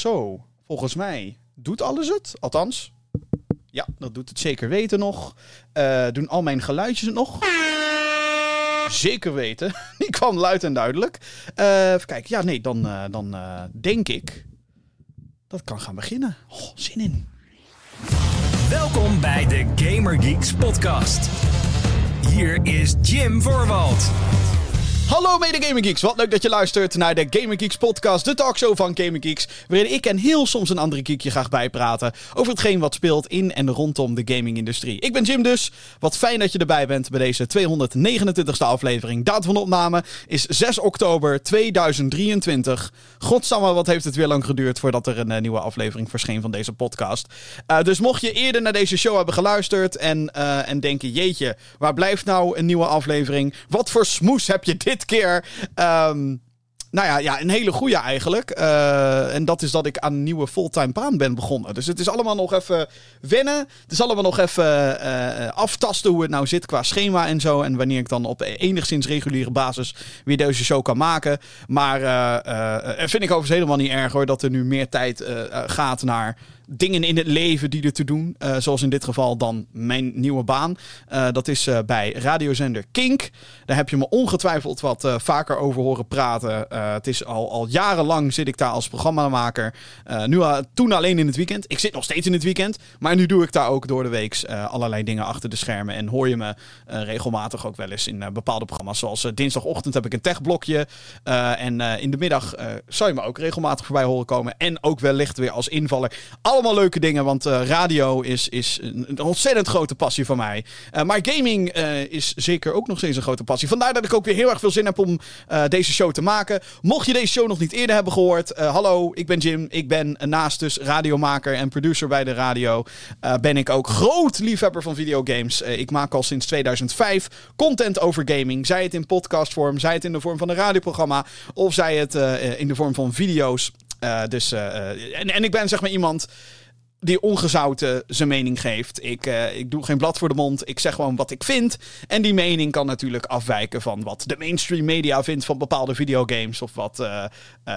Zo, volgens mij doet alles het. Althans, ja, dat doet het zeker weten nog. Eh, doen al mijn geluidjes het nog? Zeker weten. Die kwam luid en duidelijk. Eh even kijken. Ja, nee, dan, eh, dan denk ik dat kan gaan beginnen. Oh, zin in. Welkom bij de Gamer Geeks podcast. Hier is Jim Voorwald. Hallo mede Gaming Geeks, wat leuk dat je luistert naar de Gaming Geeks podcast, de talkshow van Gaming Geeks, waarin ik en heel soms een andere geekje graag bijpraten over hetgeen wat speelt in en rondom de gaming-industrie. Ik ben Jim dus, wat fijn dat je erbij bent bij deze 229ste aflevering. Datum van opname is 6 oktober 2023. Godsamme, wat heeft het weer lang geduurd voordat er een eh, nieuwe aflevering verscheen van deze podcast. Eh, dus mocht je eerder naar deze show hebben geluisterd en, eh, en denken, jeetje, waar blijft nou een nieuwe aflevering? Wat voor smoes heb je dit keer? Ehm, nou ja, ja, een hele goede eigenlijk. Eh, en dat is dat ik aan een nieuwe fulltime baan ben begonnen. Dus het is allemaal nog even wennen. Het is allemaal nog even eh, aftasten hoe het nou zit qua schema en zo. En wanneer ik dan op enigszins reguliere basis weer deze show kan maken. Maar uh, vind ik overigens helemaal niet erg hoor. Dat er nu meer tijd gaat naar dingen in het leven die er te doen. Uh, zoals in dit geval dan mijn nieuwe baan. Uh, dat is uh, bij radiozender Kink. Daar heb je me ongetwijfeld wat vaker over horen praten. het is al, al jarenlang zit ik daar als programmamaker. nu, toen alleen in het weekend. Ik zit nog steeds in het weekend. Maar nu doe ik daar ook door de week allerlei dingen achter de schermen. En hoor je me regelmatig ook wel eens in bepaalde programma's. Zoals dinsdagochtend heb ik een techblokje. en in de middag zal je me ook regelmatig voorbij horen komen. En ook wellicht weer als invaller. Alle allemaal leuke dingen, want uh, radio is, is een ontzettend grote passie van mij. Uh, maar gaming uh, is zeker ook nog steeds een grote passie. Vandaar dat ik ook weer heel erg veel zin heb om deze show te maken. Mocht je deze show nog niet eerder hebben gehoord, hallo, ik ben Jim. Ik ben naast dus radiomaker en producer bij de radio, ben ik ook groot liefhebber van videogames. ik maak al sinds 2005 content over gaming. Zij het in podcastvorm, zij het in de vorm van een radioprogramma, of zij het in de vorm van video's. Uh, dus, uh, en, en ik ben zeg maar iemand die ongezouten zijn mening geeft. Ik, ik doe geen blad voor de mond. Ik zeg gewoon wat ik vind. En die mening kan natuurlijk afwijken van wat de mainstream media vindt van bepaalde videogames. Of wat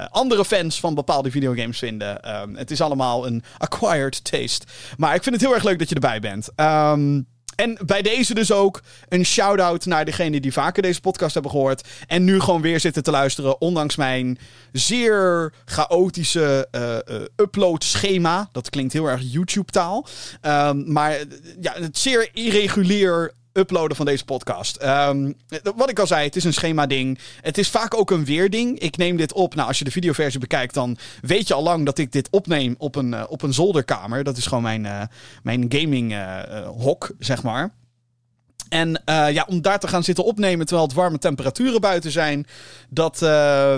andere fans van bepaalde videogames vinden. Um, het is allemaal een acquired taste. Maar ik vind het heel erg leuk dat je erbij bent. Um, en bij deze dus ook een shout-out naar degenen die vaker deze podcast hebben gehoord. En nu gewoon weer zitten te luisteren. Ondanks mijn zeer chaotische uh, uploadschema. Dat klinkt heel erg YouTube-taal. Um, maar ja, het zeer irregulier uploaden van deze podcast. Um, wat ik al zei, het is een schema-ding. Het is vaak ook een weerding. Ik neem dit op. Nou, als je de videoversie bekijkt, dan weet je al lang dat ik dit opneem op een, uh, op een zolderkamer. Dat is gewoon mijn, uh, mijn gaming-hok, uh, zeg maar. En uh, ja, om daar te gaan zitten opnemen terwijl het warme temperaturen buiten zijn, dat uh,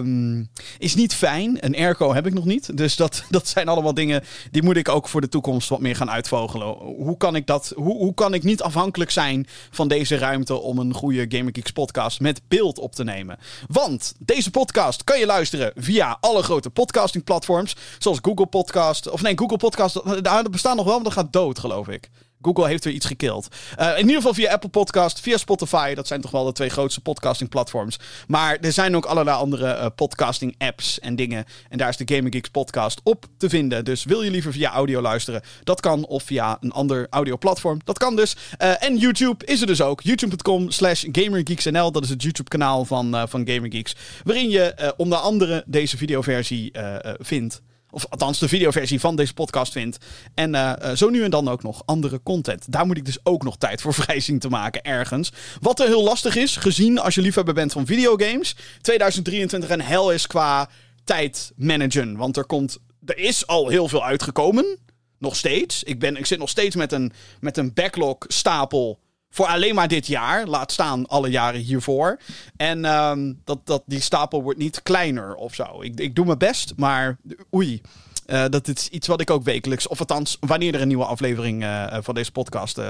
is niet fijn. Een airco heb ik nog niet. Dus dat, dat zijn allemaal dingen die moet ik ook voor de toekomst wat meer gaan uitvogelen. Hoe kan ik dat? Hoe, hoe kan ik niet afhankelijk zijn van deze ruimte om een goede Gamer Geeks podcast met beeld op te nemen? Want deze podcast kan je luisteren via alle grote podcasting platforms, zoals Google Podcast. Of nee, Google Podcast, dat bestaat nog wel, maar dat gaat dood, geloof ik. Google heeft weer iets gekild. Uh, in ieder geval via Apple Podcast, via Spotify. Dat zijn toch wel de twee grootste podcasting platforms. Maar er zijn ook allerlei andere uh, podcasting apps en dingen. En daar is de Gaming Geeks podcast op te vinden. Dus wil je liever via audio luisteren? Dat kan. Of via een ander audio platform. Dat kan dus. Uh, en YouTube is er dus ook. YouTube.com slash GamerGeeksNL. Dat is het YouTube kanaal van, van Gamer Geeks. Waarin je onder andere deze videoversie vindt. Of althans de videoversie van deze podcast vindt. En uh, zo nu en dan ook nog andere content. Daar moet ik dus ook nog tijd voor vrij zien te maken ergens. Wat er heel lastig is, gezien als je liefhebber bent van videogames. 2023 een hel is qua tijd managen. Want er komt... Er is al heel veel uitgekomen. Nog steeds. Ik, ben, ik zit nog steeds met een, met een backlog stapel voor alleen maar dit jaar. Laat staan alle jaren hiervoor. En um, dat, dat, die stapel wordt niet kleiner of zo. Ik, ik doe mijn best, maar oei. Uh, dat is iets wat ik ook wekelijks, of althans, wanneer er een nieuwe aflevering uh, van deze podcast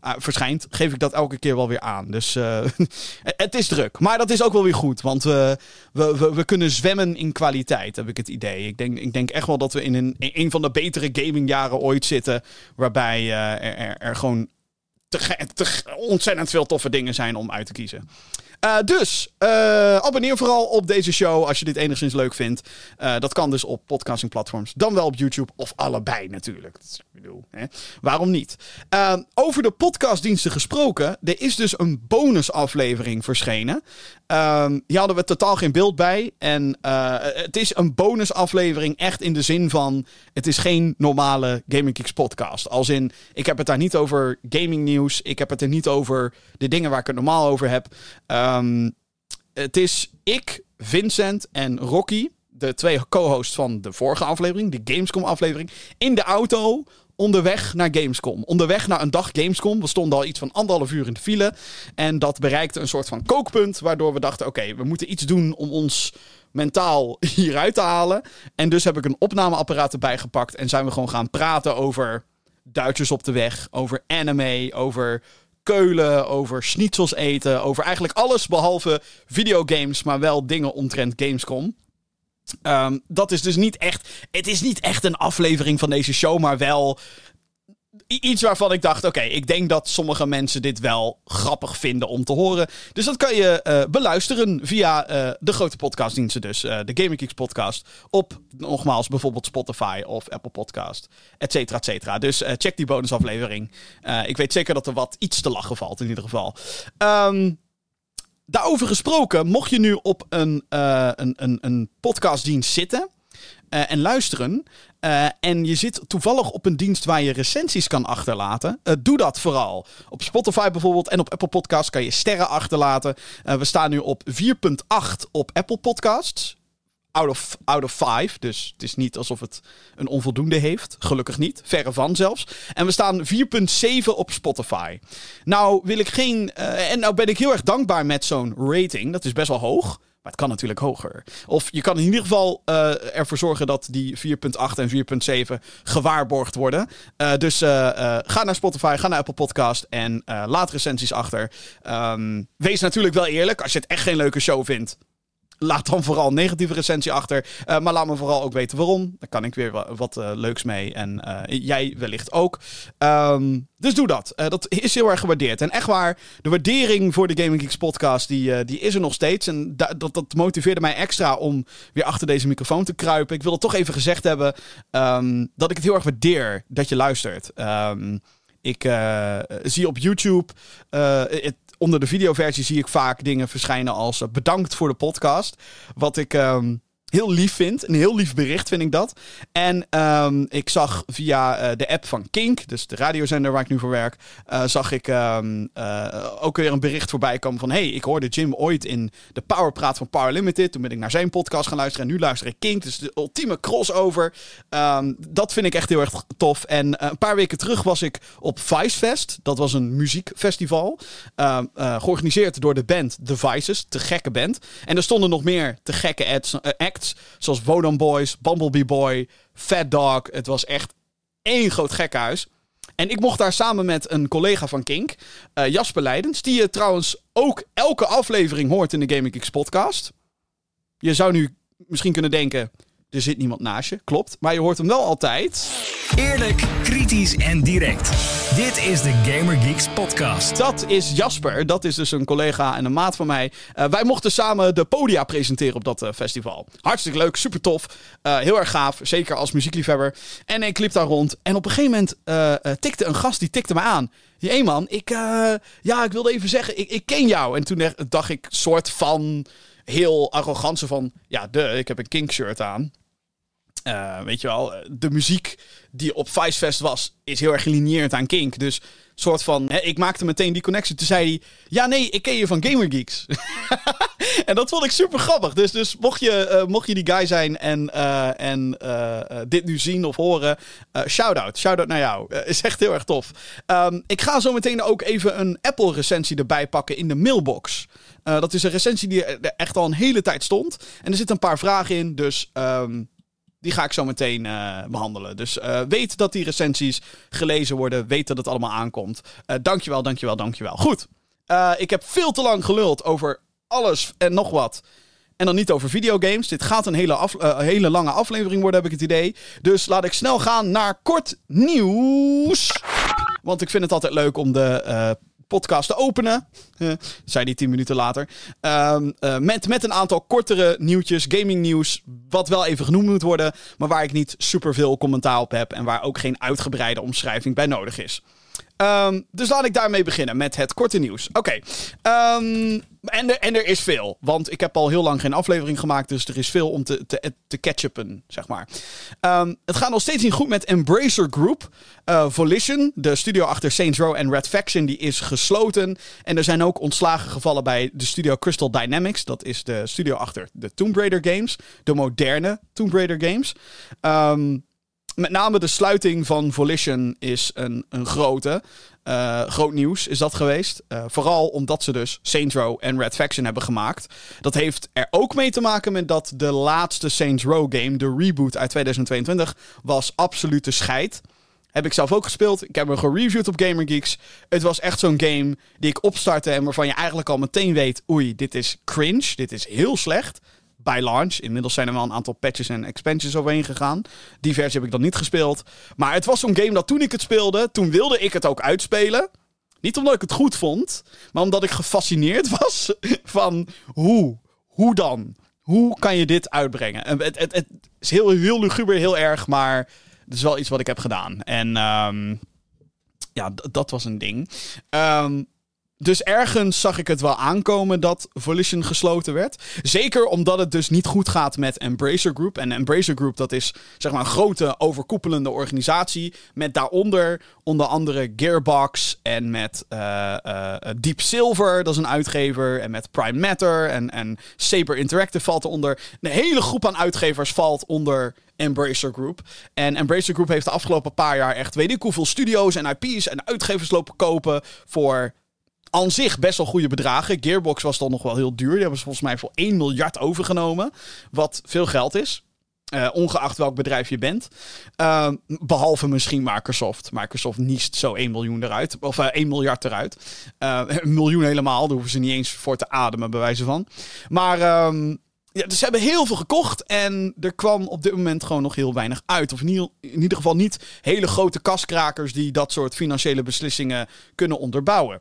verschijnt, geef ik dat elke keer wel weer aan. Dus het is druk. Maar dat is ook wel weer goed, want we, we, we, kunnen zwemmen in kwaliteit, heb ik het idee. Ik denk, ik denk echt wel dat we in een, in een van de betere gamingjaren ooit zitten, waarbij er, er gewoon te, te, ontzettend veel toffe dingen zijn om uit te kiezen. Uh, dus uh, abonneer vooral op deze show als je dit enigszins leuk vindt. Uh, dat kan dus op podcastingplatforms, dan wel op YouTube of allebei natuurlijk. Ik bedoel, hè? waarom niet? over de podcastdiensten gesproken, er is dus een bonusaflevering verschenen. Hier hadden we totaal geen beeld bij. En het is een bonusaflevering echt in de zin van... het is geen normale Gaming Geeks podcast. Als in, ik heb het daar niet over gaming nieuws. Ik heb het er niet over de dingen waar ik het normaal over heb. Um, het is ik, Vincent en Rocky, de twee co-hosts van de vorige aflevering, de Gamescom-aflevering, in de auto onderweg naar Gamescom. Onderweg naar een dag Gamescom. We stonden al iets van anderhalf uur in de file. En dat bereikte een soort van kookpunt. Waardoor we dachten: oké, we moeten iets doen om ons mentaal hieruit te halen. En dus heb ik een opnameapparaat erbij gepakt. En zijn we gewoon gaan praten over Duitsers op de weg. Over anime. Over keulen, over schnitzels eten, over eigenlijk alles behalve videogames, maar wel dingen omtrent Gamescom. Um, dat is dus niet echt. Het is niet echt een aflevering van deze show, maar wel iets waarvan ik dacht: oké, ik denk dat sommige mensen dit wel grappig vinden om te horen. Dus dat kan je uh, beluisteren via uh, de grote podcastdiensten, dus uh, de Gaming podcast. Op nogmaals bijvoorbeeld Spotify of Apple Podcast, et cetera, et cetera. Dus check die bonusaflevering. ik weet zeker dat er wat iets te lachen valt in ieder geval. Um, daarover gesproken, mocht je nu op een, een, een, een podcastdienst zitten. Uh, en luisteren. Uh, en je zit toevallig op een dienst waar je recensies kan achterlaten. Doe dat vooral. Op Spotify bijvoorbeeld en op Apple Podcasts kan je sterren achterlaten. we staan nu op 4.8 op Apple Podcasts. Out of, out of 5. Dus het is niet alsof het een onvoldoende heeft. Gelukkig niet. Verre van zelfs. En we staan 4.7 op Spotify. Nou wil ik geen. en nou ben ik heel erg dankbaar met zo'n rating. Dat is best wel hoog. Maar het kan natuurlijk hoger. Of je kan in ieder geval uh, ervoor zorgen dat die 4.8 en 4.7 gewaarborgd worden. Uh, dus ga naar Spotify, ga naar Apple Podcast en laat recensies achter. Um, wees natuurlijk wel eerlijk. Als je het echt geen leuke show vindt, laat dan vooral negatieve recensie achter. Uh, maar laat me vooral ook weten waarom. Daar kan ik weer wat, uh, leuks mee. En uh, jij wellicht ook. Um, dus doe dat. dat is heel erg gewaardeerd. En echt waar, de waardering voor de Gaming Geeks podcast, die, die is er nog steeds. En da dat, dat motiveerde mij extra om weer achter deze microfoon te kruipen. Ik wil het toch even gezegd hebben um, dat ik het heel erg waardeer dat je luistert. Um, ik zie op YouTube. Het, onder de videoversie zie ik vaak dingen verschijnen als uh, bedankt voor de podcast. Wat ik. Um, heel lief vind. Een heel lief bericht vind ik dat. En um, ik zag via uh, de app van Kink, dus de radiozender waar ik nu voor werk, uh, zag ik um, uh, ook weer een bericht voorbij komen van... hey, ik hoorde Jim ooit in de Powerpraat van Power Limited. Toen ben ik naar zijn podcast gaan luisteren en nu luister ik Kink. Dus de ultieme crossover. Um, dat vind ik echt heel erg tof. En een paar weken terug was ik op Vicefest. Dat was een muziekfestival. georganiseerd door de band The Vices. Te gekke band. En er stonden nog meer te gekke acts, Zoals Vodon Boys, Bumblebee Boy, Fat Dog. Het was echt één groot gekhuis. En ik mocht daar samen met een collega van Kink, uh, Jasper Leidens, die je trouwens ook elke aflevering hoort in de Gaming Geeks podcast. Je zou nu misschien kunnen denken, er zit niemand naast je. Klopt. Maar je hoort hem wel altijd. Eerlijk, kritisch en direct. Dit is de Gamer Geeks podcast. Dat is Jasper. Dat is dus een collega en een maat van mij. Uh, wij mochten samen de podia presenteren op dat uh, festival. Hartstikke leuk, super tof. Uh, heel erg gaaf, zeker als muziekliefhebber. En ik liep daar rond. En op een gegeven moment tikte een gast, die tikte me aan. Hé man, ik, ja, ik wilde even zeggen, ik, ik ken jou. En toen dacht ik soort van heel arrogant van... Ja, de, ik heb een Kink shirt aan. Uh, weet je wel, de muziek die op Vicefest was, is heel erg gelineerd aan Kink. Dus soort van, hè, ik maakte meteen die connectie. Toen zei hij, ja nee, ik ken je van Gamer Geeks. en dat vond ik super grappig. Dus, dus mocht, je, uh, mocht je die guy zijn en, en dit nu zien of horen, shout-out. Shout-out naar jou. is echt heel erg tof. Um, ik ga zo meteen ook even een Apple recensie erbij pakken in de mailbox. dat is een recensie die er echt al een hele tijd stond. En er zitten een paar vragen in, dus... Um, die ga ik zo meteen uh, behandelen. Dus uh, weet dat die recensies gelezen worden. Weet dat het allemaal aankomt. Uh, dankjewel, dankjewel, dankjewel. Goed. ik heb veel te lang geluld over alles en nog wat. En dan niet over videogames. Dit gaat een hele, hele lange aflevering worden, heb ik het idee. Dus laat ik snel gaan naar kort nieuws. Want ik vind het altijd leuk om de podcast te openen. Uh, zei die tien minuten later. Uh, uh, met, met een aantal kortere nieuwtjes, gaming nieuws. Wat wel even genoemd moet worden. Maar waar ik niet super veel commentaar op heb. En waar ook geen uitgebreide omschrijving bij nodig is. Um, dus laat ik daarmee beginnen met het korte nieuws. Oké. Um, en, er, en er is veel. Want ik heb al heel lang geen aflevering gemaakt. Dus er is veel om te, te, te catch-uppen, zeg maar. Um, het gaat nog steeds niet goed met Embracer Group. Uh, Volition, de studio achter Saints Row en Red Faction, die is gesloten. En er zijn ook ontslagen gevallen bij de studio Crystal Dynamics. Dat is de studio achter de Tomb Raider games. De moderne Tomb Raider games. Met name de sluiting van Volition is een, een grote. Uh, groot nieuws is dat geweest. Uh, vooral omdat ze dus Saints Row en Red Faction hebben gemaakt. Dat heeft er ook mee te maken met dat de laatste Saints Row game, de reboot uit 2022, was absolute scheid. Heb ik zelf ook gespeeld. Ik heb hem gereviewd op GamerGeeks. Het was echt zo'n game die ik opstartte en waarvan je eigenlijk al meteen weet: oei, dit is cringe. Dit is heel slecht bij launch. Inmiddels zijn er wel een aantal patches en expansions overheen gegaan. Die versie heb ik dan niet gespeeld. Maar het was zo'n game dat toen ik het speelde, toen wilde ik het ook uitspelen. Niet omdat ik het goed vond, maar omdat ik gefascineerd was van hoe, hoe dan? Hoe kan je dit uitbrengen? Het, het, het, het is heel, heel luguber, heel erg, maar het is wel iets wat ik heb gedaan. En um, ja, dat was een ding. Um, dus ergens zag ik het wel aankomen dat Volition gesloten werd. Zeker omdat het dus niet goed gaat met Embracer Group. En Embracer Group, dat is zeg maar een grote overkoepelende organisatie. Met daaronder onder andere Gearbox en met uh, uh, Deep Silver, dat is een uitgever. En met Prime Matter en, en Saber Interactive valt eronder. Een hele groep aan uitgevers valt onder Embracer Group. En Embracer Group heeft de afgelopen paar jaar echt weet ik hoeveel studio's en IP's en uitgevers lopen kopen voor aan zich best wel goede bedragen. Gearbox was dan nog wel heel duur. Die hebben ze volgens mij voor 1 miljard overgenomen. Wat veel geld is. Uh, ongeacht welk bedrijf je bent. Uh, behalve misschien Microsoft. Microsoft niest zo 1 miljoen eruit. Of uh, 1 miljard eruit. Een miljoen helemaal. Daar hoeven ze niet eens voor te ademen, bij wijze van. Maar um, ja, dus ze hebben heel veel gekocht en er kwam op dit moment gewoon nog heel weinig uit. Of in ieder, geval niet hele grote kaskrakers die dat soort financiële beslissingen kunnen onderbouwen.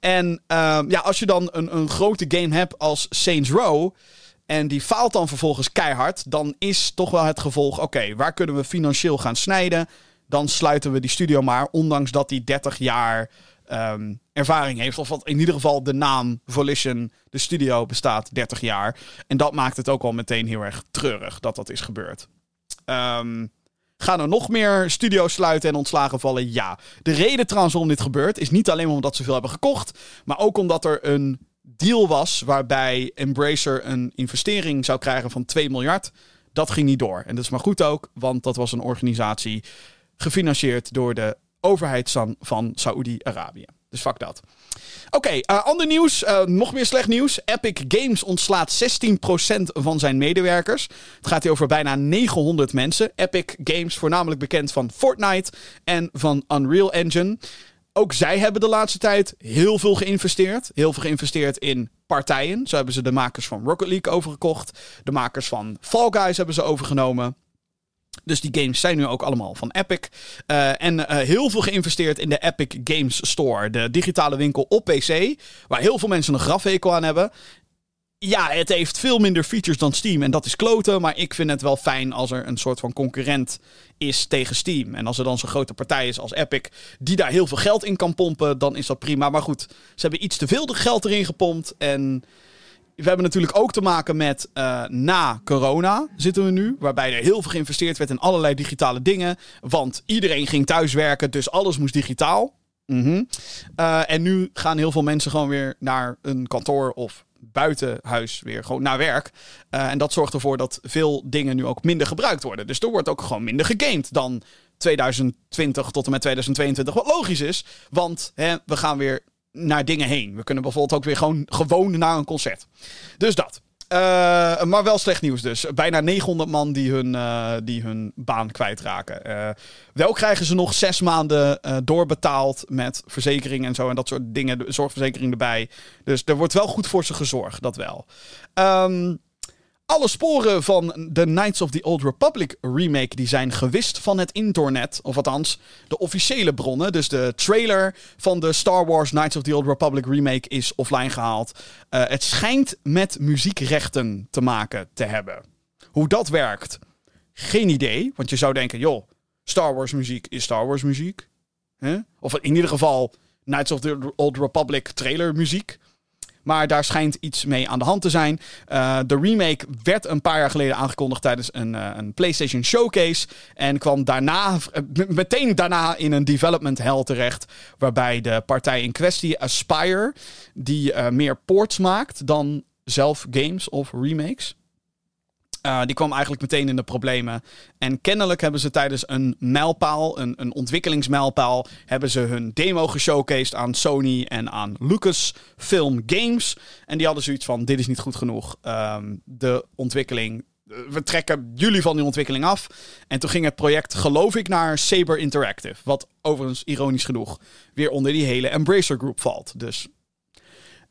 En uh, ja, als je dan een, een grote game hebt als Saints Row en die faalt dan vervolgens keihard, dan is toch wel het gevolg: oké, waar kunnen we financieel gaan snijden? Dan sluiten we die studio maar, ondanks dat die 30 jaar um, ervaring heeft. Of wat in ieder geval de naam Volition, de studio, bestaat 30 jaar. En dat maakt het ook wel meteen heel erg treurig dat dat is gebeurd. Um, gaan er nog meer studio's sluiten en ontslagen vallen? Ja. De reden trouwens waarom dit gebeurt is niet alleen omdat ze veel hebben gekocht, maar ook omdat er een deal was waarbij Embracer een investering zou krijgen van 2 miljard. Dat ging niet door. En dat is maar goed ook, want dat was een organisatie gefinancierd door de overheid van Saoedi-Arabië. Dus fuck dat. Oké, uh, ander nieuws. Uh, nog meer slecht nieuws. Epic Games ontslaat 16% van zijn medewerkers. Het gaat hier over bijna 900 mensen. Epic Games, voornamelijk bekend van Fortnite en van Unreal Engine. Ook zij hebben de laatste tijd heel veel geïnvesteerd. Heel veel geïnvesteerd in partijen. Zo hebben ze de makers van Rocket League overgekocht. De makers van Fall Guys hebben ze overgenomen. Dus die games zijn nu ook allemaal van Epic. Uh, en uh, heel veel geïnvesteerd in de Epic Games Store. De digitale winkel op PC. Waar heel veel mensen een grafhekel aan hebben. Ja, het heeft veel minder features dan Steam. En dat is kloten. Maar ik vind het wel fijn als er een soort van concurrent is tegen Steam. En als er dan zo'n grote partij is als Epic. Die daar heel veel geld in kan pompen. Dan is dat prima. Maar goed, ze hebben iets te veel geld erin gepompt. En we hebben natuurlijk ook te maken met uh, na corona zitten we nu. Waarbij er heel veel geïnvesteerd werd in allerlei digitale dingen. Want iedereen ging thuiswerken, dus alles moest digitaal. -hmm. uh, en nu gaan heel veel mensen gewoon weer naar een kantoor of buiten huis weer gewoon naar werk. Uh, en dat zorgt ervoor dat veel dingen nu ook minder gebruikt worden. Dus er wordt ook gewoon minder gegamed dan 2020 tot en met 2022. Wat logisch is, want hè, we gaan weer naar dingen heen. We kunnen bijvoorbeeld ook weer gewoon, gewoon naar een concert. Dus dat. Uh, maar wel slecht nieuws dus. Bijna 900 man die hun, uh, die hun baan kwijtraken. Uh, wel krijgen ze nog zes maanden doorbetaald met verzekering en zo. En dat soort dingen, zorgverzekering erbij. Dus er wordt wel goed voor ze gezorgd, dat wel. Um, alle sporen van de Knights of the Old Republic remake die zijn gewist van het internet. Of althans, de officiële bronnen. Dus de trailer van de Star Wars Knights of the Old Republic remake is offline gehaald. Uh, het schijnt met muziekrechten te maken te hebben. Hoe dat werkt, geen idee. Want je zou denken, joh, Star Wars muziek is Star Wars muziek. Of in ieder geval Knights of the Old Republic trailer muziek. Maar daar schijnt iets mee aan de hand te zijn. Uh, de remake werd een paar jaar geleden aangekondigd tijdens een, uh, een PlayStation Showcase. En kwam daarna, uh, meteen daarna in een development hell terecht. Waarbij de partij in kwestie, Aspire, die meer ports maakt dan zelf games of remakes. Uh, die kwam eigenlijk meteen in de problemen. En kennelijk hebben ze tijdens een mijlpaal, een, een ontwikkelingsmijlpaal, hebben ze hun demo geshowcased aan Sony en aan Lucasfilm Games. En die hadden zoiets van: dit is niet goed genoeg. Um, de ontwikkeling. We trekken jullie van die ontwikkeling af. En toen ging het project, geloof ik, naar Saber Interactive. Wat overigens, ironisch genoeg, weer onder die hele Embracer Group valt. Dus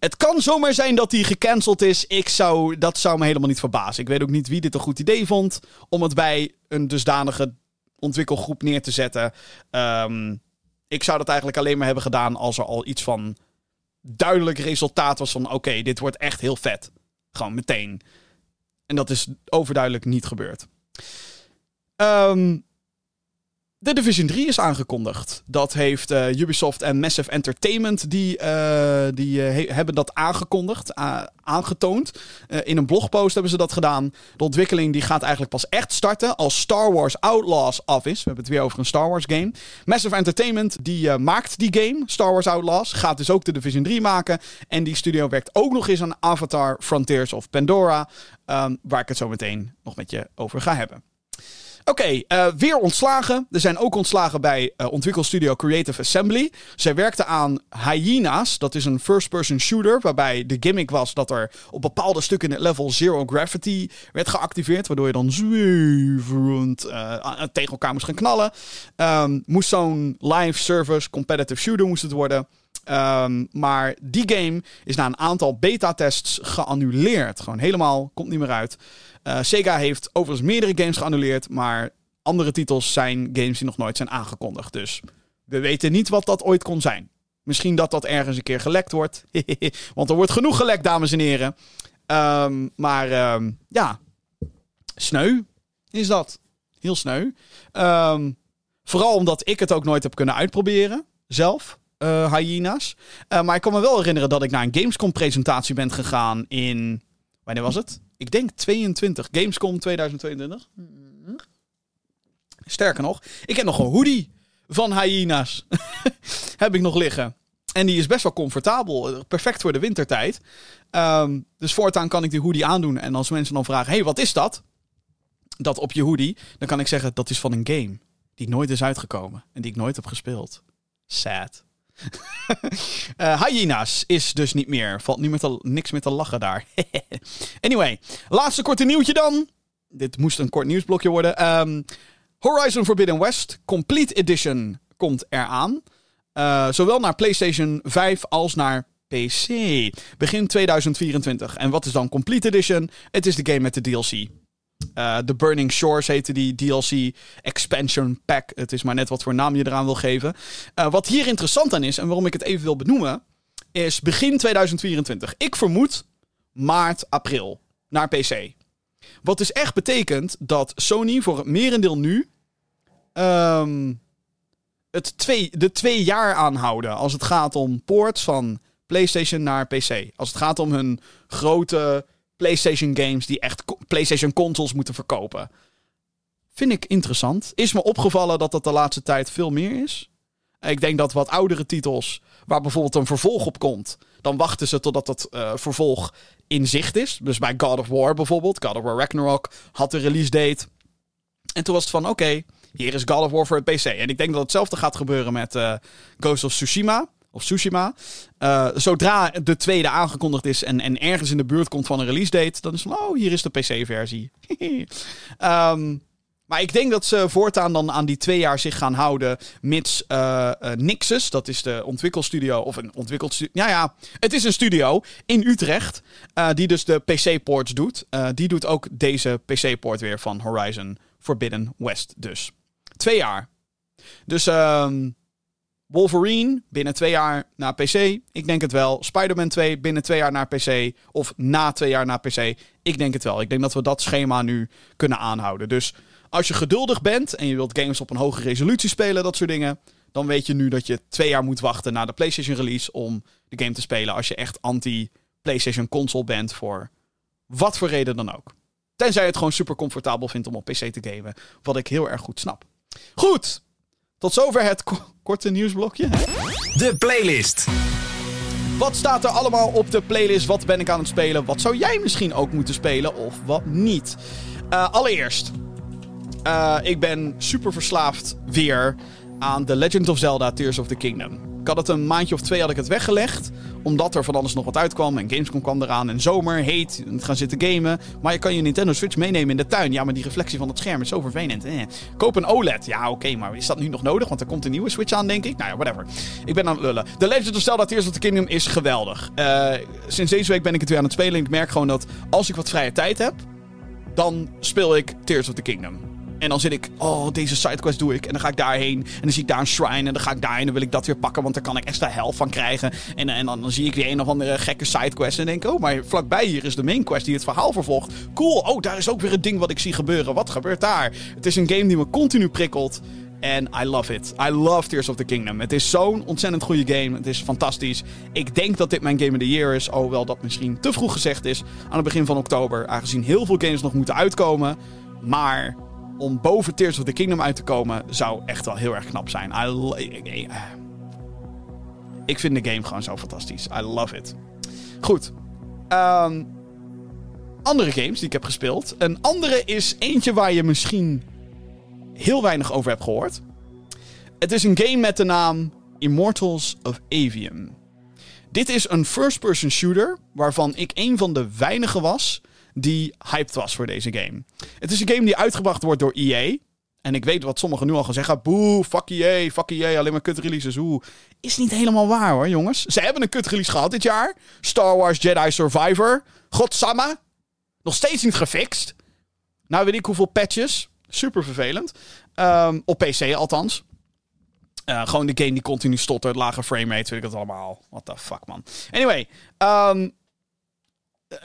het kan zomaar zijn dat hij gecanceld is. Ik zou, dat zou me helemaal niet verbazen. Ik weet ook niet wie dit een goed idee vond om het bij een dusdanige ontwikkelgroep neer te zetten. Um, ik zou dat eigenlijk alleen maar hebben gedaan als er al iets van duidelijk resultaat was van oké, dit wordt echt heel vet. Gewoon meteen. En dat is overduidelijk niet gebeurd. Um, de Division 3 is aangekondigd. Dat heeft uh, Ubisoft en Massive Entertainment, die, uh, die uh, hebben dat aangekondigd, aangetoond. in een blogpost hebben ze dat gedaan. De ontwikkeling die gaat eigenlijk pas echt starten als Star Wars Outlaws af is. We hebben het weer over een Star Wars game. Massive Entertainment, die maakt die game, Star Wars Outlaws. Gaat dus ook de Division 3 maken. En die studio werkt ook nog eens aan Avatar Frontiers of Pandora. Um, waar ik het zo meteen nog met je over ga hebben. Oké, uh, weer ontslagen. Er zijn ook ontslagen bij uh, ontwikkelstudio Creative Assembly. Zij werkten aan Hyenas. Dat is een first-person shooter. Waarbij de gimmick was dat er op bepaalde stukken in het level zero gravity werd geactiveerd. Waardoor je dan zweverend uh, tegen elkaar moest gaan knallen. Um, moest zo'n live service competitive shooter moest het worden. Um, maar die game is na een aantal beta-tests geannuleerd. Gewoon helemaal, komt niet meer uit. Uh, Sega heeft overigens meerdere games geannuleerd, maar andere titels zijn games die nog nooit zijn aangekondigd. Dus we weten niet wat dat ooit kon zijn. Misschien dat dat ergens een keer gelekt wordt. Want er wordt genoeg gelekt, dames en heren. Um, maar um, ja, sneu is dat. Heel sneu. Vooral omdat ik het ook nooit heb kunnen uitproberen. Zelf. Uh, hyena's. Uh, maar ik kan me wel herinneren dat ik naar een Gamescom-presentatie ben gegaan in. Wanneer was het? Ik denk 22. Gamescom 2022. Sterker nog, ik heb nog een hoodie van Hyena's. heb ik nog liggen. En die is best wel comfortabel. Perfect voor de wintertijd. Um, dus voortaan kan ik die hoodie aandoen. En als mensen dan vragen: hey, wat is dat? Dat op je hoodie. Dan kan ik zeggen: dat is van een game. Die nooit is uitgekomen. En die ik nooit heb gespeeld. Sad. Uh, hyena's is dus niet meer. Valt niet meer te, niks meer te lachen daar. anyway, laatste korte nieuwtje dan. Dit moest een kort nieuwsblokje worden. Um, Horizon Forbidden West Complete Edition komt eraan. Uh, zowel naar PlayStation 5 als naar PC. Begin 2024. En wat is dan Complete Edition? Het is de game met de DLC. Uh, The Burning Shores heette die DLC Expansion Pack. Het is maar net wat voor naam je eraan wil geven. Uh, wat hier interessant aan is, en waarom ik het even wil benoemen, is begin 2024. Ik vermoed maart, april naar PC. Wat dus echt betekent dat Sony voor het merendeel nu um, het twee, de twee jaar aanhouden als het gaat om ports van PlayStation naar PC. Als het gaat om hun grote PlayStation games die echt PlayStation consoles moeten verkopen. Vind ik interessant. Is me opgevallen dat dat de laatste tijd veel meer is. Ik denk dat wat oudere titels, waar bijvoorbeeld een vervolg op komt, dan wachten ze totdat het uh, vervolg in zicht is. Dus bij God of War bijvoorbeeld, God of War Ragnarok had de release date. En toen was het van, oké, hier is God of War voor het PC. En ik denk dat hetzelfde gaat gebeuren met uh, Ghost of Tsushima of Tsushima. Uh, zodra de tweede aangekondigd is en, en ergens in de buurt komt van een release date, dan is het oh, hier is de PC-versie. um, Maar ik denk dat ze voortaan dan aan die twee jaar zich gaan houden. Mits uh, Nixus, dat is de ontwikkelstudio. Of een ontwikkelstudio. Ja, ja, het is een studio in Utrecht. Die dus de PC-ports doet. die doet ook deze PC-port weer van Horizon Forbidden West. Dus twee jaar. Dus ehm, Wolverine binnen twee jaar naar PC. Ik denk het wel. Spider-Man 2 binnen twee jaar naar PC. Of na twee jaar naar PC. Ik denk het wel. Ik denk dat we dat schema nu kunnen aanhouden. Dus als je geduldig bent en je wilt games op een hoge resolutie spelen, dat soort dingen. Dan weet je nu dat je twee jaar moet wachten na de PlayStation release om de game te spelen. Als je echt anti-PlayStation console bent voor wat voor reden dan ook. Tenzij je het gewoon super comfortabel vindt om op PC te gamen. Wat ik heel erg goed snap. Goed, tot zover het korte nieuwsblokje. De playlist. Wat staat er allemaal op de playlist? Wat ben ik aan het spelen? Wat zou jij misschien ook moeten spelen of wat niet? Uh, allereerst, uh, ik ben super verslaafd weer aan The Legend of Zelda Tears of the Kingdom. Ik had het een maandje of twee had ik het weggelegd. Omdat er van alles nog wat uitkwam. En Gamescom kwam eraan. En zomer, heet. gaan zitten gamen. Maar je kan je Nintendo Switch meenemen in de tuin. Ja, maar die reflectie van het scherm is zo vervelend. Eh. Koop een OLED. Ja, oké. maar is dat nu nog nodig? Want er komt een nieuwe Switch aan, denk ik. Nou ja, whatever. Ik ben aan het lullen. The Legend of Zelda Tears of the Kingdom is geweldig. Uh, sinds deze week ben ik het weer aan het spelen. En ik merk gewoon dat als ik wat vrije tijd heb. Dan speel ik Tears of the Kingdom. En dan zit ik, oh, deze sidequest doe ik. En dan ga ik daarheen. En dan zie ik daar een shrine. En dan ga ik daarheen. En dan wil ik dat weer pakken. Want daar kan ik extra helft van krijgen. En, en dan, zie ik weer een of andere gekke sidequest. En denk, oh, maar vlakbij hier is de main quest die het verhaal vervolgt. Cool. Oh, daar is ook weer een ding wat ik zie gebeuren. Wat gebeurt daar? Het is een game die me continu prikkelt. En I love it. I love Tears of the Kingdom. Het is zo'n ontzettend goede game. Het is fantastisch. Ik denk dat dit mijn Game of the Year is. Alhoewel dat misschien te vroeg gezegd is. Aan het begin van oktober. Aangezien heel veel games nog moeten uitkomen. Maar om boven Tears of the Kingdom uit te komen, zou echt wel heel erg knap zijn. I, ik vind de game gewoon zo fantastisch. I love it. Goed. Um, andere games die ik heb gespeeld. Een andere is eentje waar je misschien heel weinig over hebt gehoord. Het is een game met de naam Immortals of Avium. Dit is een first-person shooter waarvan ik een van de weinigen was die hyped was voor deze game. Het is een game die uitgebracht wordt door EA. En ik weet wat sommigen nu al gaan zeggen. Boe, fuck EA, fuck EA, alleen maar kut releases. Oeh. Is niet helemaal waar hoor, jongens. Ze hebben een kut release gehad dit jaar. Star Wars Jedi Survivor. Godsamme. Nog steeds niet gefixt. Nou weet ik hoeveel patches. Super vervelend. Ehm, op PC althans. Uh, gewoon de game die continu stottert, lage framerate, weet ik het allemaal. What the fuck, man. Anyway, um, eh,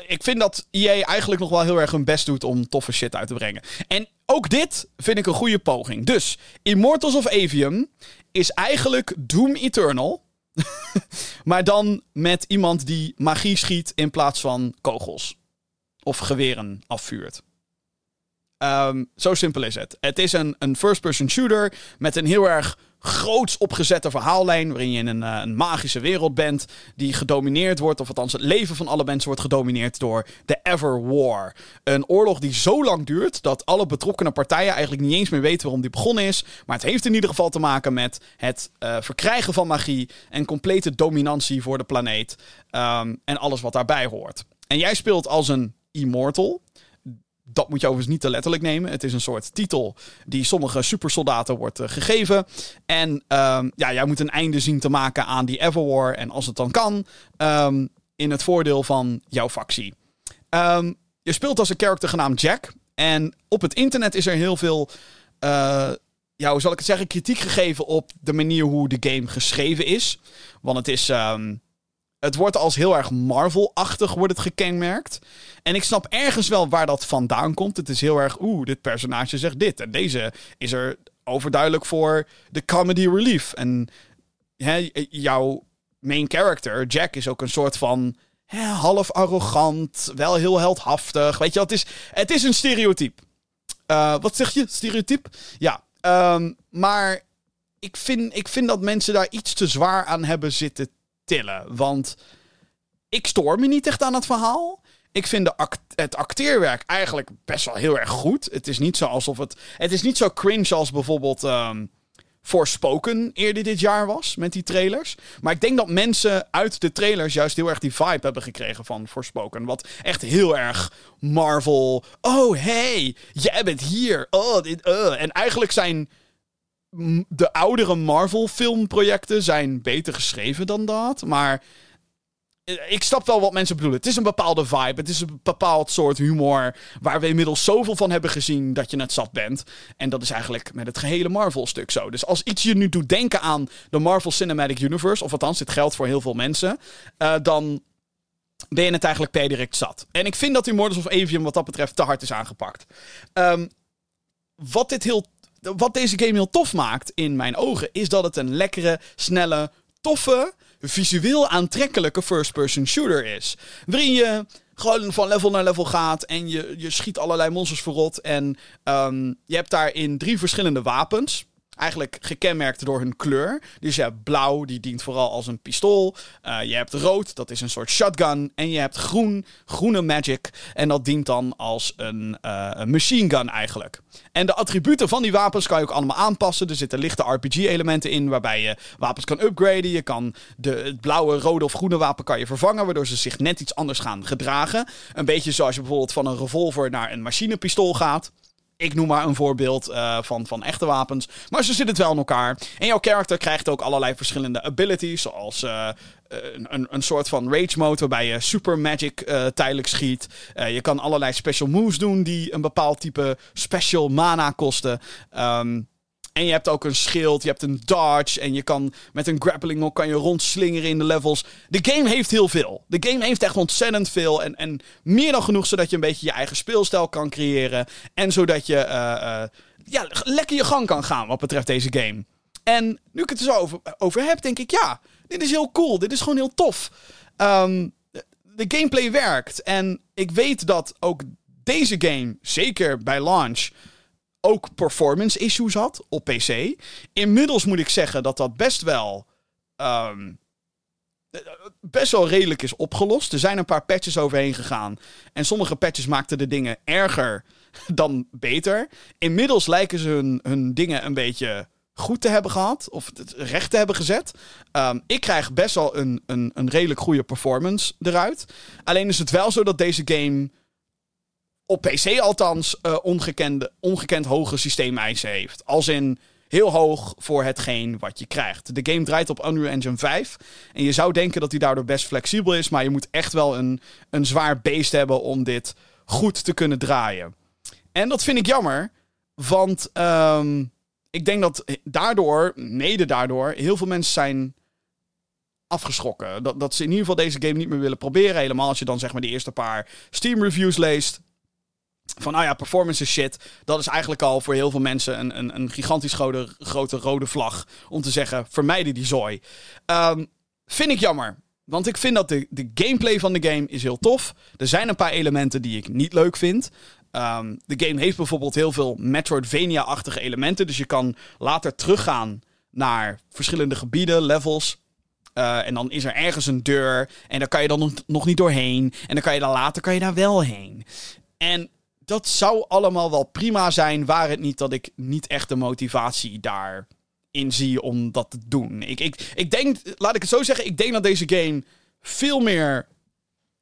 ik vind dat EA eigenlijk nog wel heel erg hun best doet om toffe shit uit te brengen. En ook dit vind ik een goede poging. Dus Immortals of Avium is eigenlijk Doom Eternal. maar dan met iemand die magie schiet in plaats van kogels. Of geweren afvuurt. Um, zo simpel is het. Het is een, een first-person shooter met een heel erg groots opgezette verhaallijn. Waarin je in een, uh, een, magische wereld bent. Die gedomineerd wordt, of althans het leven van alle mensen wordt gedomineerd door de Ever War. Een oorlog die zo lang duurt dat alle betrokkenen partijen eigenlijk niet eens meer weten waarom die begonnen is. Maar het heeft in ieder geval te maken met het uh, verkrijgen van magie. En complete dominantie voor de planeet. Um, en alles wat daarbij hoort. En jij speelt als een immortal. Dat moet je overigens niet te letterlijk nemen. Het is een soort titel die sommige supersoldaten wordt uh, gegeven. En um, ja, jij moet een einde zien te maken aan die Everwar. En als het dan kan, um, in het voordeel van jouw factie. Um, je speelt als een character genaamd Jack. En op het internet is er heel veel, uh, ja, hoe zal ik het zeggen, kritiek gegeven op de manier hoe de game geschreven is. Want het is het wordt als heel erg Marvel-achtig wordt het gekenmerkt. En ik snap ergens wel waar dat vandaan komt. Het is heel erg, oeh, dit personage zegt dit. En deze is er overduidelijk voor de comedy relief. En hè, jouw main character, Jack, is ook een soort van hè, half arrogant, wel heel heldhaftig. Weet je, het is, het is een stereotype. Uh, wat zeg je? Stereotype? Ja. Um, maar ik vind, ik vind dat mensen daar iets te zwaar aan hebben zitten tillen. Want ik stoor me niet echt aan het verhaal. Ik vind de het acteerwerk eigenlijk best wel heel erg goed. Het is niet zo alsof het. Het is niet zo cringe als bijvoorbeeld. Um, Forspoken eerder dit jaar was met die trailers. Maar ik denk dat mensen uit de trailers juist heel erg die vibe hebben gekregen van Forspoken. Wat echt heel erg Marvel. Oh, hey, jij bent hier. Oh, dit, uh. En eigenlijk zijn de oudere Marvel filmprojecten zijn beter geschreven dan dat. Maar eh, ik snap wel wat mensen bedoelen. Het is een bepaalde vibe. Het is een bepaald soort humor. Waar we inmiddels zoveel van hebben gezien dat je het zat bent. En dat is eigenlijk met het gehele Marvel-stuk zo. Dus als iets je nu doet denken aan de Marvel Cinematic Universe. Of althans, dit geldt voor heel veel mensen. Uh, dan ben je het eigenlijk per direct zat. En ik vind dat Immortals of Avium wat dat betreft te hard is aangepakt. Um, wat, dit heel, wat deze game heel tof maakt in mijn ogen. Is dat het een lekkere, snelle, toffe visueel aantrekkelijke first-person shooter is. Waarin je gewoon van level naar level gaat en je, je schiet allerlei monsters verrot. En um, je hebt daarin drie verschillende wapens. Eigenlijk gekenmerkt door hun kleur. Dus je hebt blauw, die dient vooral als een pistool. Uh, je hebt rood, dat is een soort shotgun. En je hebt groen, groene magic. En dat dient dan als een, uh, machine gun eigenlijk. En de attributen van die wapens kan je ook allemaal aanpassen. Er zitten lichte RPG-elementen in waarbij je wapens kan upgraden. Je kan de, het blauwe, rode of groene wapen kan je vervangen, waardoor ze zich net iets anders gaan gedragen. Een beetje zoals je bijvoorbeeld van een revolver naar een machinepistool gaat. Ik noem maar een voorbeeld uh, van, van echte wapens. Maar ze zitten het wel in elkaar. En jouw character krijgt ook allerlei verschillende abilities. Zoals uh, een, een soort van rage mode waarbij je super magic uh, tijdelijk schiet. je kan allerlei special moves doen die een bepaald type special mana kosten. Um, en je hebt ook een schild, je hebt een dodge. En je kan met een grappling hook kan je rondslingeren in de levels. De game heeft heel veel. De game heeft echt ontzettend veel. En, en meer dan genoeg zodat je een beetje je eigen speelstijl kan creëren. En zodat je uh, uh, ja, lekker je gang kan gaan wat betreft deze game. En nu ik het er zo over, over heb, denk ik ja, dit is heel cool. Dit is gewoon heel tof. Um, de gameplay werkt. En ik weet dat ook deze game, zeker bij launch ook performance issues had op PC. Inmiddels moet ik zeggen dat dat best wel. Um, best wel redelijk is opgelost. Er zijn een paar patches overheen gegaan. En sommige patches maakten de dingen erger dan beter. Inmiddels lijken ze hun, hun dingen een beetje goed te hebben gehad. Of recht te hebben gezet. Um, ik krijg best wel een, een, een redelijk goede performance eruit. Alleen is het wel zo dat deze game op PC althans uh, ongekende, ongekend hoge systeemeisen heeft. Als in heel hoog voor hetgeen wat je krijgt. De game draait op Unreal Engine 5. En je zou denken dat hij daardoor best flexibel is. Maar je moet echt wel een, een zwaar beest hebben om dit goed te kunnen draaien. En dat vind ik jammer. Want um, ik denk dat daardoor, mede daardoor, heel veel mensen zijn afgeschrokken. Dat, dat ze in ieder geval deze game niet meer willen proberen. Helemaal als je dan zeg maar die eerste paar Steam reviews leest van, nou ja, performance is shit. Dat is eigenlijk al voor heel veel mensen een, een, een gigantisch grote, rode vlag. Om te zeggen, vermijden die zooi. Um, vind ik jammer. Want ik vind dat de, de gameplay van de game is heel tof. Er zijn een paar elementen die ik niet leuk vind. Um, de game heeft bijvoorbeeld heel veel Metroidvania-achtige elementen. Dus je kan later teruggaan naar verschillende gebieden, levels. Uh, en dan is er ergens een deur. En daar kan je dan nog, niet doorheen. En dan kan je dan later kan je daar wel heen. En dat zou allemaal wel prima zijn, waar het niet dat ik niet echt de motivatie daarin zie om dat te doen. Ik, ik, ik denk, laat ik het zo zeggen, ik denk dat deze game veel meer.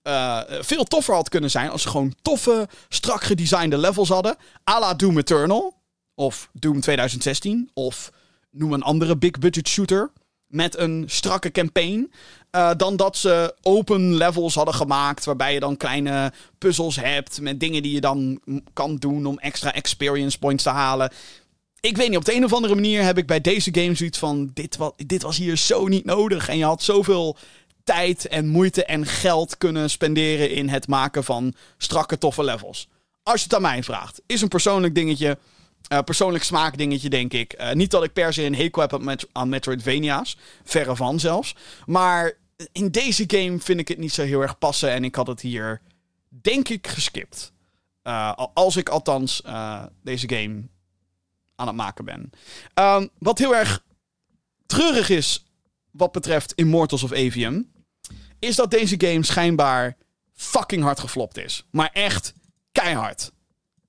Uh, veel toffer had kunnen zijn als ze gewoon toffe, strak gedesignde levels hadden. A la Doom Eternal. Of Doom 2016. Of noem een andere big budget shooter met een strakke campaign. Uh, dan dat ze open levels hadden gemaakt. Waarbij je dan kleine puzzels hebt. Met dingen die je dan kan doen om extra experience points te halen. Ik weet niet, op de een of andere manier heb ik bij deze game zoiets van: dit was, dit was hier zo niet nodig. En je had zoveel tijd en moeite en geld kunnen spenderen in het maken van strakke, toffe levels. Als je het aan mij vraagt, is een persoonlijk dingetje. Uh, persoonlijk smaakdingetje, denk ik. Uh, niet dat ik per se een hekel heb met, aan Metroidvania's. Verre van zelfs. Maar in deze game vind ik het niet zo heel erg passen. En ik had het hier, denk ik, geskipt. Uh, als ik althans deze game aan het maken ben. Um, wat heel erg treurig is wat betreft Immortals of Avium... is dat deze game schijnbaar fucking hard geflopt is. Maar echt keihard.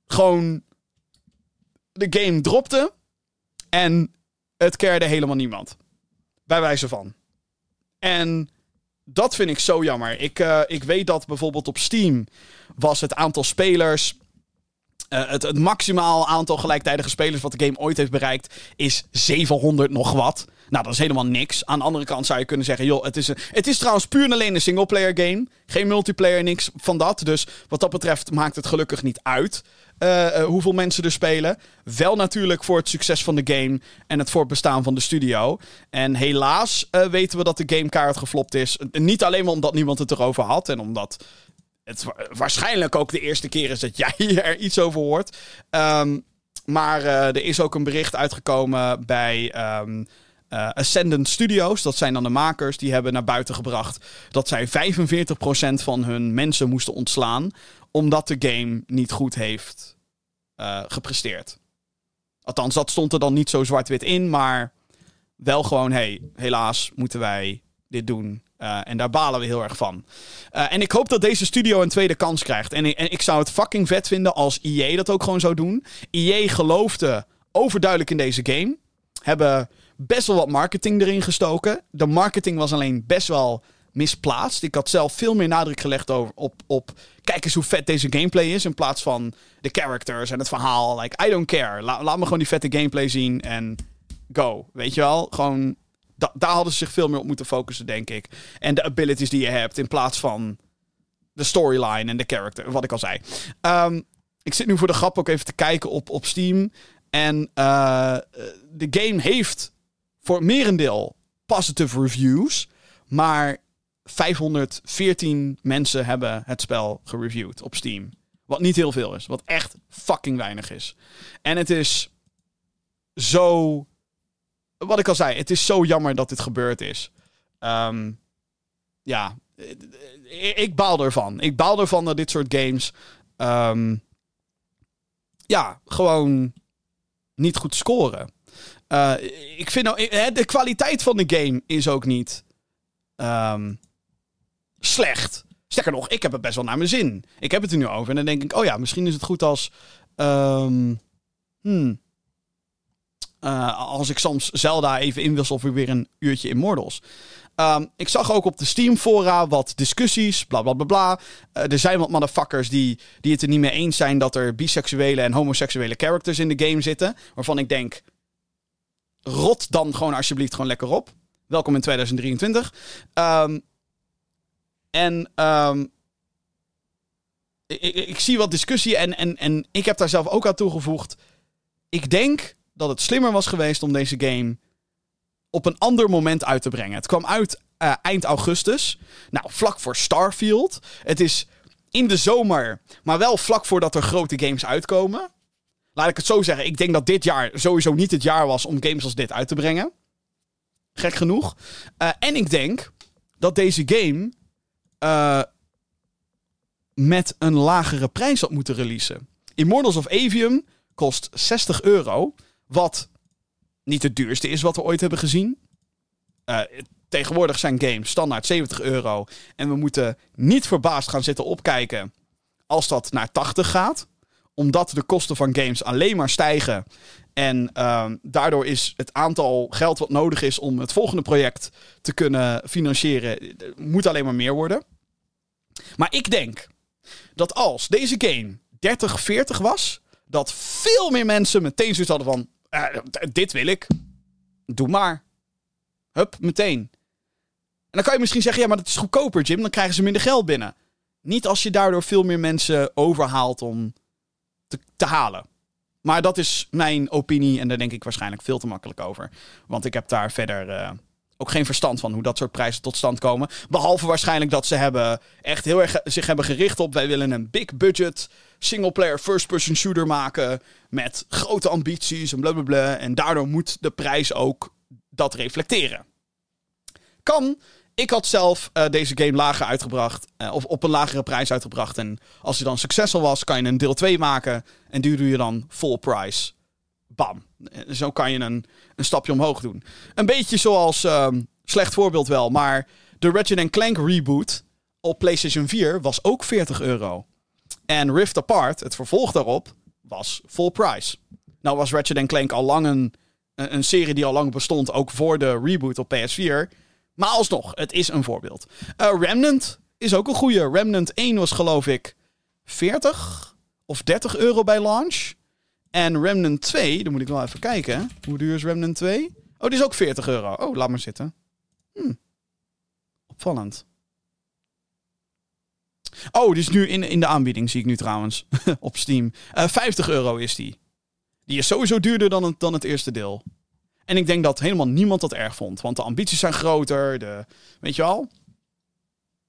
Gewoon de game dropte. En het cared helemaal niemand. Bij wijze van. En dat vind ik zo jammer. Ik, uh, ik weet dat bijvoorbeeld op Steam was het aantal spelers. Uh, het, het maximaal aantal gelijktijdige spelers wat de game ooit heeft bereikt is 700 nog wat. Nou, dat is helemaal niks. Aan de andere kant zou je kunnen zeggen: joh, het is, een, het is trouwens puur en alleen een singleplayer game. Geen multiplayer, niks van dat. Dus wat dat betreft maakt het gelukkig niet uit uh, hoeveel mensen er spelen. Wel natuurlijk voor het succes van de game en het voortbestaan van de studio. En helaas uh, weten we dat de game kaart geflopt is. Niet alleen omdat niemand het erover had en omdat het waarschijnlijk ook de eerste keer is dat jij er iets over hoort. Um, maar er is ook een bericht uitgekomen bij. Um, Ascendant Studios, dat zijn dan de makers, die hebben naar buiten gebracht dat zij 45% van hun mensen moesten ontslaan. Omdat de game niet goed heeft uh, gepresteerd. Althans, dat stond er dan niet zo zwart-wit in, maar wel gewoon, hey, helaas moeten wij dit doen. Uh, en daar balen we heel erg van. Uh, en ik hoop dat deze studio een tweede kans krijgt. En, en ik zou het fucking vet vinden als EA dat ook gewoon zou doen. EA geloofde overduidelijk in deze game. Hebben best wel wat marketing erin gestoken. De marketing was alleen best wel misplaatst. Ik had zelf veel meer nadruk gelegd op, op kijk eens hoe vet deze gameplay is. In plaats van de characters en het verhaal. Like, I don't care. laat me gewoon die vette gameplay zien en go. Weet je wel? Gewoon, daar hadden ze zich veel meer op moeten focussen, denk ik. En de abilities die je hebt in plaats van de storyline en de character. Wat ik al zei. Um, ik zit nu voor de grap ook even te kijken op, op Steam. En uh, de game heeft voor merendeel positive reviews. Maar 514 mensen hebben het spel gereviewd op Steam. Wat niet heel veel is. Wat echt fucking weinig is. En het is zo. Wat ik al zei, het is zo jammer dat dit gebeurd is. Um, ja, ik baal ervan. Ik baal ervan dat dit soort games. Um, ja, gewoon niet goed scoren. Uh, ik vind nou, de kwaliteit van de game is ook niet um, slecht. Sterker nog, ik heb het best wel naar mijn zin. Ik heb het er nu over en dan denk ik, oh ja, misschien is het goed als. Um, als ik soms Zelda even inwissel voor weer een uurtje Immortals. Um, ik zag ook op de Steam fora wat discussies, bla bla bla. Uh, er zijn wat motherfuckers die, die het er niet mee eens zijn dat er biseksuele en homoseksuele characters in de game zitten. Waarvan ik denk, rot dan gewoon alsjeblieft gewoon lekker op. Welkom in 2023. Um, en um, ik, ik, zie wat discussie en, en, en ik heb daar zelf ook aan toegevoegd. Ik denk dat het slimmer was geweest om deze game op een ander moment uit te brengen. Het kwam uit uh, eind augustus. Nou, vlak voor Starfield. Het is in de zomer, maar wel vlak voordat er grote games uitkomen. Laat ik het zo zeggen. Ik denk dat dit jaar sowieso niet het jaar was om games als dit uit te brengen. Gek genoeg. Uh, en ik denk dat deze game uh, met een lagere prijs had moeten releasen. Immortals of Avium kost 60 euro. Wat niet het duurste is wat we ooit hebben gezien. Uh, tegenwoordig zijn games standaard 70 euro. En we moeten niet verbaasd gaan zitten opkijken als dat naar 80 gaat. Omdat de kosten van games alleen maar stijgen. En uh, daardoor is het aantal geld wat nodig is om het volgende project te kunnen financieren, moet alleen maar meer worden. Maar ik denk dat als deze game 30, 40 was, dat veel meer mensen meteen zoiets hadden van: uh, dit wil ik. Doe maar. Hup, meteen. En dan kan je misschien zeggen: ja, maar dat is goedkoper, Jim. Dan krijgen ze minder geld binnen. Niet als je daardoor veel meer mensen overhaalt om te, halen. Maar dat is mijn opinie en daar denk ik waarschijnlijk veel te makkelijk over. Want ik heb daar verder uh, ook geen verstand van hoe dat soort prijzen tot stand komen. Behalve waarschijnlijk dat ze hebben echt heel erg zich hebben gericht op... wij willen een big budget single-player first-person shooter maken... met grote ambities en blablabla. En daardoor moet de prijs ook dat reflecteren. Kan. Ik had zelf uh, deze game lager uitgebracht. Uh, of op een lagere prijs uitgebracht. En als hij dan succesvol was, kan je een deel 2 maken. En die doe je dan full price. Bam. Zo kan je een, een stapje omhoog doen. Een beetje zoals, um, slecht voorbeeld wel, maar de Ratchet Clank reboot op PlayStation 4 was ook 40 euro. En Rift Apart, het vervolg daarop, was full price. Nou was Ratchet Clank al lang een, een serie die al lang bestond, ook voor de reboot op PS4. Maar alsnog, het is een voorbeeld. Eh, Remnant is ook een goede. Remnant 1 was geloof ik 40 of 30 euro bij launch. En Remnant 2, dan moet ik wel even kijken. Hoe duur is Remnant 2? Oh, die is ook 40 euro. Oh, laat maar zitten. Hm. Opvallend. Oh, die is nu in, in de aanbieding, zie ik nu trouwens. op Steam. Eh 50 euro is die. Die is sowieso duurder dan dan het eerste deel. En ik denk dat helemaal niemand dat erg vond. Want de ambities zijn groter. De, weet je wel?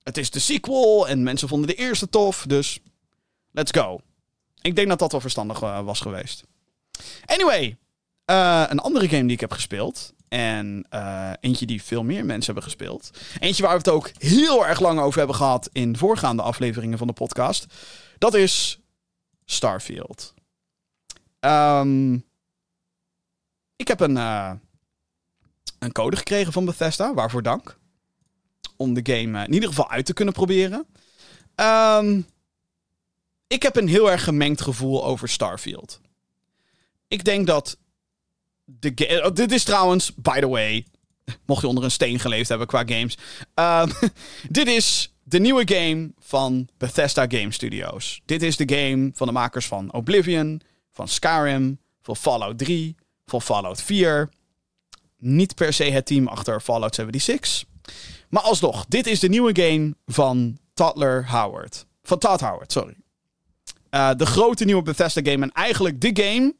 Het is de sequel en mensen vonden de eerste tof. Dus let's go. Ik denk dat dat wel verstandig eh, was geweest. Anyway, eh, een andere game die ik heb gespeeld. En eh, eentje die veel meer mensen hebben gespeeld. Eentje waar we het ook heel erg lang over hebben gehad in voorgaande afleveringen van de podcast. Dat is Starfield. Ehm, ik heb een, eh, een code gekregen van Bethesda, waarvoor dank. Om de game eh, in ieder geval uit te kunnen proberen. Ehm, ik heb een heel erg gemengd gevoel over Starfield. Ik denk dat de ga- oh, dit is trouwens, by the way, mocht je onder een steen geleefd hebben qua games. Ehm, dit is de nieuwe game van Bethesda Game Studios. Dit is de game van de makers van Oblivion, van Skyrim, van Fallout 3, van Fallout 4. Niet per se het team achter Fallout 76. Maar alsnog, dit is de nieuwe game van Toddler Howard. Van Todd Howard, sorry. Eh, de grote nieuwe Bethesda game en eigenlijk de game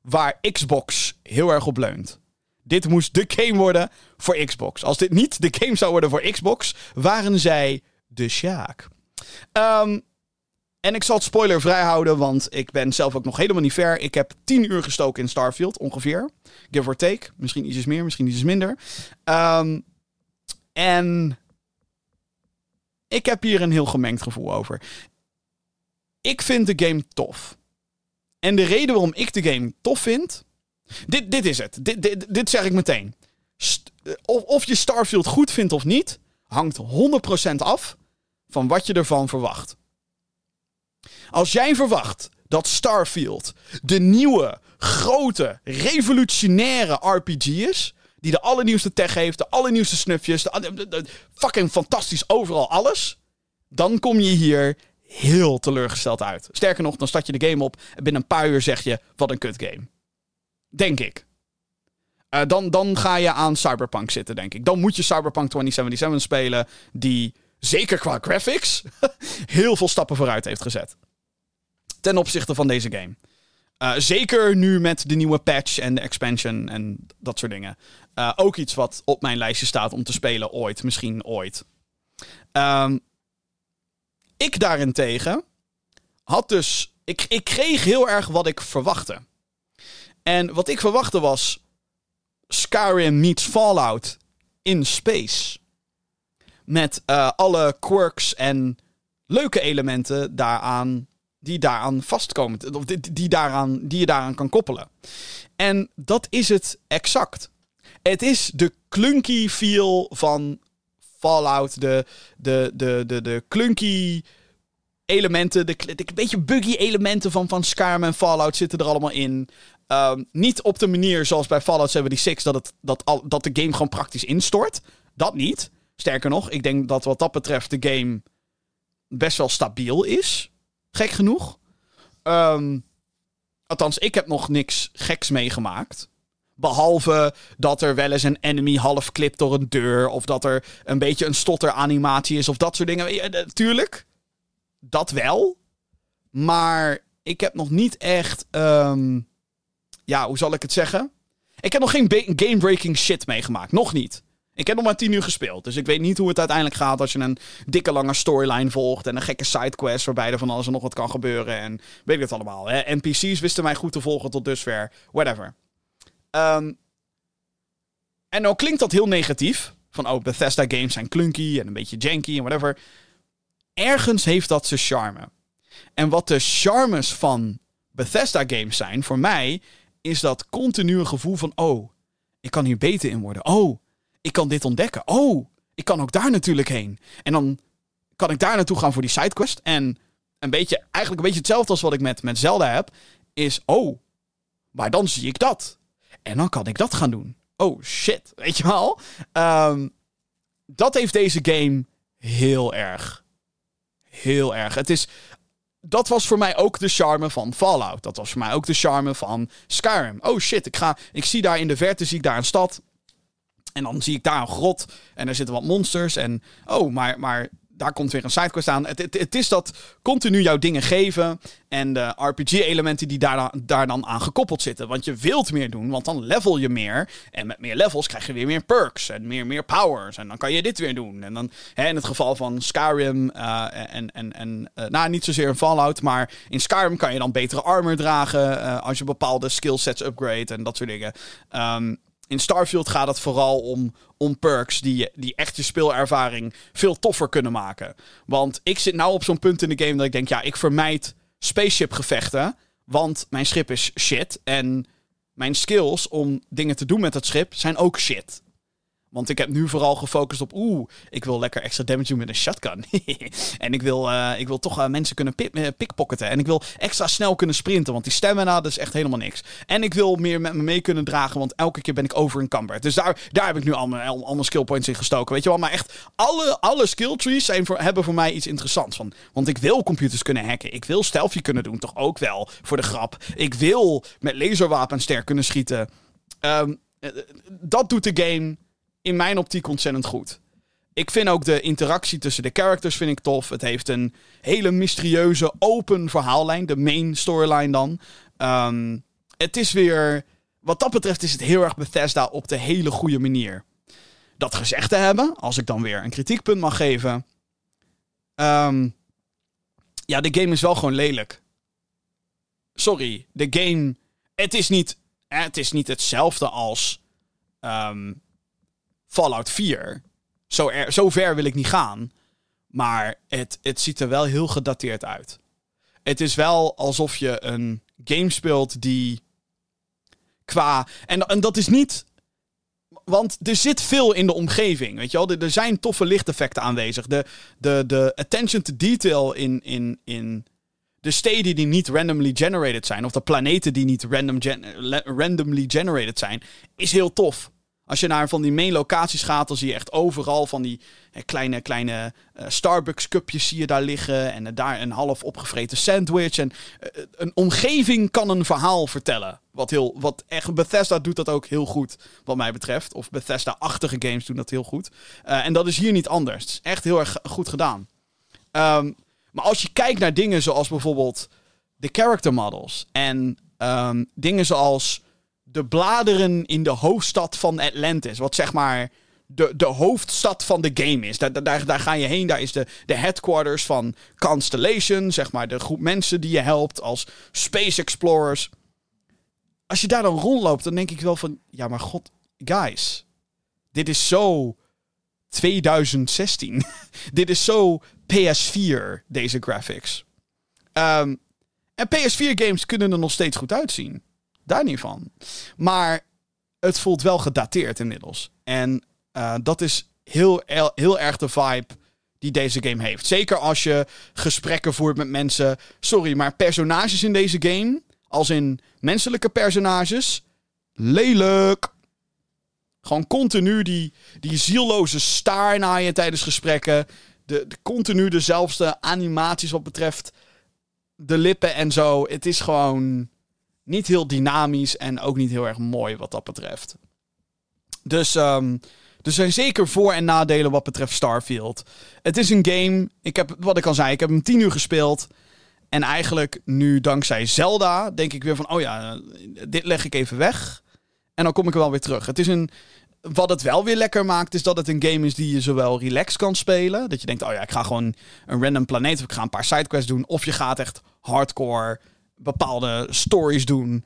waar Xbox heel erg op leunt. Dit moest de game worden voor Xbox. Als dit niet de game zou worden voor Xbox, waren zij de Sjaak. Ehm, en ik zal het spoiler vrij houden, want ik ben zelf ook nog helemaal niet ver. Ik heb 10 uur gestoken in Starfield, ongeveer. Give or take. Misschien iets meer, misschien iets minder. Ehm, en ik heb hier een heel gemengd gevoel over. Ik vind de game tof. En de reden waarom ik de game tof vind. Dit, dit is het. Dit, dit, dit zeg ik meteen. Of, of je Starfield goed vindt of niet, hangt 100% af van wat je ervan verwacht. Als jij verwacht dat Starfield de nieuwe, grote, revolutionaire RPG is. Die de allernieuwste tech heeft, de allernieuwste snufjes, de, fucking fantastisch overal alles. Dan kom je hier heel teleurgesteld uit. Sterker nog, dan start je de game op en binnen een paar uur zeg je, wat een kut game. Denk ik. Eh, dan, dan ga je aan Cyberpunk zitten, denk ik. Dan moet je Cyberpunk 2077 spelen, die zeker qua graphics heel veel stappen vooruit heeft gezet. Ten opzichte van deze game. Eh, zeker nu met de nieuwe patch en de expansion en dat soort dingen. Eh, ook iets wat op mijn lijstje staat om te spelen ooit. Misschien ooit. Ehm, ik daarentegen had dus... Ik, ik kreeg heel erg wat ik verwachtte. En wat ik verwachtte was... Skyrim meets Fallout in space. Met eh, alle quirks en leuke elementen daaraan, die daaraan vastkomen. Of die, die, daaraan, die je daaraan kan koppelen. En dat is het exact. Het is de clunky feel van Fallout. De, de, de, de, de clunky elementen. De, de, beetje buggy elementen van, van Skyrim en Fallout zitten er allemaal in. Ehm, niet op de manier zoals bij Fallout 76 dat, het, dat, al, dat de game gewoon praktisch instort. Dat niet. Sterker nog, ik denk dat wat dat betreft de game best wel stabiel is. Gek genoeg. Ehm, althans, ik heb nog niks geks meegemaakt. Behalve dat er wel eens een enemy half klipt door een deur. Of dat er een beetje een stotteranimatie is. Of dat soort dingen. Ja, Natuurlijk. Dat wel. Maar ik heb nog niet echt. ehm, ja, hoe zal ik het zeggen? Ik heb nog geen game-breaking shit meegemaakt. Nog niet. Ik heb nog maar 10 uur gespeeld. Dus ik weet niet hoe het uiteindelijk gaat als je een dikke lange storyline volgt. En een gekke sidequest waarbij er van alles en nog wat kan gebeuren. En weet ik het allemaal. Hè? NPC's wisten mij goed te volgen tot dusver. Whatever. Ehm, en nou klinkt dat heel negatief. Van oh, Bethesda games zijn clunky en een beetje janky en whatever. Ergens heeft dat zijn charme. En wat de charmes van Bethesda games zijn, voor mij, is dat continue gevoel van oh, ik kan hier beter in worden. Oh, ik kan dit ontdekken. Oh, ik kan ook daar natuurlijk heen. En dan kan ik daar naartoe gaan voor die sidequest. En een beetje, eigenlijk een beetje hetzelfde als wat ik met, met Zelda heb. Is, oh, maar dan zie ik dat. En dan kan ik dat gaan doen. Oh shit, weet je wel? Ehm, dat heeft deze game heel erg. Heel erg. Het is. Dat was voor mij ook de charme van Fallout. Dat was voor mij ook de charme van Skyrim. Oh shit, ik, ga, ik zie daar in de verte zie ik daar een stad. En dan zie ik daar een grot. En er zitten wat monsters. En oh, maar, maar daar komt weer een sidequest aan. Het, het, is dat continu jouw dingen geven. En de RPG-elementen die daar, daar dan aan gekoppeld zitten. Want je wilt meer doen, want dan level je meer. En met meer levels krijg je weer meer perks. En meer, meer powers. En dan kan je dit weer doen. En dan hè, in het geval van Skyrim. Uh, en, en, en uh, nou, niet zozeer een Fallout. Maar in Skyrim kan je dan betere armor dragen. Uh, als je bepaalde skillsets upgrade en dat soort dingen. Um, in Starfield gaat het vooral om, om perks die, die echt je speelervaring veel toffer kunnen maken. Want ik zit nou op zo'n punt in de game dat ik denk, ja, ik vermijd spaceship gevechten. Want mijn schip is shit. En mijn skills om dingen te doen met dat schip zijn ook shit. Want ik heb nu vooral gefocust op, oeh, ik wil lekker extra damage doen met een shotgun. en ik wil, uh, ik wil toch uh, mensen kunnen pickpocketen. En ik wil extra snel kunnen sprinten, want die stamina, is echt helemaal niks. En ik wil meer met me mee kunnen dragen, want elke keer ben ik overencumbered. Dus daar, daar heb ik nu allemaal, allemaal skill points in gestoken, weet je wel. Maar echt, alle, alle skill trees zijn voor, hebben voor mij iets interessants. Van, want ik wil computers kunnen hacken. Ik wil stealthy kunnen doen, toch ook wel, voor de grap. Ik wil met laserwapens sterk kunnen schieten. Um, dat doet de game in mijn optiek ontzettend goed. Ik vind ook de interactie tussen de characters vind ik tof. Het heeft een hele mysterieuze, open verhaallijn. De main storyline dan. Um, het is weer... Wat dat betreft is het heel erg Bethesda op de hele goede manier. Dat gezegd te hebben, als ik dan weer een kritiekpunt mag geven. Um, ja, de game is wel gewoon lelijk. Sorry, de game... Het is niet, het is niet hetzelfde als... Um, Fallout 4. Zo, er, zo ver wil ik niet gaan. Maar het, het ziet er wel heel gedateerd uit. Het is wel alsof je een game speelt die qua. En, en dat is niet. Want er zit veel in de omgeving. Weet je wel? Er, zijn toffe lichteffecten aanwezig. De, de, de attention to detail in, in, in de steden die niet randomly generated zijn. Of de planeten die niet random randomly generated zijn. Is heel tof. Als je naar van die main locaties gaat, dan zie je echt overal van die kleine, kleine uh, Starbucks cupjes zie je daar liggen. En uh, daar een half opgevreten sandwich. En uh, een omgeving kan een verhaal vertellen. Wat, heel, wat echt, Bethesda doet dat ook heel goed, wat mij betreft. Of Bethesda-achtige games doen dat heel goed. en dat is hier niet anders. Echt heel erg goed gedaan. Um, maar als je kijkt naar dingen zoals bijvoorbeeld de character models. En um, dingen zoals de bladeren in de hoofdstad van Atlantis. Wat zeg maar de, de hoofdstad van de game is. Daar, daar, daar ga je heen. Daar is de, de headquarters van Constellation. Zeg maar de groep mensen die je helpt als Space Explorers. Als je daar dan rondloopt, dan denk ik wel van... Ja, maar god, guys. Dit is zo 2016. dit is zo PS4, deze graphics. Um, en PS4-games kunnen er nog steeds goed uitzien. Daar niet van. Maar het voelt wel gedateerd inmiddels. En uh, dat is heel, heel erg de vibe die deze game heeft. Zeker als je gesprekken voert met mensen. Sorry, maar personages in deze game, als in menselijke personages, lelijk. Gewoon continu die, die zielloze staar naar je tijdens gesprekken. De, de, continu dezelfde animaties wat betreft de lippen en zo. Het is gewoon niet heel dynamisch en ook niet heel erg mooi wat dat betreft. Dus um, er zijn zeker voor- en nadelen wat betreft Starfield. Het is een game, ik heb, wat ik al zei, ik heb hem tien uur gespeeld. En eigenlijk nu dankzij Zelda denk ik weer van, oh ja, dit leg ik even weg. En dan kom ik er wel weer terug. Het is een, wat het wel weer lekker maakt, is dat het een game is die je zowel relaxed kan spelen. Dat je denkt, oh ja, ik ga gewoon een random planeet of ik ga een paar sidequests doen. Of je gaat echt hardcore bepaalde stories doen.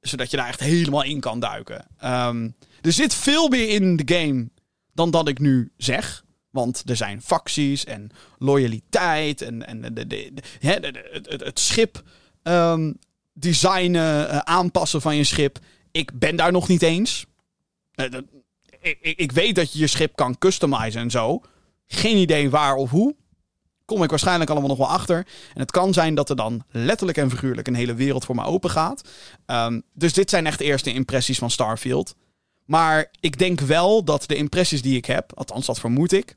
Zodat je daar echt helemaal in kan duiken. Um, er zit veel meer in de game dan dat ik nu zeg. Want er zijn facties en loyaliteit en, en de, de, het, het, schip um, designen, uh, aanpassen van je schip. Ik ben daar nog niet eens. Uh, ik, ik, weet dat je je schip kan customizen en zo. Geen idee waar of hoe. Kom ik waarschijnlijk allemaal nog wel achter. En het kan zijn dat er dan letterlijk en figuurlijk een hele wereld voor me open gaat. Ehm, dus dit zijn echt eerste impressies van Starfield. Maar ik denk wel dat de impressies die ik heb, althans dat vermoed ik,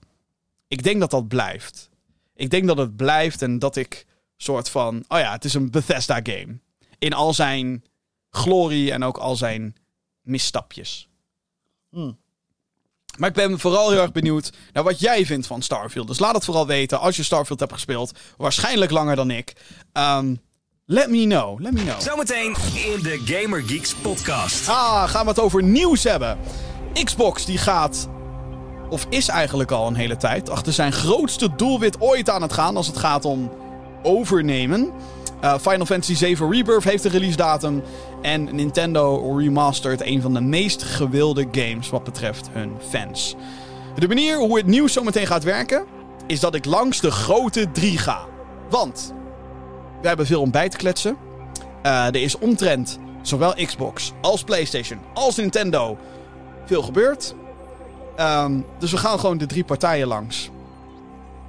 ik denk dat dat blijft. Ik denk dat het blijft en dat ik soort van, oh ja, het is een Bethesda game. In al zijn glorie en ook al zijn misstapjes. Hmm. Maar ik ben vooral heel erg benieuwd naar wat jij vindt van Starfield. Dus laat het vooral weten als je Starfield hebt gespeeld. Waarschijnlijk langer dan ik. Um, let me know, let me know. Zometeen in de Gamer Geeks podcast. Ah, gaan we het over nieuws hebben. Xbox die gaat, of is eigenlijk al een hele tijd, achter zijn grootste doelwit ooit aan het gaan als het gaat om overnemen. Uh, Final Fantasy VII Rebirth heeft een release datum. En Nintendo remastert een van de meest gewilde games wat betreft hun fans. De manier hoe het nieuws zo meteen gaat werken, is dat ik langs de grote drie ga. Want we hebben veel om bij te kletsen. Uh, er is omtrent zowel Xbox als PlayStation als Nintendo veel gebeurd. Um, dus we gaan gewoon de drie partijen langs.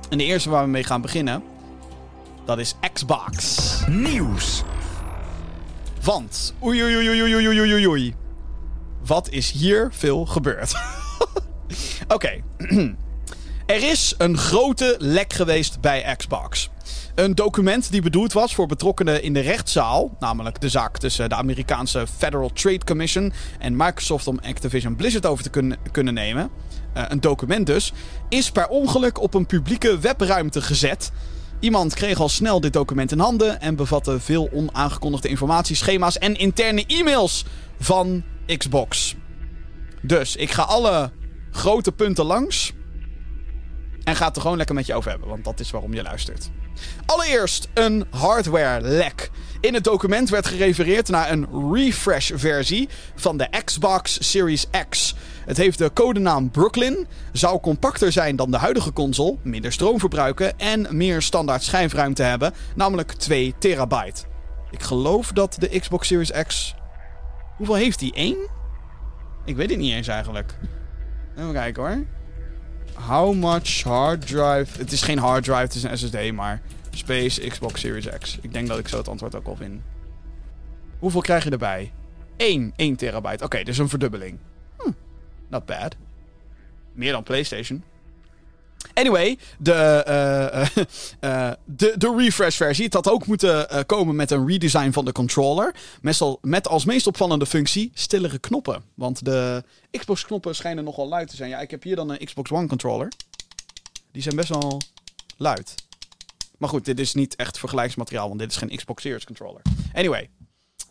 En de eerste waar we mee gaan beginnen, dat is Xbox. Nieuws. Want, oei oei oei oei oei oei oei oei. Wat is hier veel gebeurd? Oké. Er is een grote lek geweest bij Xbox. Een document die bedoeld was voor betrokkenen in de rechtszaal, namelijk de zaak tussen de Amerikaanse Federal Trade Commission en Microsoft om Activision Blizzard over te kunnen, kunnen nemen. Uh, een document dus, is per ongeluk op een publieke webruimte gezet. Iemand kreeg al snel dit document in handen en bevatte veel onaangekondigde informatie, schema's en interne e-mails van Xbox. Dus ik ga alle grote punten langs. En ga het er gewoon lekker met je over hebben, want dat is waarom je luistert. Allereerst een hardware-lek. In het document werd gerefereerd naar een refresh-versie van de Xbox Series X. Het heeft de codenaam Brooklyn, zou compacter zijn dan de huidige console, minder stroom verbruiken en meer standaard schijfruimte hebben, namelijk 2 terabyte. Ik geloof dat de Xbox Series X. Hoeveel heeft die? 1? Ik weet het niet eens eigenlijk. Even kijken hoor. How much hard drive. Het is geen hard drive, het is een SSD, maar. Space Xbox Series X. Ik denk dat ik zo het antwoord ook al vind. Hoeveel krijg je erbij? 1, 1 terabyte. Oké, dus een verdubbeling. Hm, not bad. Meer dan PlayStation. Anyway, de, uh, uh, de, de refresh-versie. Het had ook moeten komen met een redesign van de controller. Met, al, met als meest opvallende functie stillere knoppen. Want de Xbox-knoppen schijnen nogal luid te zijn. Ja, ik heb hier dan een Xbox One controller. Die zijn best wel luid. Maar goed, dit is niet echt vergelijksmateriaal, want dit is geen Xbox Series controller. Anyway.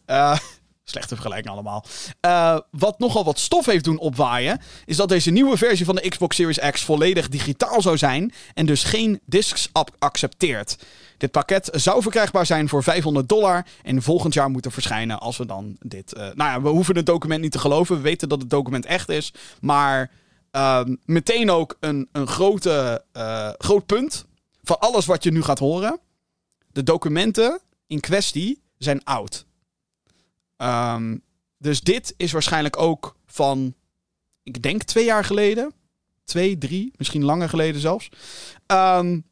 Slechte vergelijking allemaal. Uh, wat nogal wat stof heeft doen opwaaien, is dat deze nieuwe versie van de Xbox Series X volledig digitaal zou zijn en dus geen discs accepteert. Dit pakket zou verkrijgbaar zijn voor 500 dollar en volgend jaar moeten verschijnen als we dan dit... Uh, nou ja, we hoeven het document niet te geloven, we weten dat het document echt is, maar uh, meteen ook een, een grote, groot punt van alles wat je nu gaat horen. De documenten in kwestie zijn oud. Um, dus dit is waarschijnlijk ook van, ik denk twee jaar geleden. Twee, drie, misschien langer geleden zelfs. Um,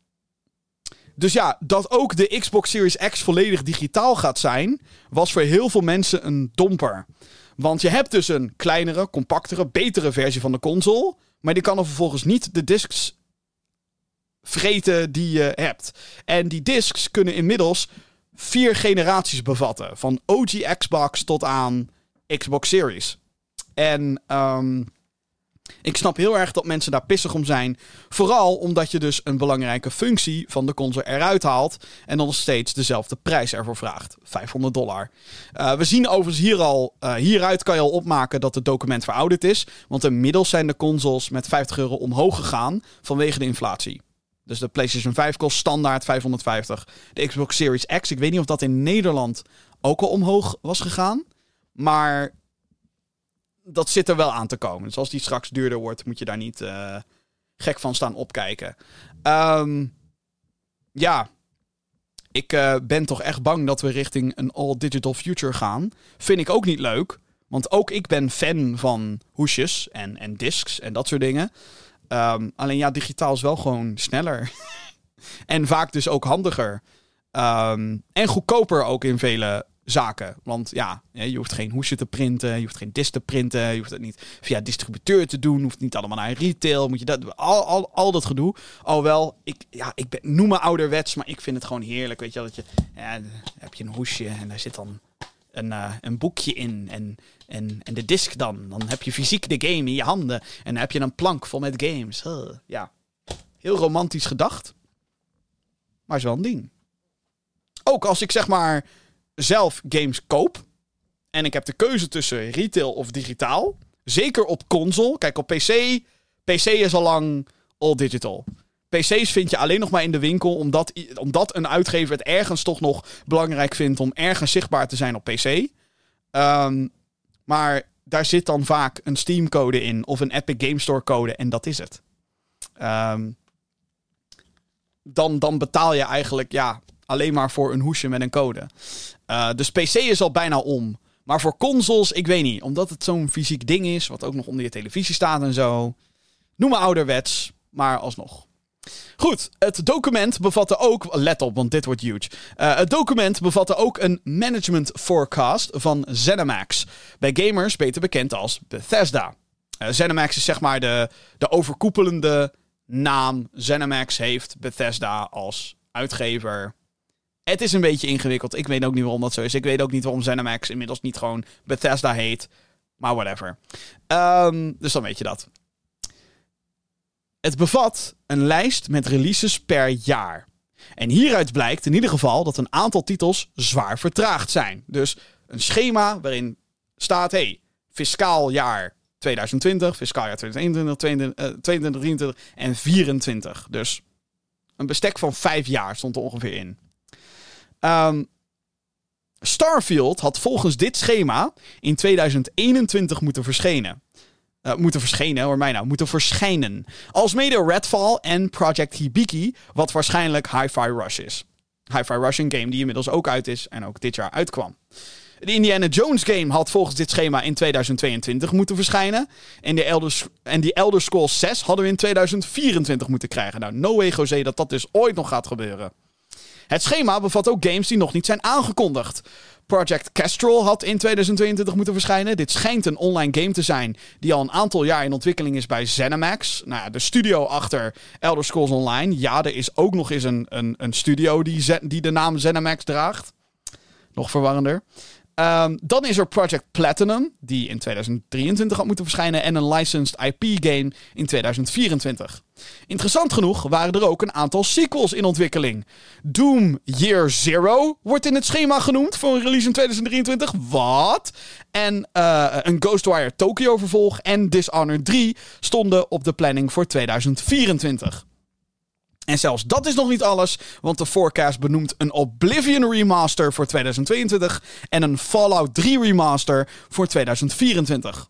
dus ja, dat ook de Xbox Series X volledig digitaal gaat zijn, was voor heel veel mensen een domper. Want je hebt dus een kleinere, compactere, betere versie van de console. Maar die kan er vervolgens niet de discs vreten die je hebt. En die discs kunnen inmiddels vier generaties bevatten. Van OG Xbox tot aan Xbox Series. En um, ik snap heel erg dat mensen daar pissig om zijn. Vooral omdat je dus een belangrijke functie van de console eruit haalt. En dan nog steeds dezelfde prijs ervoor vraagt. 500 dollar. Uh, we zien overigens hier al. Uh, hieruit kan je al opmaken dat het document verouderd is. Want inmiddels zijn de consoles met 50 euro omhoog gegaan. vanwege de inflatie. Dus de PlayStation 5 kost standaard 550. De Xbox Series X, ik weet niet of dat in Nederland ook al omhoog was gegaan. Maar dat zit er wel aan te komen. Dus als die straks duurder wordt, moet je daar niet uh, gek van staan opkijken. Um, ja, ik uh, ben toch echt bang dat we richting een all-digital future gaan. Vind ik ook niet leuk. Want ook ik ben fan van hoesjes en, en discs en dat soort dingen. Um, alleen ja, digitaal is wel gewoon sneller. En vaak dus ook handiger. Ehm, en goedkoper ook in vele zaken. Want ja, je hoeft geen hoesje te printen, je hoeft geen dis te printen, je hoeft het niet via distributeur te doen, hoeft niet allemaal naar retail, moet je dat, al, al, al dat gedoe. Alhoewel, ik, ja, ik ben, noem me ouderwets, maar ik vind het gewoon heerlijk, weet je dat je, ja, heb je een hoesje en daar zit dan een, uh, een boekje in en, en, en de disc dan. Dan heb je fysiek de game in je handen en dan heb je een plank vol met games. Ja, heel romantisch gedacht, maar is wel een ding. Ook als ik zeg maar zelf games koop. En ik heb de keuze tussen retail of digitaal. Zeker op console. Kijk, op PC. PC is al lang all digital. PC's vind je alleen nog maar in de winkel. Omdat, omdat een uitgever het ergens toch nog belangrijk vindt om ergens zichtbaar te zijn op PC. Um, maar daar zit dan vaak een Steam-code in. Of een Epic Game Store-code. En dat is het. Um, dan, dan betaal je eigenlijk ja, alleen maar voor een hoesje met een code. Uh, dus PC is al bijna om. Maar voor consoles, ik weet niet. Omdat het zo'n fysiek ding is, wat ook nog onder je televisie staat en zo. Noem me ouderwets, maar alsnog. Goed, het document bevatte ook. Let op, want dit wordt huge. Uh, het document bevatte ook een management forecast van ZeniMax. Bij gamers beter bekend als Bethesda. Uh, ZeniMax is zeg maar de, de overkoepelende naam. ZeniMax heeft Bethesda als uitgever het is een beetje ingewikkeld. Ik weet ook niet waarom dat zo is. Ik weet ook niet waarom ZeniMax inmiddels niet gewoon Bethesda heet. Maar whatever. Um, dus dan weet je dat. Het bevat een lijst met releases per jaar. En hieruit blijkt in ieder geval dat een aantal titels zwaar vertraagd zijn. Dus een schema waarin staat: hey, fiscaal jaar 2020, fiscaal jaar 2021, 2022, 2023 en 2024. Dus een bestek van vijf jaar stond er ongeveer in. Um, Starfield had volgens dit schema in 2021 moeten verschijnen. Uh, moeten verschijnen, hoor mij nou, moeten verschijnen. Als mede Redfall en Project Hibiki, wat waarschijnlijk Hi-Fi Rush is. Hi-Fi Rush, een game die inmiddels ook uit is en ook dit jaar uitkwam. De Indiana Jones game had volgens dit schema in 2022 moeten verschijnen. En die Elder, en die Elder Scrolls 6 hadden we in 2024 moeten krijgen. Nou, no way José dat dat dus ooit nog gaat gebeuren. Het schema bevat ook games die nog niet zijn aangekondigd. Project Castrol had in 2022 moeten verschijnen. Dit schijnt een online game te zijn die al een aantal jaar in ontwikkeling is bij ZeniMax. Nou ja, de studio achter Elder Scrolls Online. Ja, er is ook nog eens een, een, een studio die, die de naam ZeniMax draagt. Nog verwarrender. Um, dan is er Project Platinum, die in 2023 had moeten verschijnen. En een licensed IP-game in 2024. Interessant genoeg waren er ook een aantal sequels in ontwikkeling. Doom Year Zero wordt in het schema genoemd voor een release in 2023. Wat? En uh, een Ghostwire Tokyo vervolg en Dishonored 3 stonden op de planning voor 2024. En zelfs dat is nog niet alles, want de forecast benoemt een Oblivion remaster voor 2022 en een Fallout 3 remaster voor 2024.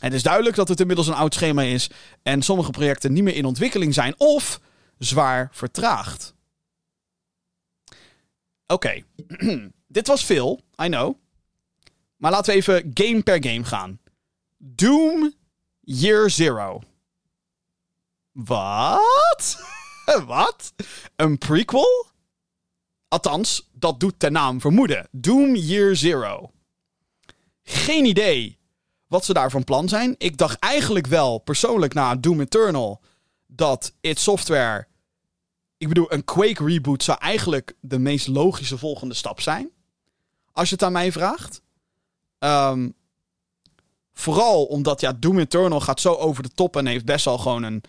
Het is duidelijk dat het inmiddels een oud schema is en sommige projecten niet meer in ontwikkeling zijn of zwaar vertraagd. Oké, dit was veel, I know. Maar laten we even game per game gaan. Doom Year Zero. Wat? Wat? Een prequel? Althans, dat doet de naam vermoeden. Doom Year Zero. Geen idee wat ze daar van plan zijn. Ik dacht eigenlijk wel, persoonlijk na Doom Eternal, dat it Software. Ik bedoel, een Quake reboot zou eigenlijk de meest logische volgende stap zijn. Als je het aan mij vraagt. Um, vooral omdat ja, Doom Eternal gaat zo over de top en heeft best wel gewoon een.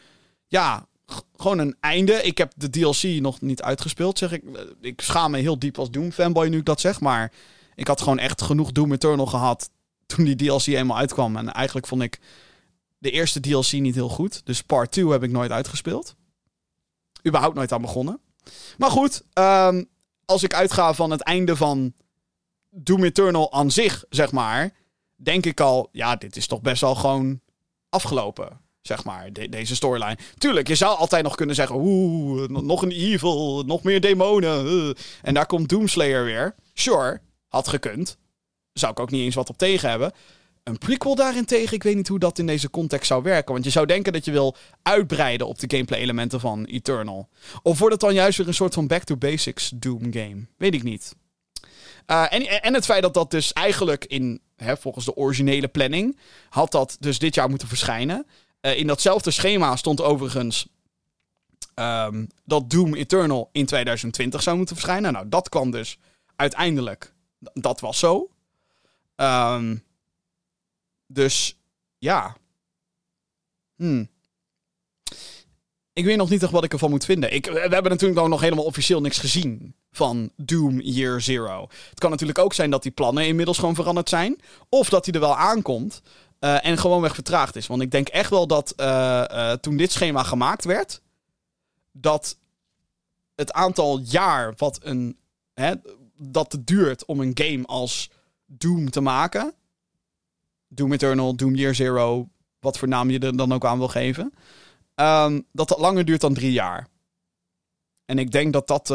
Ja, gewoon een einde. Ik heb de DLC nog niet uitgespeeld, zeg ik. Ik schaam me heel diep als Doom-fanboy nu ik dat zeg. Maar ik had gewoon echt genoeg Doom Eternal gehad toen die DLC eenmaal uitkwam. En eigenlijk vond ik de eerste DLC niet heel goed. Dus part 2 heb ik nooit uitgespeeld. Überhaupt nooit aan begonnen. Maar goed, um, als ik uitga van het einde van Doom Eternal aan zich, zeg maar... denk ik al, ja, dit is toch best wel gewoon afgelopen zeg maar, deze storyline. Tuurlijk, je zou altijd nog kunnen zeggen, oeh, nog een evil, nog meer demonen. Uh. En daar komt Doomslayer weer. Sure, had gekund. Zou ik ook niet eens wat op tegen hebben. Een prequel daarentegen, ik weet niet hoe dat in deze context zou werken. Want je zou denken dat je wil uitbreiden op de gameplay-elementen van Eternal. Of wordt het dan juist weer een soort van back to basics Doom game? Weet ik niet. Uh, en, en het feit dat dat dus eigenlijk in, hè, volgens de originele planning, had dat dus dit jaar moeten verschijnen. Uh, in datzelfde schema stond overigens um, dat Doom Eternal in 2020 zou moeten verschijnen. Nou, dat kwam dus uiteindelijk. Dat was zo. Um, dus ja. Hmm. Ik weet nog niet echt wat ik ervan moet vinden. Ik, we hebben natuurlijk nog helemaal officieel niks gezien van Doom Year Zero. Het kan natuurlijk ook zijn dat die plannen inmiddels gewoon veranderd zijn. Of dat hij er wel aankomt uh, en gewoonweg vertraagd is. Want ik denk echt wel dat uh, uh, toen dit schema gemaakt werd, dat het aantal jaar wat een, hè, dat het duurt om een game als Doom te maken. Doom Eternal, Doom Year Zero, wat voor naam je er dan ook aan wil geven. Um, dat dat langer duurt dan drie jaar. En ik denk dat dat,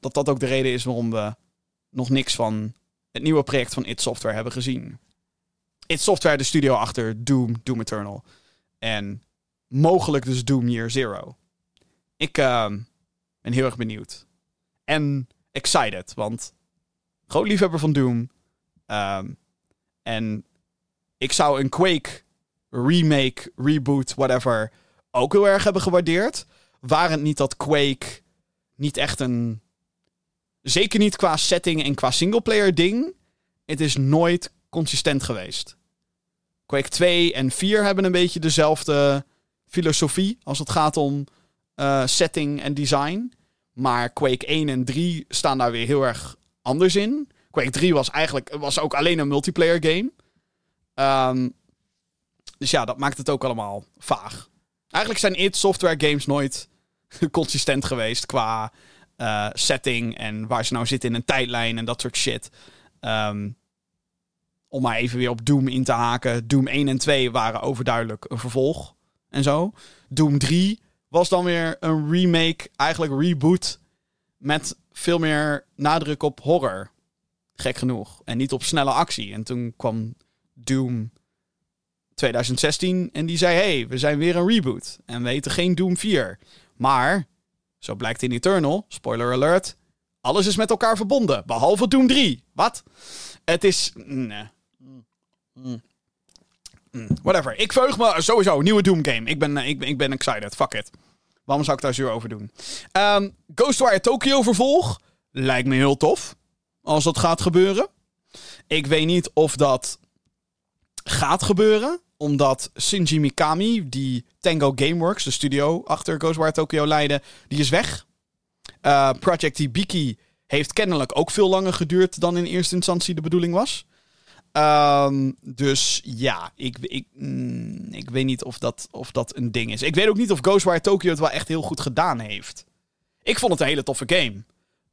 dat dat ook de reden is waarom we nog niks van het nieuwe project van It Software hebben gezien. It Software, de studio achter Doom, Doom Eternal. En mogelijk dus Doom Year Zero. Ik uh, ben heel erg benieuwd. En excited, want groot liefhebber van Doom. Um, en ik zou een Quake remake, reboot, whatever, ook heel erg hebben gewaardeerd. Waren het niet dat Quake niet echt een. Zeker niet qua setting en qua singleplayer ding. Het is nooit consistent geweest. Quake 2 en 4 hebben een beetje dezelfde filosofie als het gaat om uh, setting en design. Maar Quake 1 en 3 staan daar weer heel erg anders in. Quake 3 was eigenlijk was ook alleen een multiplayer game. Um, dus ja, dat maakt het ook allemaal vaag. Eigenlijk zijn id Software games nooit consistent geweest qua uh, setting en waar ze nou zitten in een tijdlijn en dat soort shit. Um, om maar even weer op Doom in te haken. Doom 1 en 2 waren overduidelijk een vervolg en zo. Doom 3 was dan weer een remake, eigenlijk reboot met veel meer nadruk op horror. Gek genoeg. En niet op snelle actie. En toen kwam Doom 2016 en die zei: hey, we zijn weer een reboot. En we heten geen Doom 4. Maar, zo blijkt in Eternal, spoiler alert, alles is met elkaar verbonden. Behalve Doom 3. Wat? Het is. Nee. Mm. Mm. Whatever. Ik verheug me sowieso. Nieuwe Doom game. Ik ben, ik, ik ben excited. Fuck it. Waarom zou ik daar zuur over doen? Um, Ghostwire Tokyo vervolg. Lijkt me heel tof. Als dat gaat gebeuren. Ik weet niet of dat gaat gebeuren. Omdat Shinji Mikami, die Tango Gameworks, de studio achter Ghostwire Tokyo leidde, die is weg. Uh, Project Hibiki heeft kennelijk ook veel langer geduurd dan in eerste instantie de bedoeling was. Um, dus ja, ik, ik, mm, ik weet niet of dat, of dat een ding is. Ik weet ook niet of Ghostwire Tokyo het wel echt heel goed gedaan heeft. Ik vond het een hele toffe game.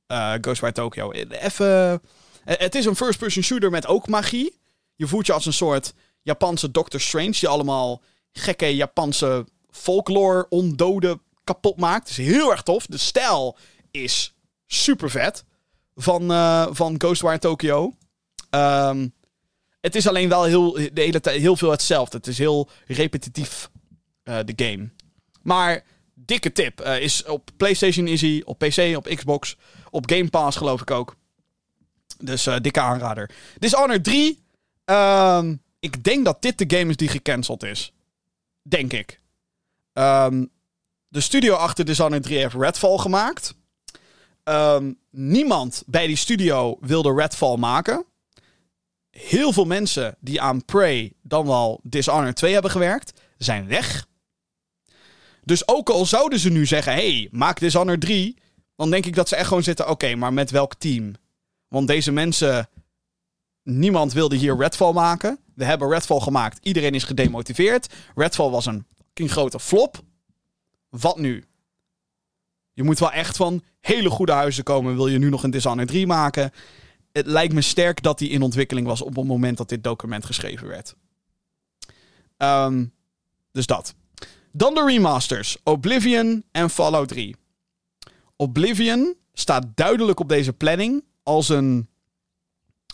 Uh, Ghostwire Tokyo. Even. Het is een first-person shooter met ook magie. Je voelt je als een soort Japanse Doctor Strange. Die allemaal gekke Japanse folklore ondoden kapot maakt. Is heel erg tof. De stijl is super vet. Van, uh, van Ghostwire Tokyo. Um, het is alleen wel heel, de hele tijd heel veel hetzelfde. Het is heel repetitief, uh, de game. Maar dikke tip. Uh, is op PlayStation is hij, op PC, op Xbox, op Game Pass geloof ik ook. Dus uh, dikke aanrader. Dishonored 3. Um, ik denk dat dit de game is die gecanceld is. Denk ik. Um, de studio achter Dishonored 3 heeft Redfall gemaakt. Um, niemand bij die studio wilde Redfall maken heel veel mensen die aan Prey dan wel Dishonored 2 hebben gewerkt, zijn weg. Dus ook al zouden ze nu zeggen: hey, maak Dishonored 3. Dan denk ik dat ze echt gewoon zitten: oké, maar met welk team? Want deze mensen. Niemand wilde hier Redfall maken. We hebben Redfall gemaakt. Iedereen is gedemotiveerd. Redfall was een fucking grote flop. Wat nu? Je moet wel echt van hele goede huizen komen. Wil je nu nog een Dishonored 3 maken? Het lijkt me sterk dat hij in ontwikkeling was op het moment dat dit document geschreven werd. Um, dus dat. Dan de remasters: Oblivion en Fallout 3. Oblivion staat duidelijk op deze planning als een,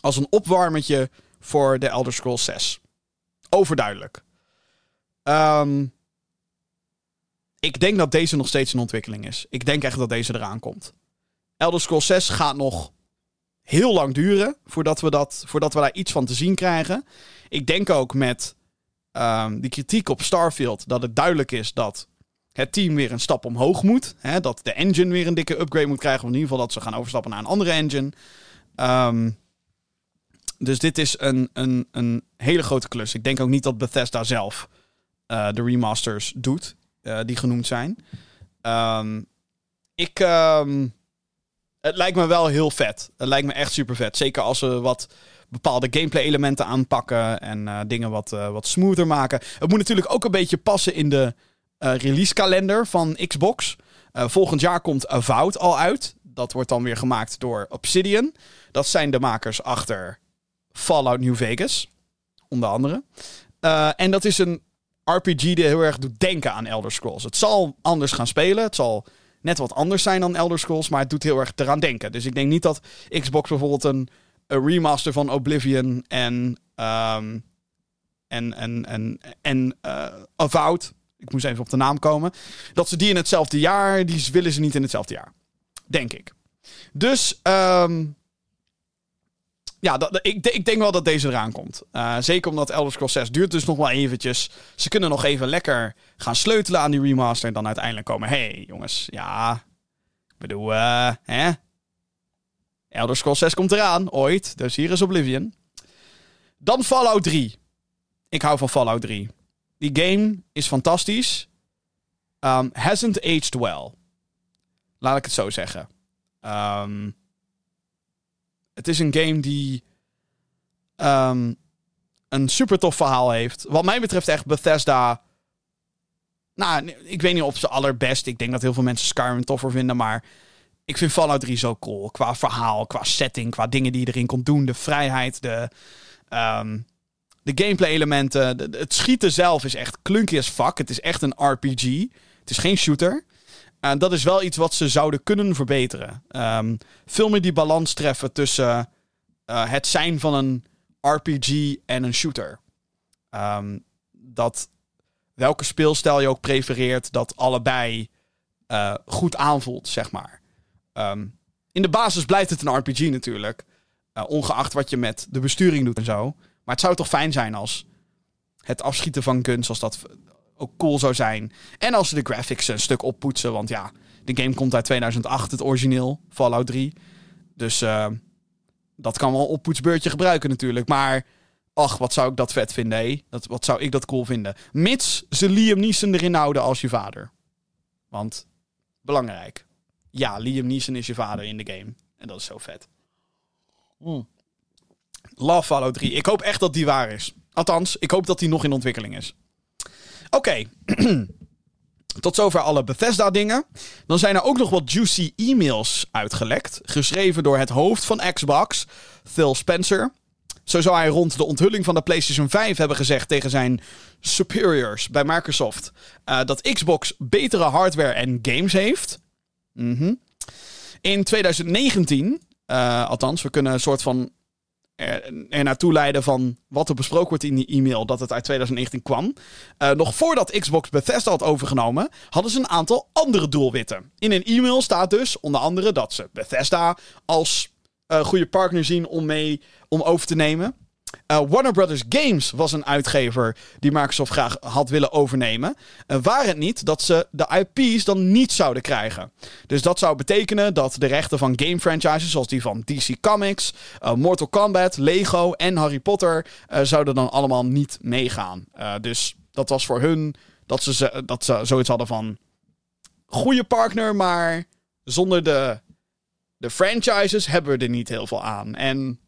als een opwarmetje voor de Elder Scrolls 6. Overduidelijk. Ehm, ik denk dat deze nog steeds in ontwikkeling is. Ik denk echt dat deze eraan komt. Elder Scrolls 6 gaat nog heel lang duren voordat we, dat, voordat we daar iets van te zien krijgen. Ik denk ook met um, die kritiek op Starfield dat het duidelijk is dat het team weer een stap omhoog moet. Hè, dat de engine weer een dikke upgrade moet krijgen. Of in ieder geval dat ze gaan overstappen naar een andere engine. Um, dus dit is een, een, een hele grote klus. Ik denk ook niet dat Bethesda zelf uh, de remasters doet, uh, die genoemd zijn. Um, ik. Het lijkt me wel heel vet. Het lijkt me echt super vet. Zeker als we wat bepaalde gameplay-elementen aanpakken en uh, dingen wat, wat smoother maken. Het moet natuurlijk ook een beetje passen in de release-kalender van Xbox. volgend jaar komt Avowed al uit. Dat wordt dan weer gemaakt door Obsidian. Dat zijn de makers achter Fallout New Vegas. Onder andere. Uh, en dat is een RPG die heel erg doet denken aan Elder Scrolls. Het zal anders gaan spelen. Het zal net wat anders zijn dan Elder Scrolls. Maar het doet heel erg eraan denken. Dus ik denk niet dat Xbox bijvoorbeeld een, een remaster van Oblivion en. Um, en. En. En. En. Uh, Avowed. Ik moest even op de naam komen. Dat ze die in hetzelfde jaar. Die willen ze niet in hetzelfde jaar. Denk ik. Dus. Um, ja, ik, ik, denk wel dat deze eraan komt. Uh, zeker omdat Elder Scrolls 6 duurt dus nog wel eventjes. Ze kunnen nog even lekker gaan sleutelen aan die remaster. En dan uiteindelijk komen. hey, jongens, ja. Ik bedoel, uh, hè? Elder Scrolls 6 komt eraan, ooit. Dus hier is Oblivion. Dan Fallout 3. Ik hou van Fallout 3. Die game is fantastisch. Um, hasn't aged well. Laat ik het zo zeggen. Um, het is een game die um, een super tof verhaal heeft. Wat mij betreft echt Bethesda. Nou, ik weet niet of ze allerbest. Ik denk dat heel veel mensen Skyrim toffer vinden, maar ik vind Fallout 3 zo cool. Qua verhaal, qua setting, qua dingen die je erin kon doen. De vrijheid, de, um, de gameplay elementen. Het schieten zelf is echt klunky as fuck. Het is echt een RPG. Het is geen shooter. En dat is wel iets wat ze zouden kunnen verbeteren. Um, veel meer die balans treffen tussen uh, het zijn van een RPG en een shooter. Um, dat welke speelstijl je ook prefereert, dat allebei uh, goed aanvoelt, zeg maar. Um, in de basis blijft het een RPG natuurlijk. Uh, ongeacht wat je met de besturing doet en zo. Maar het zou toch fijn zijn als het afschieten van guns, als dat ook cool zou zijn. En als ze de graphics een stuk oppoetsen. Want ja, de game komt uit 2008, het origineel, Fallout 3. Dus uh, dat kan wel een oppoetsbeurtje gebruiken natuurlijk. Maar ach, wat zou ik dat vet vinden, hé? Dat, wat zou ik dat cool vinden? Mits ze Liam Neeson erin houden als je vader. Want, belangrijk. Ja, Liam Neeson is je vader in de game. En dat is zo vet. Mm. Love Fallout 3. Ik hoop echt dat die waar is. Althans, ik hoop dat die nog in ontwikkeling is. Oké. Tot zover alle Bethesda-dingen. Dan zijn er ook nog wat juicy e-mails uitgelekt. Geschreven door het hoofd van Xbox, Phil Spencer. Zo zou hij rond de onthulling van de PlayStation 5 hebben gezegd tegen zijn superiors bij Microsoft: uh, dat Xbox betere hardware en games heeft. -hmm. In 2019, uh, althans, we kunnen een soort van er, naartoe leiden van wat er besproken wordt in die e-mail, dat het uit 2019 kwam. Uh, nog voordat Xbox Bethesda had overgenomen, hadden ze een aantal andere doelwitten. In een e-mail staat dus onder andere dat ze Bethesda als uh, goede partner zien om mee om over te nemen. Uh, Warner Brothers Games was een uitgever die Microsoft graag had willen overnemen. Uh, waar het niet dat ze de IP's dan niet zouden krijgen. Dus dat zou betekenen dat de rechten van game franchises zoals die van DC Comics, uh, Mortal Kombat, Lego en Harry Potter zouden dan allemaal niet meegaan. dus dat was voor hun dat ze, dat ze zoiets hadden van goede partner, maar zonder de, de franchises hebben we er niet heel veel aan. En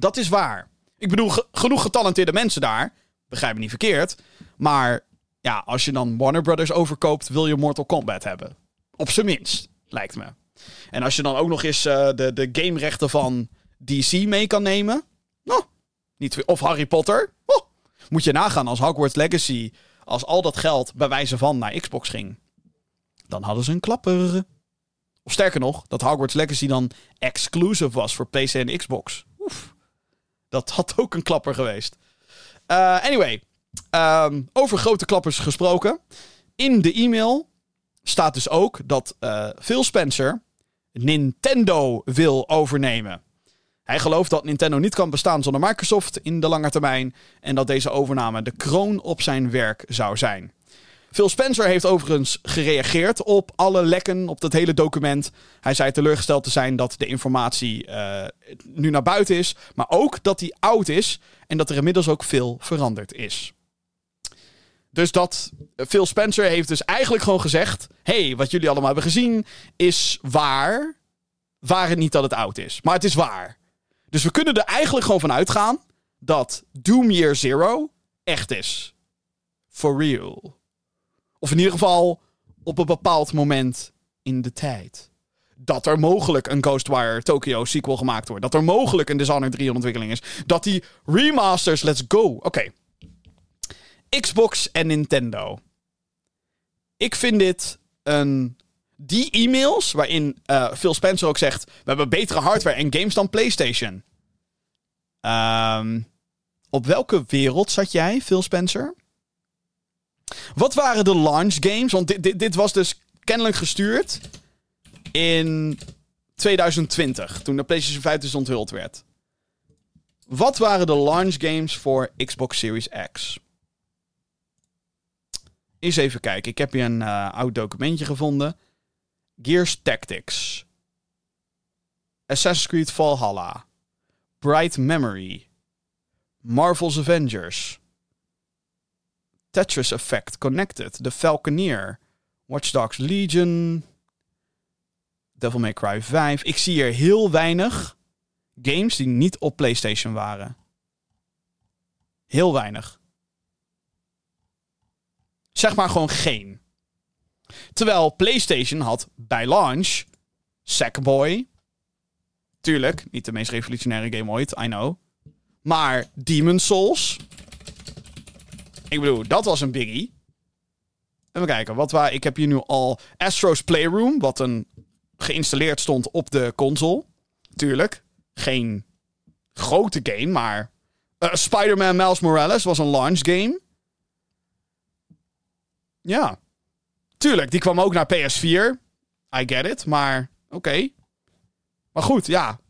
dat is waar. Ik bedoel, genoeg getalenteerde mensen daar. Begrijp me niet verkeerd. Maar ja, als je dan Warner Brothers overkoopt, wil je Mortal Kombat hebben. Op zijn minst, lijkt me. En als je dan ook nog eens uh, de, de gamerechten van DC mee kan nemen. Nou, niet, of Harry Potter. Oh, moet je nagaan als Hogwarts Legacy. Als al dat geld bij wijze van naar Xbox ging. Dan hadden ze een klapper. Of sterker nog, dat Hogwarts Legacy dan exclusive was voor PC en Xbox. Oef. Dat had ook een klapper geweest. Eh, anyway, ehm, over grote klappers gesproken. In de e-mail staat dus ook dat eh, Phil Spencer Nintendo wil overnemen. Hij gelooft dat Nintendo niet kan bestaan zonder Microsoft in de lange termijn en dat deze overname de kroon op zijn werk zou zijn. Phil Spencer heeft overigens gereageerd op alle lekken, op dat hele document. Hij zei teleurgesteld te zijn dat de informatie uh, nu naar buiten is, maar ook dat die oud is en dat er inmiddels ook veel veranderd is. Dus dat Phil Spencer heeft dus eigenlijk gewoon gezegd: hey, wat jullie allemaal hebben gezien is waar, waar het niet dat het oud is, maar het is waar. Dus we kunnen er eigenlijk gewoon van uitgaan dat Doom Year Zero echt is. For real. Of in ieder geval op een bepaald moment in de tijd. Dat er mogelijk een Ghostwire Tokyo sequel gemaakt wordt. Dat er mogelijk een Dishonored 3 ontwikkeling is. Dat die remasters, let's go. Oké. Xbox en Nintendo. Ik vind dit een. Die e-mails waarin uh, Phil Spencer ook zegt: We hebben betere hardware en games dan PlayStation. Um, op welke wereld zat jij, Phil Spencer? Wat waren de launch games? Want dit, dit, dit was dus kennelijk gestuurd in 2020, toen de PlayStation 5 dus onthuld werd. Wat waren de launch games voor Xbox Series X? Eens even kijken. Ik heb hier een uh, oud documentje gevonden. Gears Tactics. Assassin's Creed Valhalla. Bright Memory. Marvel's Avengers. Tetris Effect Connected, The Falconeer, Watch Dogs Legion, Devil May Cry 5. Ik zie hier heel weinig games die niet op PlayStation waren. Heel weinig. Zeg maar gewoon geen. Terwijl PlayStation had bij launch Sackboy. Tuurlijk, niet de meest revolutionaire game ooit, I know. Maar Demon Souls. Ik bedoel, dat was een biggie. Even kijken, wat waar. Ik heb hier nu al Astro's Playroom, wat een geïnstalleerd stond op de console. Tuurlijk, geen grote game, maar uh, Spider-Man Miles Morales was een launch game. Ja. Tuurlijk, die kwam ook naar PS4. I get it, maar oké. Maar goed, ja.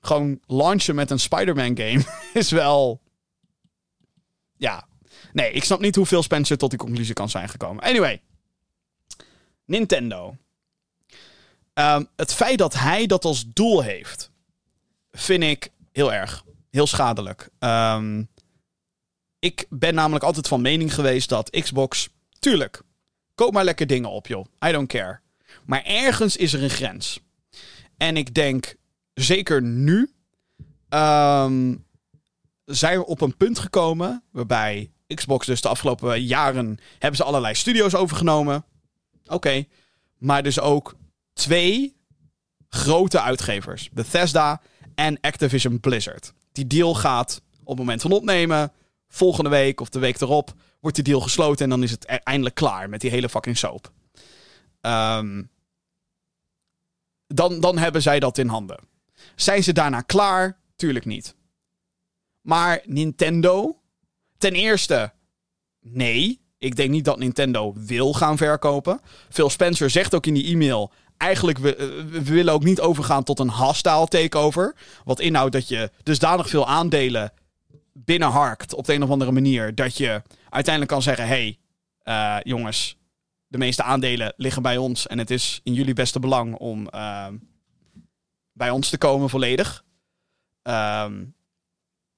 Gewoon launchen met een Spider-Man game is wel ja. Nee, ik snap niet hoeveel Spencer tot die conclusie kan zijn gekomen. Anyway. Nintendo. Um, het feit dat hij dat als doel heeft, vind ik heel erg. Heel schadelijk. Um, ik ben namelijk altijd van mening geweest dat Xbox. Tuurlijk, koop maar lekker dingen op, joh. I don't care. Maar ergens is er een grens. En ik denk, zeker nu. Um, zijn we op een punt gekomen waarbij Xbox dus de afgelopen jaren hebben ze allerlei studio's overgenomen. Oké. Maar dus ook twee grote uitgevers. Bethesda en Activision Blizzard. Die deal gaat op het moment van opnemen. Volgende week of de week erop wordt die deal gesloten. En dan is het e- eindelijk klaar met die hele fucking soap. Um, dan, dan hebben zij dat in handen. Zijn ze daarna klaar? Tuurlijk niet. Maar Nintendo, ten eerste, nee. Ik denk niet dat Nintendo wil gaan verkopen. Phil Spencer zegt ook in die e-mail. Eigenlijk, we, eh, we willen ook niet overgaan tot een hostile takeover. Wat inhoudt dat je dusdanig veel aandelen binnenharkt op de een of andere manier. Dat je uiteindelijk kan zeggen: hé, hey, uh, jongens, de meeste aandelen liggen bij ons. En het is in jullie beste belang om uh, bij ons te komen volledig. Um,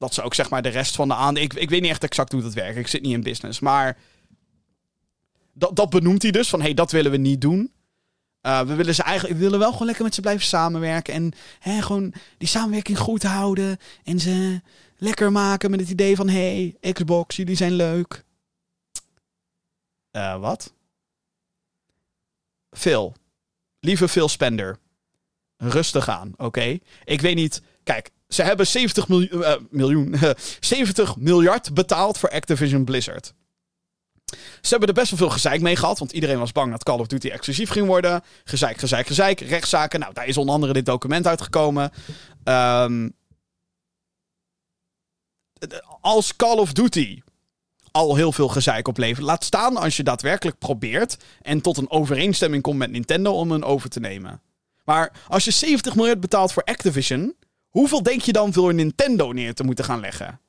dat ze ook zeg maar de rest van de aandelen... Ik, ik weet niet echt exact hoe dat werkt. Ik zit niet in business. Maar dat, dat benoemt hij dus. Van, hé, hey, dat willen we niet doen. Uh, we willen ze eigenlijk, we willen wel gewoon lekker met ze blijven samenwerken. En hè, gewoon die samenwerking goed houden. En ze lekker maken met het idee van: hey, Xbox, jullie zijn leuk. Uh, wat? Phil. Lieve Phil Spender. Rustig aan, oké? Ik weet niet. Kijk, ze hebben 70 miljoen, uh, miljoen 70 miljard betaald voor Activision Blizzard. Ze hebben er best wel veel gezeik mee gehad, want iedereen was bang dat Call of Duty exclusief ging worden. Gezeik, gezeik, gezeik, rechtszaken. Nou, daar is onder andere dit document uitgekomen. Um, als Call of Duty al heel veel gezeik oplevert. Laat staan als je daadwerkelijk probeert en tot een overeenstemming komt met Nintendo om een over te nemen. Maar als je 70 miljard betaalt voor Activision, hoeveel denk je dan voor Nintendo neer te moeten gaan leggen?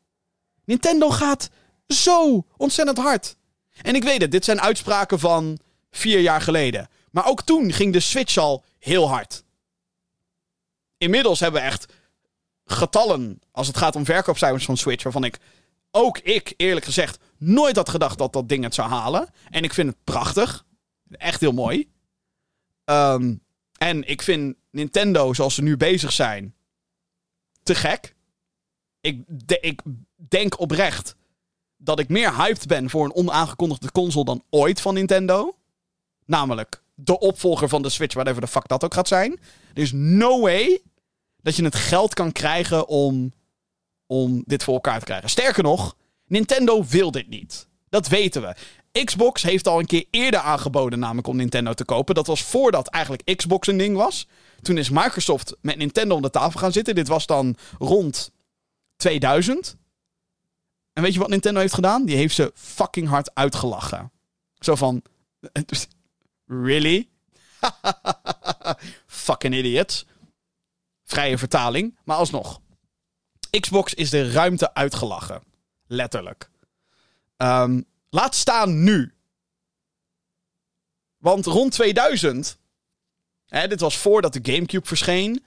Nintendo gaat zo ontzettend hard. En ik weet het, dit zijn uitspraken van vier jaar geleden. Maar ook toen ging de Switch al heel hard. Inmiddels hebben we echt getallen als het gaat om verkoopcijfers van Switch, waarvan ik ook ik, eerlijk gezegd, nooit had gedacht dat dat ding het zou halen. En ik vind het prachtig. Echt heel mooi. Um, en ik vind Nintendo, zoals ze nu bezig zijn, te gek. Ik, ik denk oprecht dat ik meer hyped ben voor een onaangekondigde console dan ooit van Nintendo. Namelijk de opvolger van de Switch, whatever de fuck dat ook gaat zijn. Er is no way dat je het geld kan krijgen om, om dit voor elkaar te krijgen. Sterker nog, Nintendo wil dit niet. Dat weten we. Xbox heeft al een keer eerder aangeboden namelijk om Nintendo te kopen. Dat was voordat eigenlijk Xbox een ding was. Toen is Microsoft met Nintendo om de tafel gaan zitten. Dit was dan rond 2000. En weet je wat Nintendo heeft gedaan? Die heeft ze fucking hard uitgelachen. Zo van... Really? fucking idiots. Vrije vertaling, maar alsnog. Xbox is de ruimte uitgelachen. Letterlijk. Um, Laat staan nu. Want rond 2000, dit was voordat de GameCube verscheen,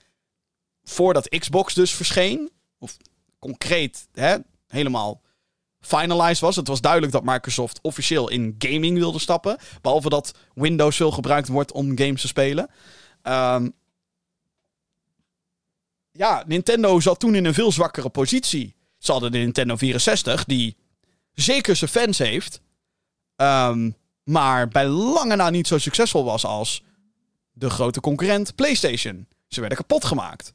voordat Xbox dus verscheen, of concreet hè, helemaal finalized was. Het was duidelijk dat Microsoft officieel in gaming wilde stappen. Behalve dat Windows veel gebruikt wordt om games te spelen. Um, ja, Nintendo zat toen in een veel zwakkere positie. Ze hadden de Nintendo 64, die zeker zijn fans heeft. Um, maar bij lange na niet zo succesvol was als de grote concurrent PlayStation. Ze werden kapot gemaakt.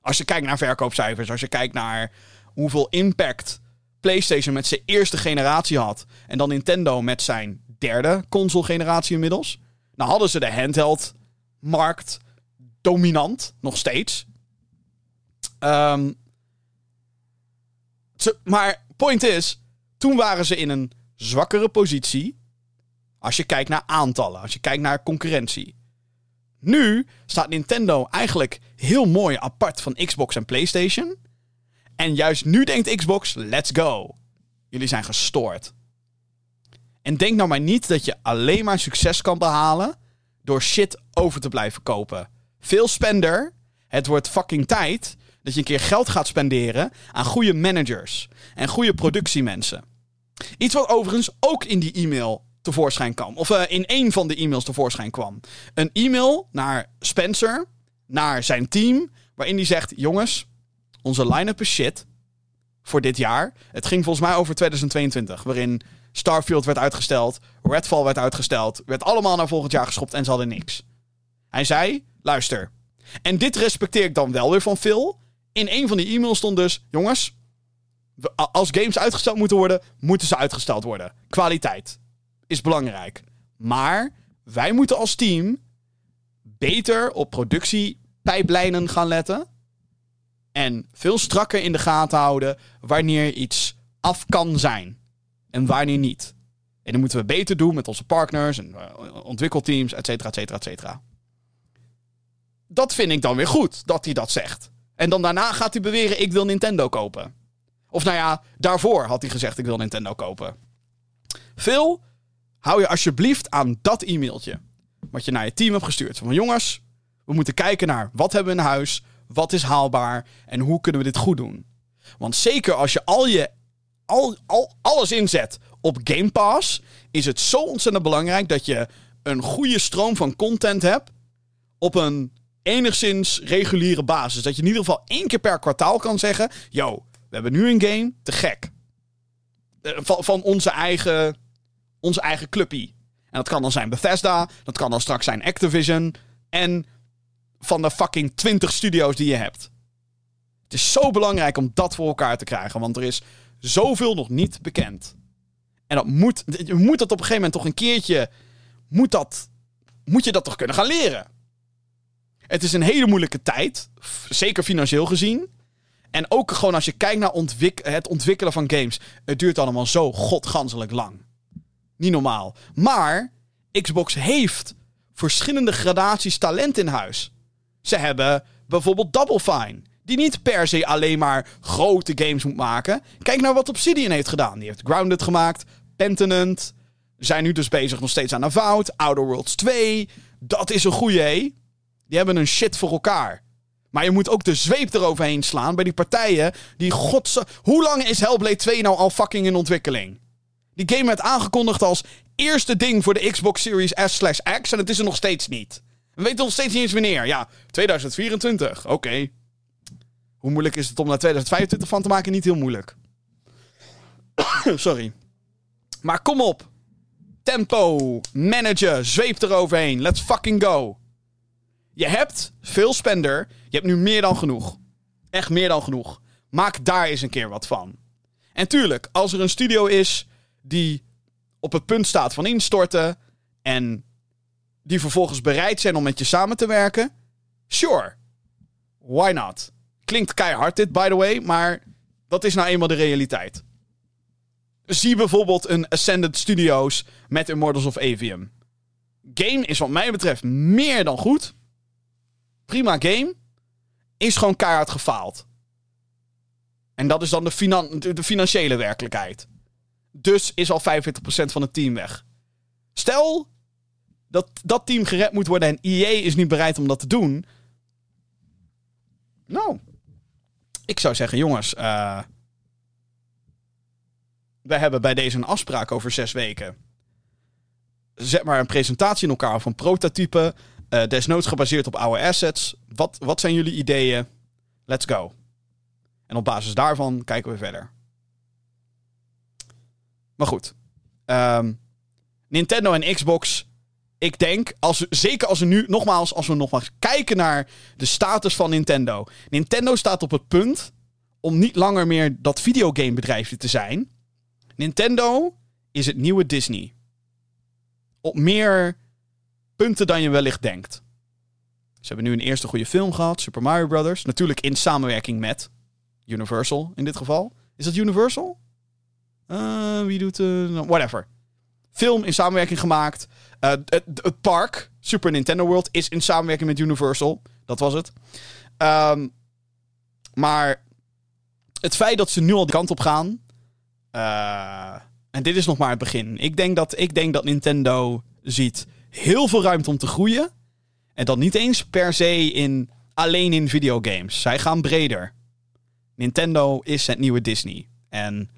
Als je kijkt naar verkoopcijfers, als je kijkt naar hoeveel impact PlayStation met zijn eerste generatie had. En dan Nintendo met zijn derde console-generatie inmiddels. Nou hadden ze de handheld-markt dominant, nog steeds. Um, maar point is, toen waren ze in een zwakkere positie. Als je kijkt naar aantallen, als je kijkt naar concurrentie. Nu staat Nintendo eigenlijk heel mooi apart van Xbox en PlayStation. En juist nu denkt Xbox: let's go. Jullie zijn gestoord. En denk nou maar niet dat je alleen maar succes kan behalen door shit over te blijven kopen. Veel spender. Het wordt fucking tijd dat je een keer geld gaat spenderen aan goede managers en goede productiemensen. Iets wat overigens ook in die e-mail tevoorschijn kwam. Of uh, in één van de e-mails tevoorschijn kwam. Een e-mail naar Spencer, naar zijn team, waarin hij zegt: Jongens, onze line-up is shit voor dit jaar. Het ging volgens mij over 2022, waarin Starfield werd uitgesteld, Redfall werd uitgesteld, werd allemaal naar volgend jaar geschopt en ze hadden niks. Hij zei: Luister. En dit respecteer ik dan wel weer van Phil. In een van die e-mails stond dus: Jongens, als games uitgesteld moeten worden, moeten ze uitgesteld worden. Kwaliteit is belangrijk. Maar wij moeten als team beter op productiepijplijnen gaan letten. En veel strakker in de gaten houden wanneer iets af kan zijn. En wanneer niet. En dan moeten we beter doen met onze partners en eh, ontwikkelteams, et cetera, et cetera, et cetera. Dat vind ik dan weer goed, dat hij dat zegt. En dan daarna gaat hij beweren, ik wil Nintendo kopen. Of nou ja, daarvoor had hij gezegd: ik wil Nintendo kopen. Phil, hou je alsjeblieft aan dat e-mailtje. Wat je naar je team hebt gestuurd. Van jongens, we moeten kijken naar wat hebben we in huis. Wat is haalbaar en hoe kunnen we dit goed doen? Want zeker als je al je al, al, alles inzet op Game Pass, is het zo ontzettend belangrijk dat je een goede stroom van content hebt op een enigszins reguliere basis. Dat je in ieder geval één keer per kwartaal kan zeggen: Yo, we hebben nu een game, te gek. Eh, van, van onze eigen, onze eigen clubpie. En dat kan dan zijn Bethesda, dat kan dan straks zijn Activision. En van de fucking 20 studio's die je hebt. Het is zo belangrijk om dat voor elkaar te krijgen, want er is zoveel nog niet bekend. En dat moet, je moet dat op een gegeven moment toch een keertje, moet, dat, moet je dat toch kunnen gaan leren. Het is een hele moeilijke tijd, zeker financieel gezien. En ook gewoon als je kijkt naar ontwik het ontwikkelen van games. Het duurt allemaal zo godganselijk lang. Niet normaal. Maar Xbox heeft verschillende gradaties talent in huis. Ze hebben bijvoorbeeld Double Fine. Die niet per se alleen maar grote games moet maken. Kijk naar wat Obsidian heeft gedaan. Die heeft Grounded gemaakt, Pentanent. Zijn nu dus bezig nog steeds aan Avowed, Outer Worlds 2. Dat is een goeie. Die hebben een shit voor elkaar. Maar je moet ook de zweep eroverheen slaan bij die partijen die gods... Hoe lang is Hellblade 2 nou al fucking in ontwikkeling? Die game werd aangekondigd als eerste ding voor de Xbox Series S slash X en het is er nog steeds niet. We weten nog steeds niet eens wanneer. Ja, 2024. Oké. Hoe moeilijk is het om naar 2025 van te maken? Niet heel moeilijk. Sorry. Maar kom op. Tempo. Managen. Zweep eroverheen. Let's fucking go. Je hebt veel spender. Je hebt nu meer dan genoeg. Echt meer dan genoeg. Maak daar eens een keer wat van. En tuurlijk, als er een studio is die op het punt staat van instorten. en die vervolgens bereid zijn om met je samen te werken. Sure. Why not? Klinkt keihard dit, by the way, maar dat is nou eenmaal de realiteit. Zie bijvoorbeeld een Ascended Studios met Immortals of Avium. Game is wat mij betreft meer dan goed. Prima game. Is gewoon keihard gefaald. En dat is dan de, finan de financiële werkelijkheid. Dus is al 45% van het team weg. Stel dat dat team gered moet worden en EA is niet bereid om dat te doen. Nou, ik zou zeggen, jongens, uh, we hebben bij deze een afspraak over zes weken. Zet maar een presentatie in elkaar van prototypen. Uh, desnoods gebaseerd op oude assets. Wat, wat zijn jullie ideeën? Let's go. En op basis daarvan kijken we verder. Maar goed. Um, Nintendo en Xbox. Ik denk, als zeker als we nu, nogmaals, als we nogmaals kijken naar de status van Nintendo. Nintendo staat op het punt om niet langer meer dat videogamebedrijfje te zijn. Nintendo is het nieuwe Disney. Op meer punten dan je wellicht denkt. Ze hebben nu een eerste goede film gehad, Super Mario Brothers. Natuurlijk in samenwerking met Universal in dit geval. Is dat Universal? Uh, wie doet... Uh, whatever. Film in samenwerking gemaakt. Uh, het, het, park, Super Nintendo World, is in samenwerking met Universal. Dat was het. Um, maar het feit dat ze nu al de kant op gaan. Uh, en dit is nog maar het begin. Ik denk, dat, ik denk dat Nintendo ziet heel veel ruimte om te groeien. En dat niet eens per se in, alleen in videogames. Zij gaan breder. Nintendo is het nieuwe Disney. En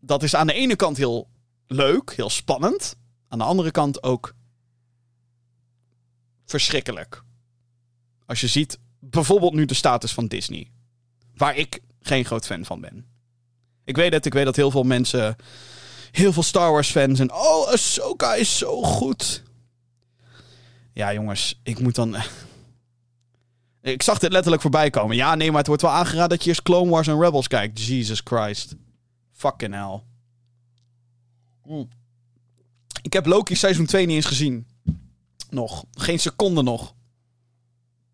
dat is aan de ene kant heel leuk, heel spannend. Aan de andere kant ook verschrikkelijk. Als je ziet bijvoorbeeld nu de status van Disney. Waar ik geen groot fan van ben. Ik weet het, ik weet dat heel veel mensen, heel veel Star Wars fans en oh, Ahsoka is zo goed. Ja, jongens, ik moet dan. Ik zag dit letterlijk voorbij komen. Ja, nee, maar het wordt wel aangeraden dat je eerst Clone Wars en Rebels kijkt. Jesus Christ. Fucking hell. Ik heb Loki seizoen 2 niet eens gezien. Nog. Geen seconde nog.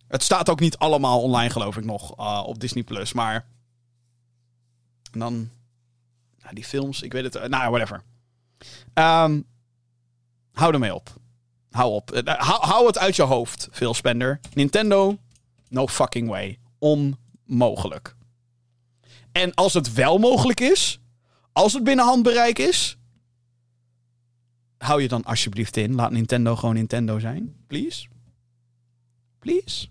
Het staat ook niet allemaal online, geloof ik, nog uh, op Disney Plus. Maar. En dan. Nou, die films, ik weet het. Uh, nou, whatever. Um, hou ermee op. Hou op. Hou, hou, het uit je hoofd, Phil Spender. Nintendo, no fucking way. Onmogelijk. En als het wel mogelijk is, als het binnen handbereik is, hou je dan alsjeblieft in. Laat Nintendo gewoon Nintendo zijn. Please. Please.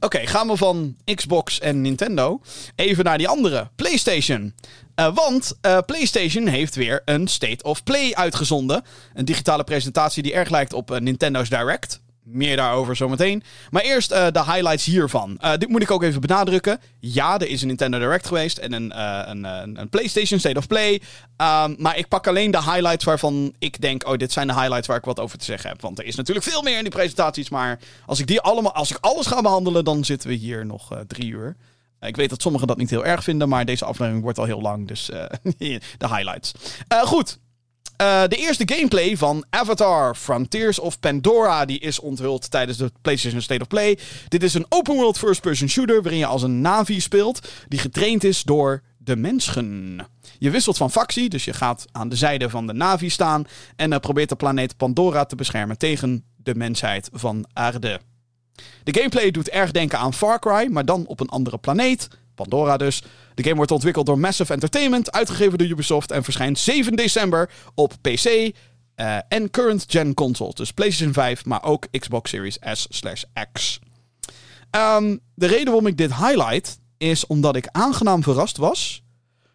Oké, gaan we van Xbox en Nintendo even naar die andere, PlayStation. Uh, want uh, PlayStation heeft weer een State of Play uitgezonden. Een digitale presentatie die erg lijkt op uh, Nintendo's Direct. Meer daarover zometeen. Maar eerst uh, de highlights hiervan. Uh, dit moet ik ook even benadrukken. Ja, er is een Nintendo Direct geweest en een, uh, een, een, PlayStation State of Play. Um, maar ik pak alleen de highlights waarvan ik denk: oh, dit zijn de highlights waar ik wat over te zeggen heb. Want er is natuurlijk veel meer in die presentaties. Maar als ik die allemaal, als ik alles ga behandelen, dan zitten we hier nog drie uur. Ik weet dat sommigen dat niet heel erg vinden, maar deze aflevering wordt al heel lang. Dus de highlights. goed. Eh, de eerste gameplay van Avatar Frontiers of Pandora die is onthuld tijdens de PlayStation State of Play. Dit is een open world first-person shooter waarin je als een Navi speelt die getraind is door de mensen. Je wisselt van factie, dus je gaat aan de zijde van de Navi staan en uh, probeert de planeet Pandora te beschermen tegen de mensheid van aarde. De gameplay doet erg denken aan Far Cry, maar dan op een andere planeet. Pandora dus. De game wordt ontwikkeld door Massive Entertainment, uitgegeven door Ubisoft en verschijnt 7 december op PC uh, en current-gen consoles. Dus PlayStation 5, maar ook Xbox Series S/X. Um, de reden waarom ik dit highlight is omdat ik aangenaam verrast was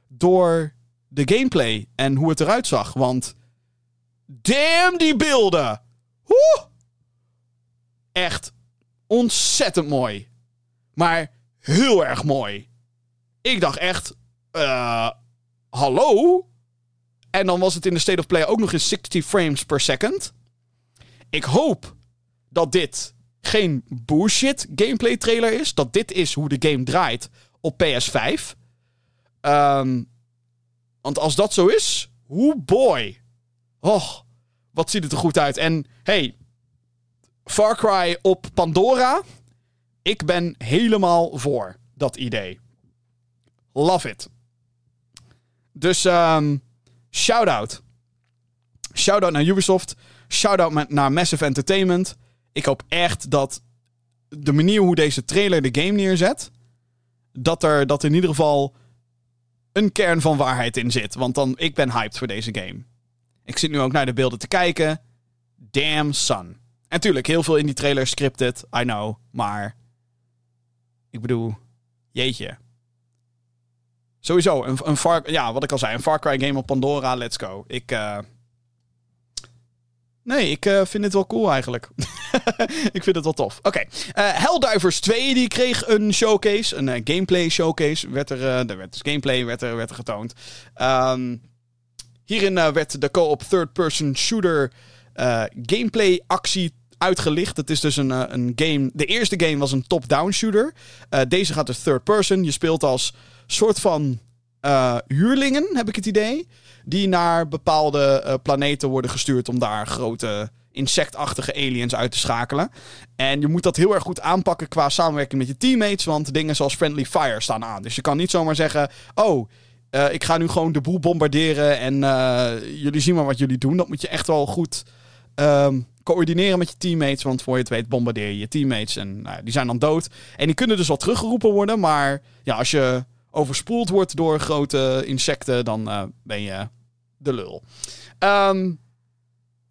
door de gameplay en hoe het eruit zag. Want damn die beelden! Woe! Echt ontzettend mooi. Maar heel erg mooi. Ik dacht echt, uh, hallo? En dan was het in de State of Play ook nog eens 60 frames per second. Ik hoop dat dit geen bullshit gameplay trailer is. Dat dit is hoe de game draait op PS5. Um, want als dat zo is, hoe boy. Oh, wat ziet het er goed uit. En hey, Far Cry op Pandora. Ik ben helemaal voor dat idee. Love it. Dus um, shout-out. Shout-out naar Ubisoft. Shout-out naar Massive Entertainment. Ik hoop echt dat de manier hoe deze trailer de game neerzet... dat er dat in ieder geval een kern van waarheid in zit. Want dan, ik ben hyped voor deze game. Ik zit nu ook naar de beelden te kijken. Damn son. En natuurlijk, heel veel in die trailer scripted. I know. Maar ik bedoel, jeetje. Sowieso, een, een Far, ja, wat ik al zei, een Far Cry game op Pandora, let's go. Ik, uh... nee, ik uh, vind het wel cool eigenlijk. ik vind het wel tof. Oké, okay. uh, Helldivers 2 die kreeg een showcase, een gameplay showcase. Werd er, er werd dus gameplay werd er, werd er getoond. Um, hierin werd de co-op third-person shooter gameplay actie uitgelicht. Het is dus een, een game. De eerste game was een top-down shooter. Deze gaat dus third person. Je speelt als soort van uh, huurlingen, heb ik het idee. Die naar bepaalde uh, planeten worden gestuurd om daar grote insectachtige aliens uit te schakelen. En je moet dat heel erg goed aanpakken qua samenwerking met je teammates. Want dingen zoals Friendly Fire staan aan. Dus je kan niet zomaar zeggen: Oh, uh, ik ga nu gewoon de boel bombarderen. En jullie zien maar wat jullie doen. Dat moet je echt wel goed. Um, coördineren met je teammates. Want voor je het weet bombardeer je je teammates. En nou, die zijn dan dood. En die kunnen dus wel teruggeroepen worden. Maar ja, als je overspoeld wordt door grote insecten, dan uh, ben je de lul. Um,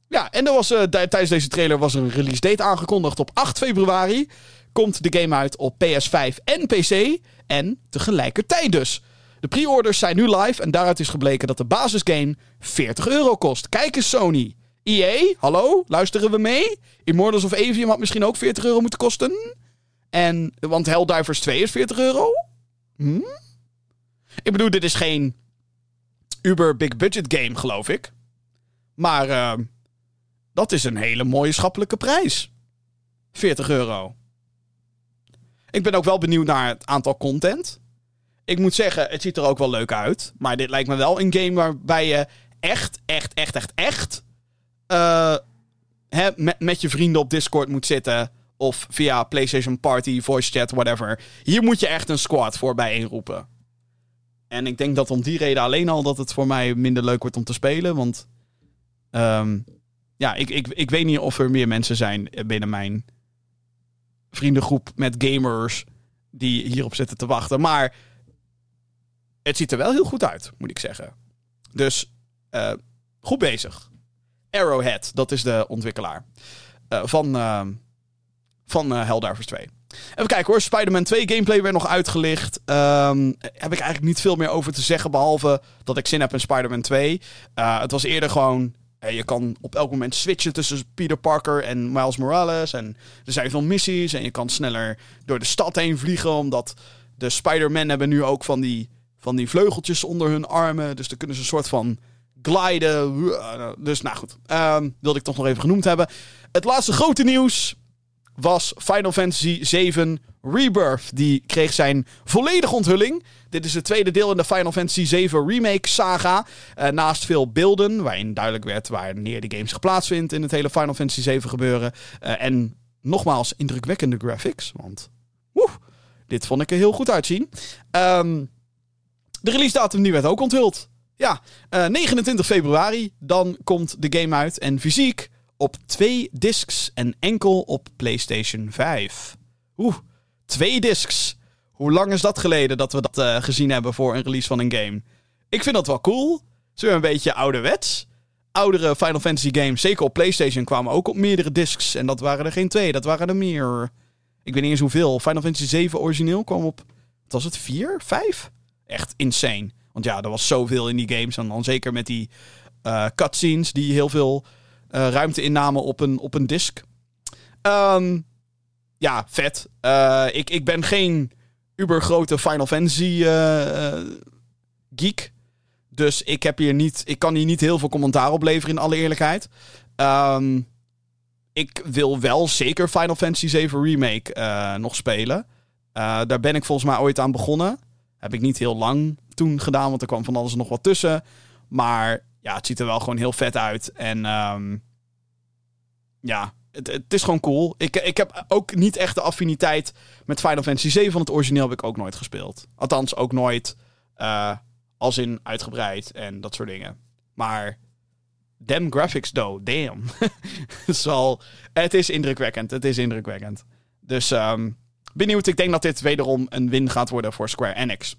ja, en er was, uh, tijdens deze trailer was een release date aangekondigd. Op 8 februari komt de game uit op PS5 en PC. En tegelijkertijd dus. De pre-orders zijn nu live en daaruit is gebleken dat de basisgame 40 euro kost. Kijk eens Sony. EA, hallo, luisteren we mee? Immortals of Avium had misschien ook 40 euro moeten kosten. En, want Helldivers 2 is 40 euro? Hm? Ik bedoel, dit is geen uber big budget game, geloof ik. Maar uh, dat is een hele mooie schappelijke prijs. 40 euro. Ik ben ook wel benieuwd naar het aantal content. Ik moet zeggen, het ziet er ook wel leuk uit. Maar dit lijkt me wel een game waarbij je echt, echt, echt, echt, echt uh, hè, met, met je vrienden op Discord moet zitten. Of via PlayStation Party, voice chat, whatever. Hier moet je echt een squad voor bijeenroepen. En ik denk dat om die reden alleen al dat het voor mij minder leuk wordt om te spelen. Want um, ja, ik, ik, ik weet niet of er meer mensen zijn binnen mijn vriendengroep met gamers die hierop zitten te wachten. Maar het ziet er wel heel goed uit, moet ik zeggen. Dus uh, goed bezig. Arrowhead, dat is de ontwikkelaar uh, van, uh, van uh, Helldivers 2. Even kijken hoor, Spider-Man 2 gameplay werd nog uitgelicht. Um, heb ik eigenlijk niet veel meer over te zeggen, behalve dat ik zin heb in Spider-Man 2. het was eerder gewoon, je kan op elk moment switchen tussen Peter Parker en Miles Morales. En er zijn veel missies en je kan sneller door de stad heen vliegen, omdat de Spider-Man hebben nu ook van die, van die vleugeltjes onder hun armen. Dus dan kunnen ze een soort van gliden. Dus nou goed, um, wilde ik toch nog even genoemd hebben. Het laatste grote nieuws was Final Fantasy 7 Rebirth die kreeg zijn volledige onthulling. Dit is het tweede deel in de Final Fantasy VII Remake saga. Uh, naast veel beelden, waarin duidelijk werd wanneer de game zich plaatsvindt in het hele Final Fantasy VII gebeuren. Uh, en nogmaals, indrukwekkende graphics. Want woe, dit vond ik er heel goed uitzien. Um, de release datum die werd ook onthuld. Ja, uh, 29 februari, dan komt de game uit. En fysiek op twee discs en enkel op PlayStation 5. Oeh, twee discs. Hoe lang is dat geleden dat we dat uh, gezien hebben voor een release van een game? Ik vind dat wel cool. Zo een beetje ouderwets. Oudere Final Fantasy games, zeker op PlayStation, kwamen ook op meerdere discs. En dat waren er geen twee, dat waren er meer. Ik weet niet eens hoeveel. Final Fantasy 7 origineel kwam op. Was het? Vier? Vijf? Echt insane. Want ja, er was zoveel in die games. En dan zeker met die uh, cutscenes die heel veel uh, ruimte innamen op een, op een disc. Um, ja, vet. Uh, ik, ik ben geen ubergrote Final Fantasy geek. Dus ik, heb hier niet, ik kan hier niet heel veel commentaar op leveren, in alle eerlijkheid. Um, ik wil wel zeker Final Fantasy 7 Remake nog spelen. Daar ben ik volgens mij ooit aan begonnen. Heb ik niet heel lang toen gedaan, want er kwam van alles nog wat tussen. Maar ja, het ziet er wel gewoon heel vet uit. En um, ja, het, het, is gewoon cool. Ik, ik heb ook niet echt de affiniteit met Final Fantasy 7, van het origineel heb ik ook nooit gespeeld. Althans, ook nooit uh, als in uitgebreid en dat soort dingen. Maar damn graphics though, damn. Het is indrukwekkend, het is indrukwekkend. Dus um, benieuwd, ik denk dat dit wederom een win gaat worden voor Square Enix.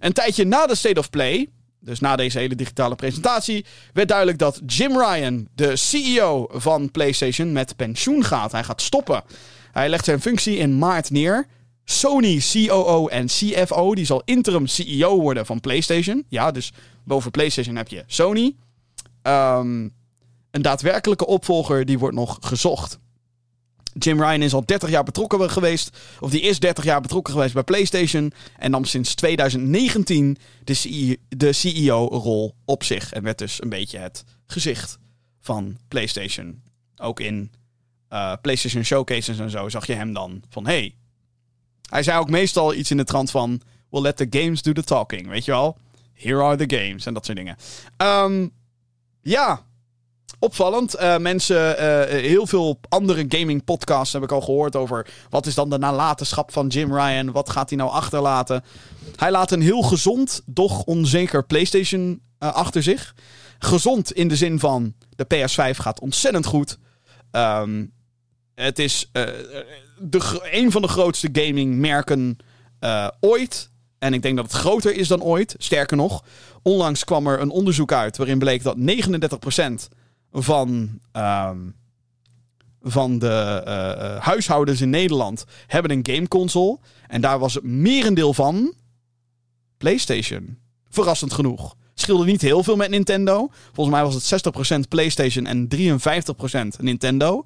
Een tijdje na de State of Play, dus na deze hele digitale presentatie, werd duidelijk dat Jim Ryan, de CEO van PlayStation, met pensioen gaat. Hij gaat stoppen. Hij legt zijn functie in maart neer. Sony COO en CFO, die zal interim CEO worden van PlayStation. Ja, dus boven PlayStation heb je Sony. Um, een daadwerkelijke opvolger die wordt nog gezocht. Jim Ryan is al 30 jaar betrokken geweest, of die is 30 jaar betrokken geweest bij PlayStation en nam sinds 2019 de, CEO, de CEO-rol op zich en werd dus een beetje het gezicht van PlayStation. Ook in uh, PlayStation Showcases en zo zag je hem dan van hey. Hij zei ook meestal iets in de trant van we'll let the games do the talking, weet je wel? Here are the games en dat soort dingen. Um, ja, opvallend. Uh, mensen, uh, heel veel andere gaming podcasts heb ik al gehoord over wat is dan de nalatenschap van Jim Ryan? Wat gaat hij nou achterlaten? Hij laat een heel gezond, doch onzeker PlayStation achter zich. Gezond in de zin van de PS5 gaat ontzettend goed. Um, het is de, een van de grootste gamingmerken ooit. En ik denk dat het groter is dan ooit. Sterker nog, onlangs kwam er een onderzoek uit waarin bleek dat 39% van, um, van de uh, huishoudens in Nederland hebben een gameconsole. En daar was het merendeel van PlayStation. Verrassend genoeg. Scheelde niet heel veel met Nintendo. Volgens mij was het 60% PlayStation en 53% Nintendo.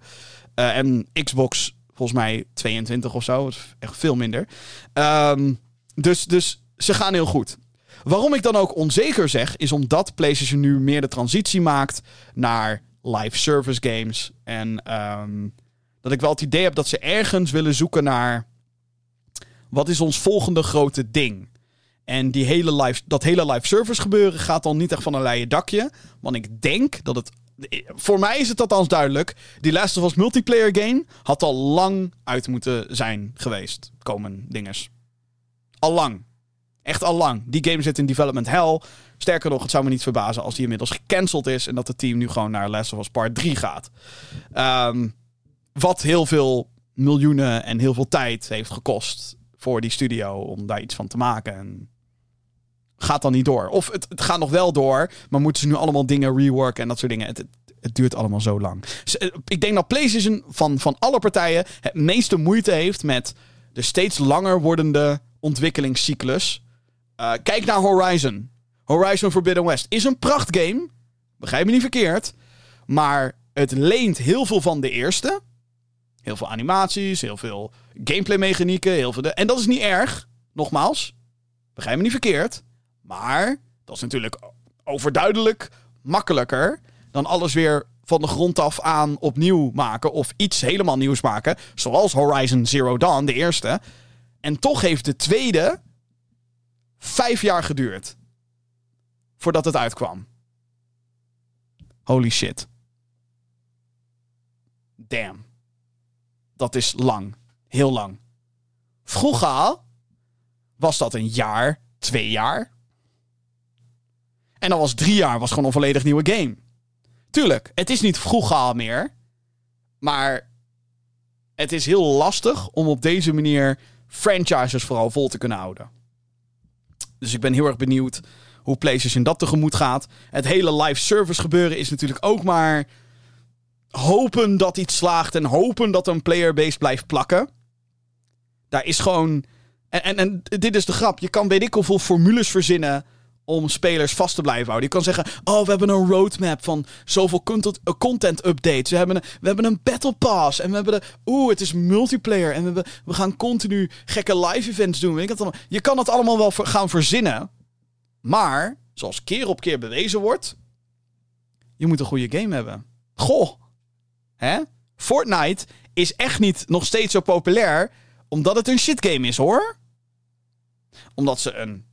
Uh, en Xbox volgens mij 22 of zo. Echt veel minder. Um, dus, dus ze gaan heel goed. Waarom ik dan ook onzeker zeg, is omdat PlayStation nu meer de transitie maakt naar live service games. En um, dat ik wel het idee heb dat ze ergens willen zoeken naar. Wat is ons volgende grote ding? En die hele live, dat hele live service gebeuren gaat dan niet echt van een leien dakje. Want ik denk dat het. Voor mij is het althans duidelijk. Die Last of Us multiplayer game had al lang uit moeten zijn geweest. Komen dinges. Al lang. Echt al lang. Die game zit in development hell. Sterker nog, het zou me niet verbazen als die inmiddels gecanceld is. En dat het team nu gewoon naar Last of Part 3 gaat. Um, wat heel veel miljoenen en heel veel tijd heeft gekost voor die studio om daar iets van te maken. En gaat dan niet door. Of het, gaat nog wel door, maar moeten ze nu allemaal dingen reworken en dat soort dingen. Het, duurt allemaal zo lang. Dus, ik denk dat PlayStation van, van alle partijen het meeste moeite heeft met de steeds langer wordende ontwikkelingscyclus. Uh, kijk naar Horizon. Horizon Forbidden West is een prachtgame. Begrijp me niet verkeerd. Maar het leent heel veel van de eerste. Heel veel animaties, heel veel gameplay mechanieken. Heel veel. En dat is niet erg. Nogmaals, begrijp me niet verkeerd. Maar dat is natuurlijk overduidelijk makkelijker dan alles weer van de grond af aan opnieuw maken. Of iets helemaal nieuws maken. Zoals Horizon Zero Dawn, de eerste. En toch heeft de tweede vijf jaar geduurd. Voordat het uitkwam. Holy shit. Damn. Dat is lang. Heel lang. Vroeger was dat een jaar, twee jaar. En dan was drie jaar was gewoon een volledig nieuwe game. Tuurlijk, het is niet vroeger meer. Maar het is heel lastig om op deze manier franchises vooral vol te kunnen houden. Dus ik ben heel erg benieuwd hoe PlayStation dat tegemoet gaat. Het hele live service gebeuren is natuurlijk ook maar hopen dat iets slaagt en hopen dat een playerbase blijft plakken. Daar is gewoon. En, en, en dit is de grap. Je kan weet ik hoeveel formules verzinnen om spelers vast te blijven houden. Je kan zeggen, oh, we hebben een roadmap van zoveel content, uh, content updates. We hebben, een, we hebben een battle pass. En we hebben de, oeh, het is multiplayer. En we, we gaan continu gekke live events doen. Het je kan het allemaal wel gaan verzinnen. Maar, zoals keer op keer bewezen wordt, je moet een goede game hebben. Goh. Hè? Fortnite is echt niet nog steeds zo populair omdat het een shitgame is, hoor. Omdat ze een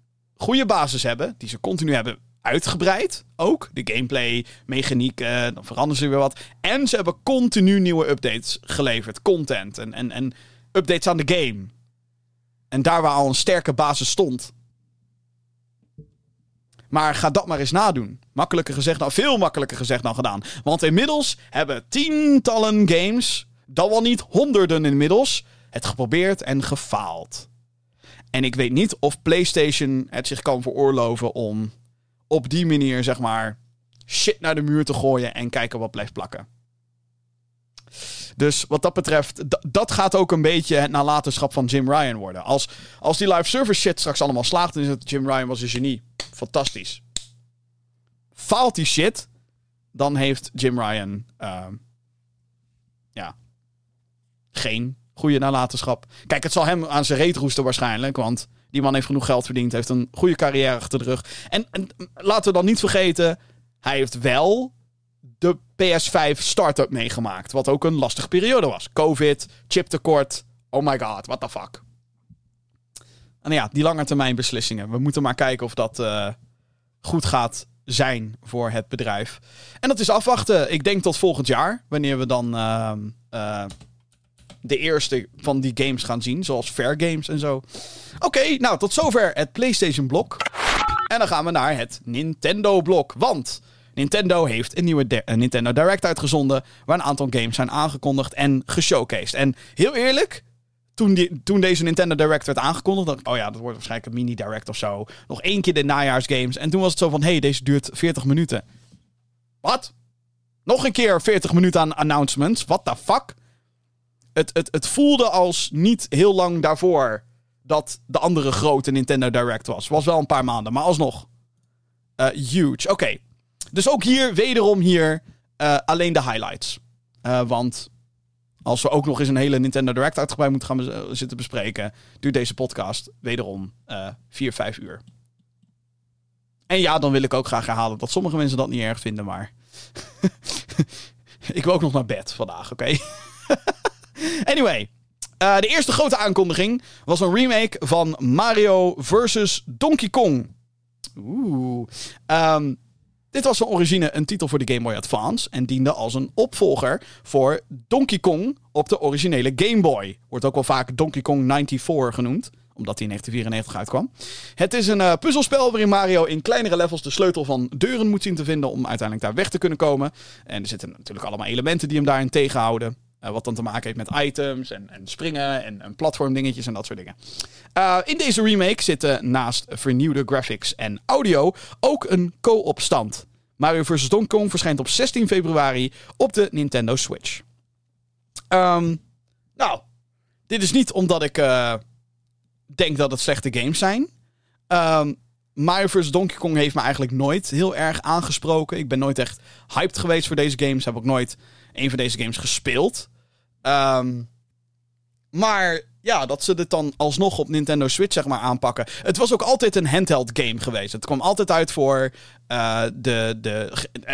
goede basis hebben, die ze continu hebben uitgebreid. Ook de gameplay, mechaniek, uh, dan veranderen ze weer wat. En ze hebben continu nieuwe updates geleverd, content en, en, en updates aan de game. En daar waar al een sterke basis stond. Maar ga dat maar eens nadoen. Makkelijker gezegd dan, veel makkelijker gezegd dan gedaan. Want inmiddels hebben tientallen games, dan wel niet honderden inmiddels, het geprobeerd en gefaald. En ik weet niet of PlayStation het zich kan veroorloven om op die manier, zeg maar, shit naar de muur te gooien en kijken wat blijft plakken. Dus wat dat betreft, dat gaat ook een beetje het nalatenschap van Jim Ryan worden. Als, als die live service shit straks allemaal slaagt, dan is het Jim Ryan was een genie. Fantastisch. Faalt die shit, dan heeft Jim Ryan uh, ja, geen goede nalatenschap. Kijk, het zal hem aan zijn reet roesten waarschijnlijk. Want die man heeft genoeg geld verdiend. Heeft een goede carrière achter de rug. En, en laten we dan niet vergeten. Hij heeft wel de PS5 start-up meegemaakt. Wat ook een lastige periode was. Covid, chiptekort. Oh my god, what the fuck. En ja, die lange termijn beslissingen. We moeten maar kijken of dat uh, goed gaat zijn voor het bedrijf. En dat is afwachten. Ik denk tot volgend jaar. Wanneer we dan uh, uh, de eerste van die games gaan zien. Zoals Fair Games en zo. Oké, nou tot zover het PlayStation blok. En dan gaan we naar het Nintendo blok. Want Nintendo heeft een nieuwe Nintendo Direct uitgezonden. Waar een aantal games zijn aangekondigd en geshowcased. En heel eerlijk, toen, die, toen deze Nintendo Direct werd aangekondigd, dacht ik, oh ja, dat wordt waarschijnlijk een mini-direct of zo. Nog één keer de najaarsgames. En toen was het zo van, hey, deze duurt 40 minuten. Wat? Nog een keer 40 minuten aan announcements? What the fuck? Het, het, het voelde als niet heel lang daarvoor dat de andere grote Nintendo Direct was. Was wel een paar maanden, maar alsnog. Uh, huge. Oké. Dus ook hier, wederom hier, uh, alleen de highlights. Uh, want als we ook nog eens een hele Nintendo Direct uitgebreid moeten gaan zitten bespreken, duurt deze podcast wederom 4, 5 uur. En ja, dan wil ik ook graag herhalen dat sommige mensen dat niet erg vinden, maar. ik wil ook nog naar bed vandaag, oké? Anyway. Uh, de eerste grote aankondiging was een remake van Mario vs. Donkey Kong. Oeh. Um, dit was van origine een titel voor de Game Boy Advance en diende als een opvolger voor Donkey Kong op de originele Game Boy. Wordt ook wel vaak Donkey Kong 94 genoemd, omdat hij in 1994 uitkwam. Het is een uh, puzzelspel waarin Mario in kleinere levels de sleutel van deuren moet zien te vinden om uiteindelijk daar weg te kunnen komen. En er zitten natuurlijk allemaal elementen die hem daarin tegenhouden. Uh, wat dan te maken heeft met items en, en springen en, platformdingetjes en dat soort dingen. Uh, in deze remake zitten naast vernieuwde graphics en audio ook een co-op stand. Mario vs. Donkey Kong verschijnt op 16 februari op de Nintendo Switch. Um, nou, dit is niet omdat ik uh, denk dat het slechte games zijn. Um, Mario vs. Donkey Kong heeft me eigenlijk nooit heel erg aangesproken. Ik ben nooit echt hyped geweest voor deze games. Heb ook nooit een van deze games gespeeld. Um, maar ja, dat ze dit dan alsnog op Nintendo Switch zeg maar aanpakken. Het was ook altijd een handheld game geweest. Het kwam altijd uit voor uh, de, de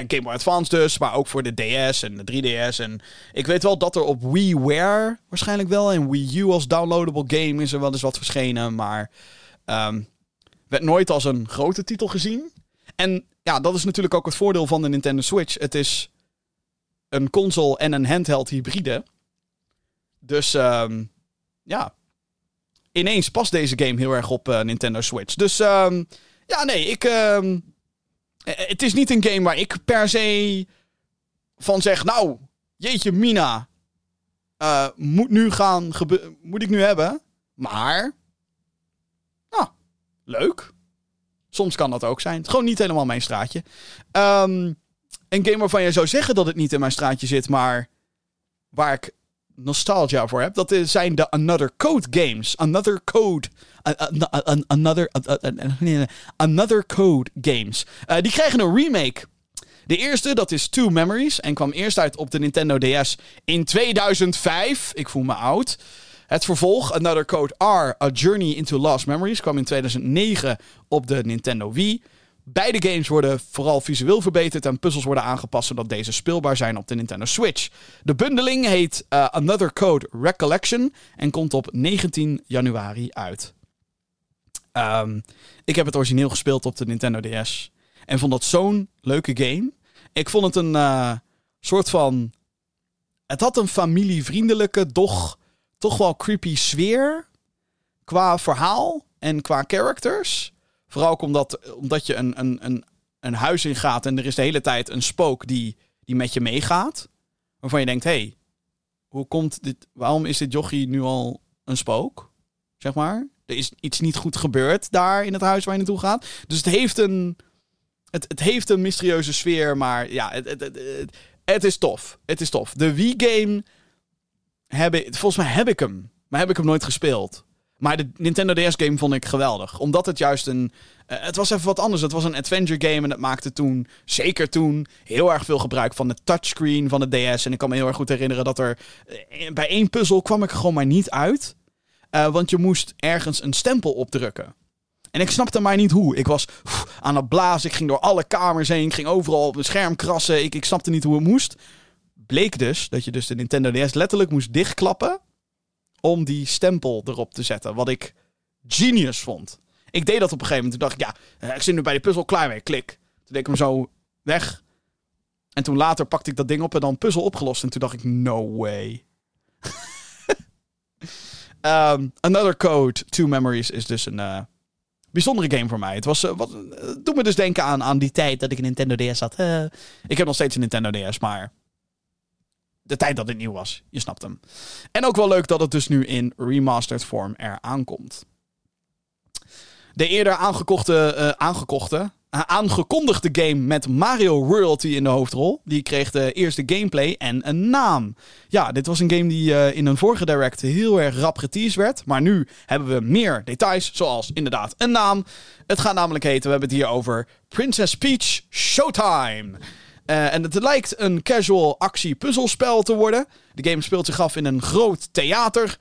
Game Boy Advance dus, maar ook voor de DS en de 3DS. En ik weet wel dat er op WiiWare waarschijnlijk wel en Wii U als downloadable game is er wel eens wat verschenen, maar um, werd nooit als een grote titel gezien. En ja, dat is natuurlijk ook het voordeel van de Nintendo Switch. Het is een console en een handheld hybride. Dus um, ja, ineens past deze game heel erg op uh, Nintendo Switch. Dus um, ja, nee, ik. Uh, het is niet een game waar ik per se van zeg, nou, jeetje, Mina. Moet nu gaan moet ik nu hebben. Maar. Nou, leuk. Soms kan dat ook zijn. Gewoon niet helemaal mijn straatje. Een game waarvan je zou zeggen dat het niet in mijn straatje zit, maar waar ik nostalgia voor heb. Dat zijn de Another Code games. Another Code. Another, another Code games. Uh, die krijgen een remake. De eerste, dat is Two Memories. En kwam eerst uit op de Nintendo DS in 2005. Ik voel me oud. Het vervolg, Another Code R, A Journey into Lost Memories, kwam in 2009 op de Nintendo Wii. Beide games worden vooral visueel verbeterd en puzzels worden aangepast zodat deze speelbaar zijn op de Nintendo Switch. De bundeling heet uh, Another Code Recollection en komt op 19 januari uit. Um, ik heb het origineel gespeeld op de Nintendo DS en vond dat zo'n leuke game. Ik vond het een uh, soort van. Het had een familievriendelijke, doch toch wel creepy sfeer. Qua verhaal en qua characters. Vooral ook omdat, omdat je een, een, een, een huis in gaat en er is de hele tijd een spook die, die met je meegaat. Waarvan je denkt, hé, hey, hoe komt dit, waarom is dit jochie nu al een spook? Zeg maar. Er is iets niet goed gebeurd daar in het huis waar je naartoe gaat. Dus het heeft een, het, het heeft een mysterieuze sfeer, maar ja, het, het, het, het is tof. Het is tof. De Wii-game, heb ik, volgens mij heb ik hem, maar heb ik hem nooit gespeeld. Maar de Nintendo DS game vond ik geweldig. Omdat het juist een. Uh, het was even wat anders. Het was een adventure game. En dat maakte toen, zeker toen, heel erg veel gebruik van de touchscreen van de DS. En ik kan me heel erg goed herinneren dat er. Uh, bij één puzzel kwam ik gewoon maar niet uit. Uh, want je moest ergens een stempel opdrukken. En ik snapte maar niet hoe. Ik was aan het blazen. Ik ging door alle kamers heen. Ik ging overal op een scherm krassen. Ik, ik snapte niet hoe het moest. Bleek dus dat je dus de Nintendo DS letterlijk moest dichtklappen om die stempel erop te zetten. Wat ik genius vond. Ik deed dat op een gegeven moment. Toen dacht ik, ja, ik zit nu bij de puzzel klaar mee. Klik. Toen deed ik hem zo weg. En toen later pakte ik dat ding op en dan puzzel opgelost. En toen dacht ik, no way. um, Another Code, Two Memories is dus een uh, bijzondere game voor mij. Het was, uh, wat, doet me dus denken aan, aan die tijd dat ik een Nintendo DS had. ik heb nog steeds een Nintendo DS, maar de tijd dat het nieuw was. Je snapt hem. En ook wel leuk dat het dus nu in remastered vorm er aankomt. De eerder aangekochte, uh, aangekochte, uh, aangekondigde game met Mario Royalty in de hoofdrol. Die kreeg de eerste gameplay en een naam. Ja, dit was een game die uh, in een vorige direct heel erg rap geteased werd. Maar nu hebben we meer details, zoals inderdaad een naam. Het gaat namelijk heten, we hebben het hier over Princess Peach Showtime. Uh, en het lijkt een casual actie-puzzelspel te worden. De game speelt zich af in een groot theater.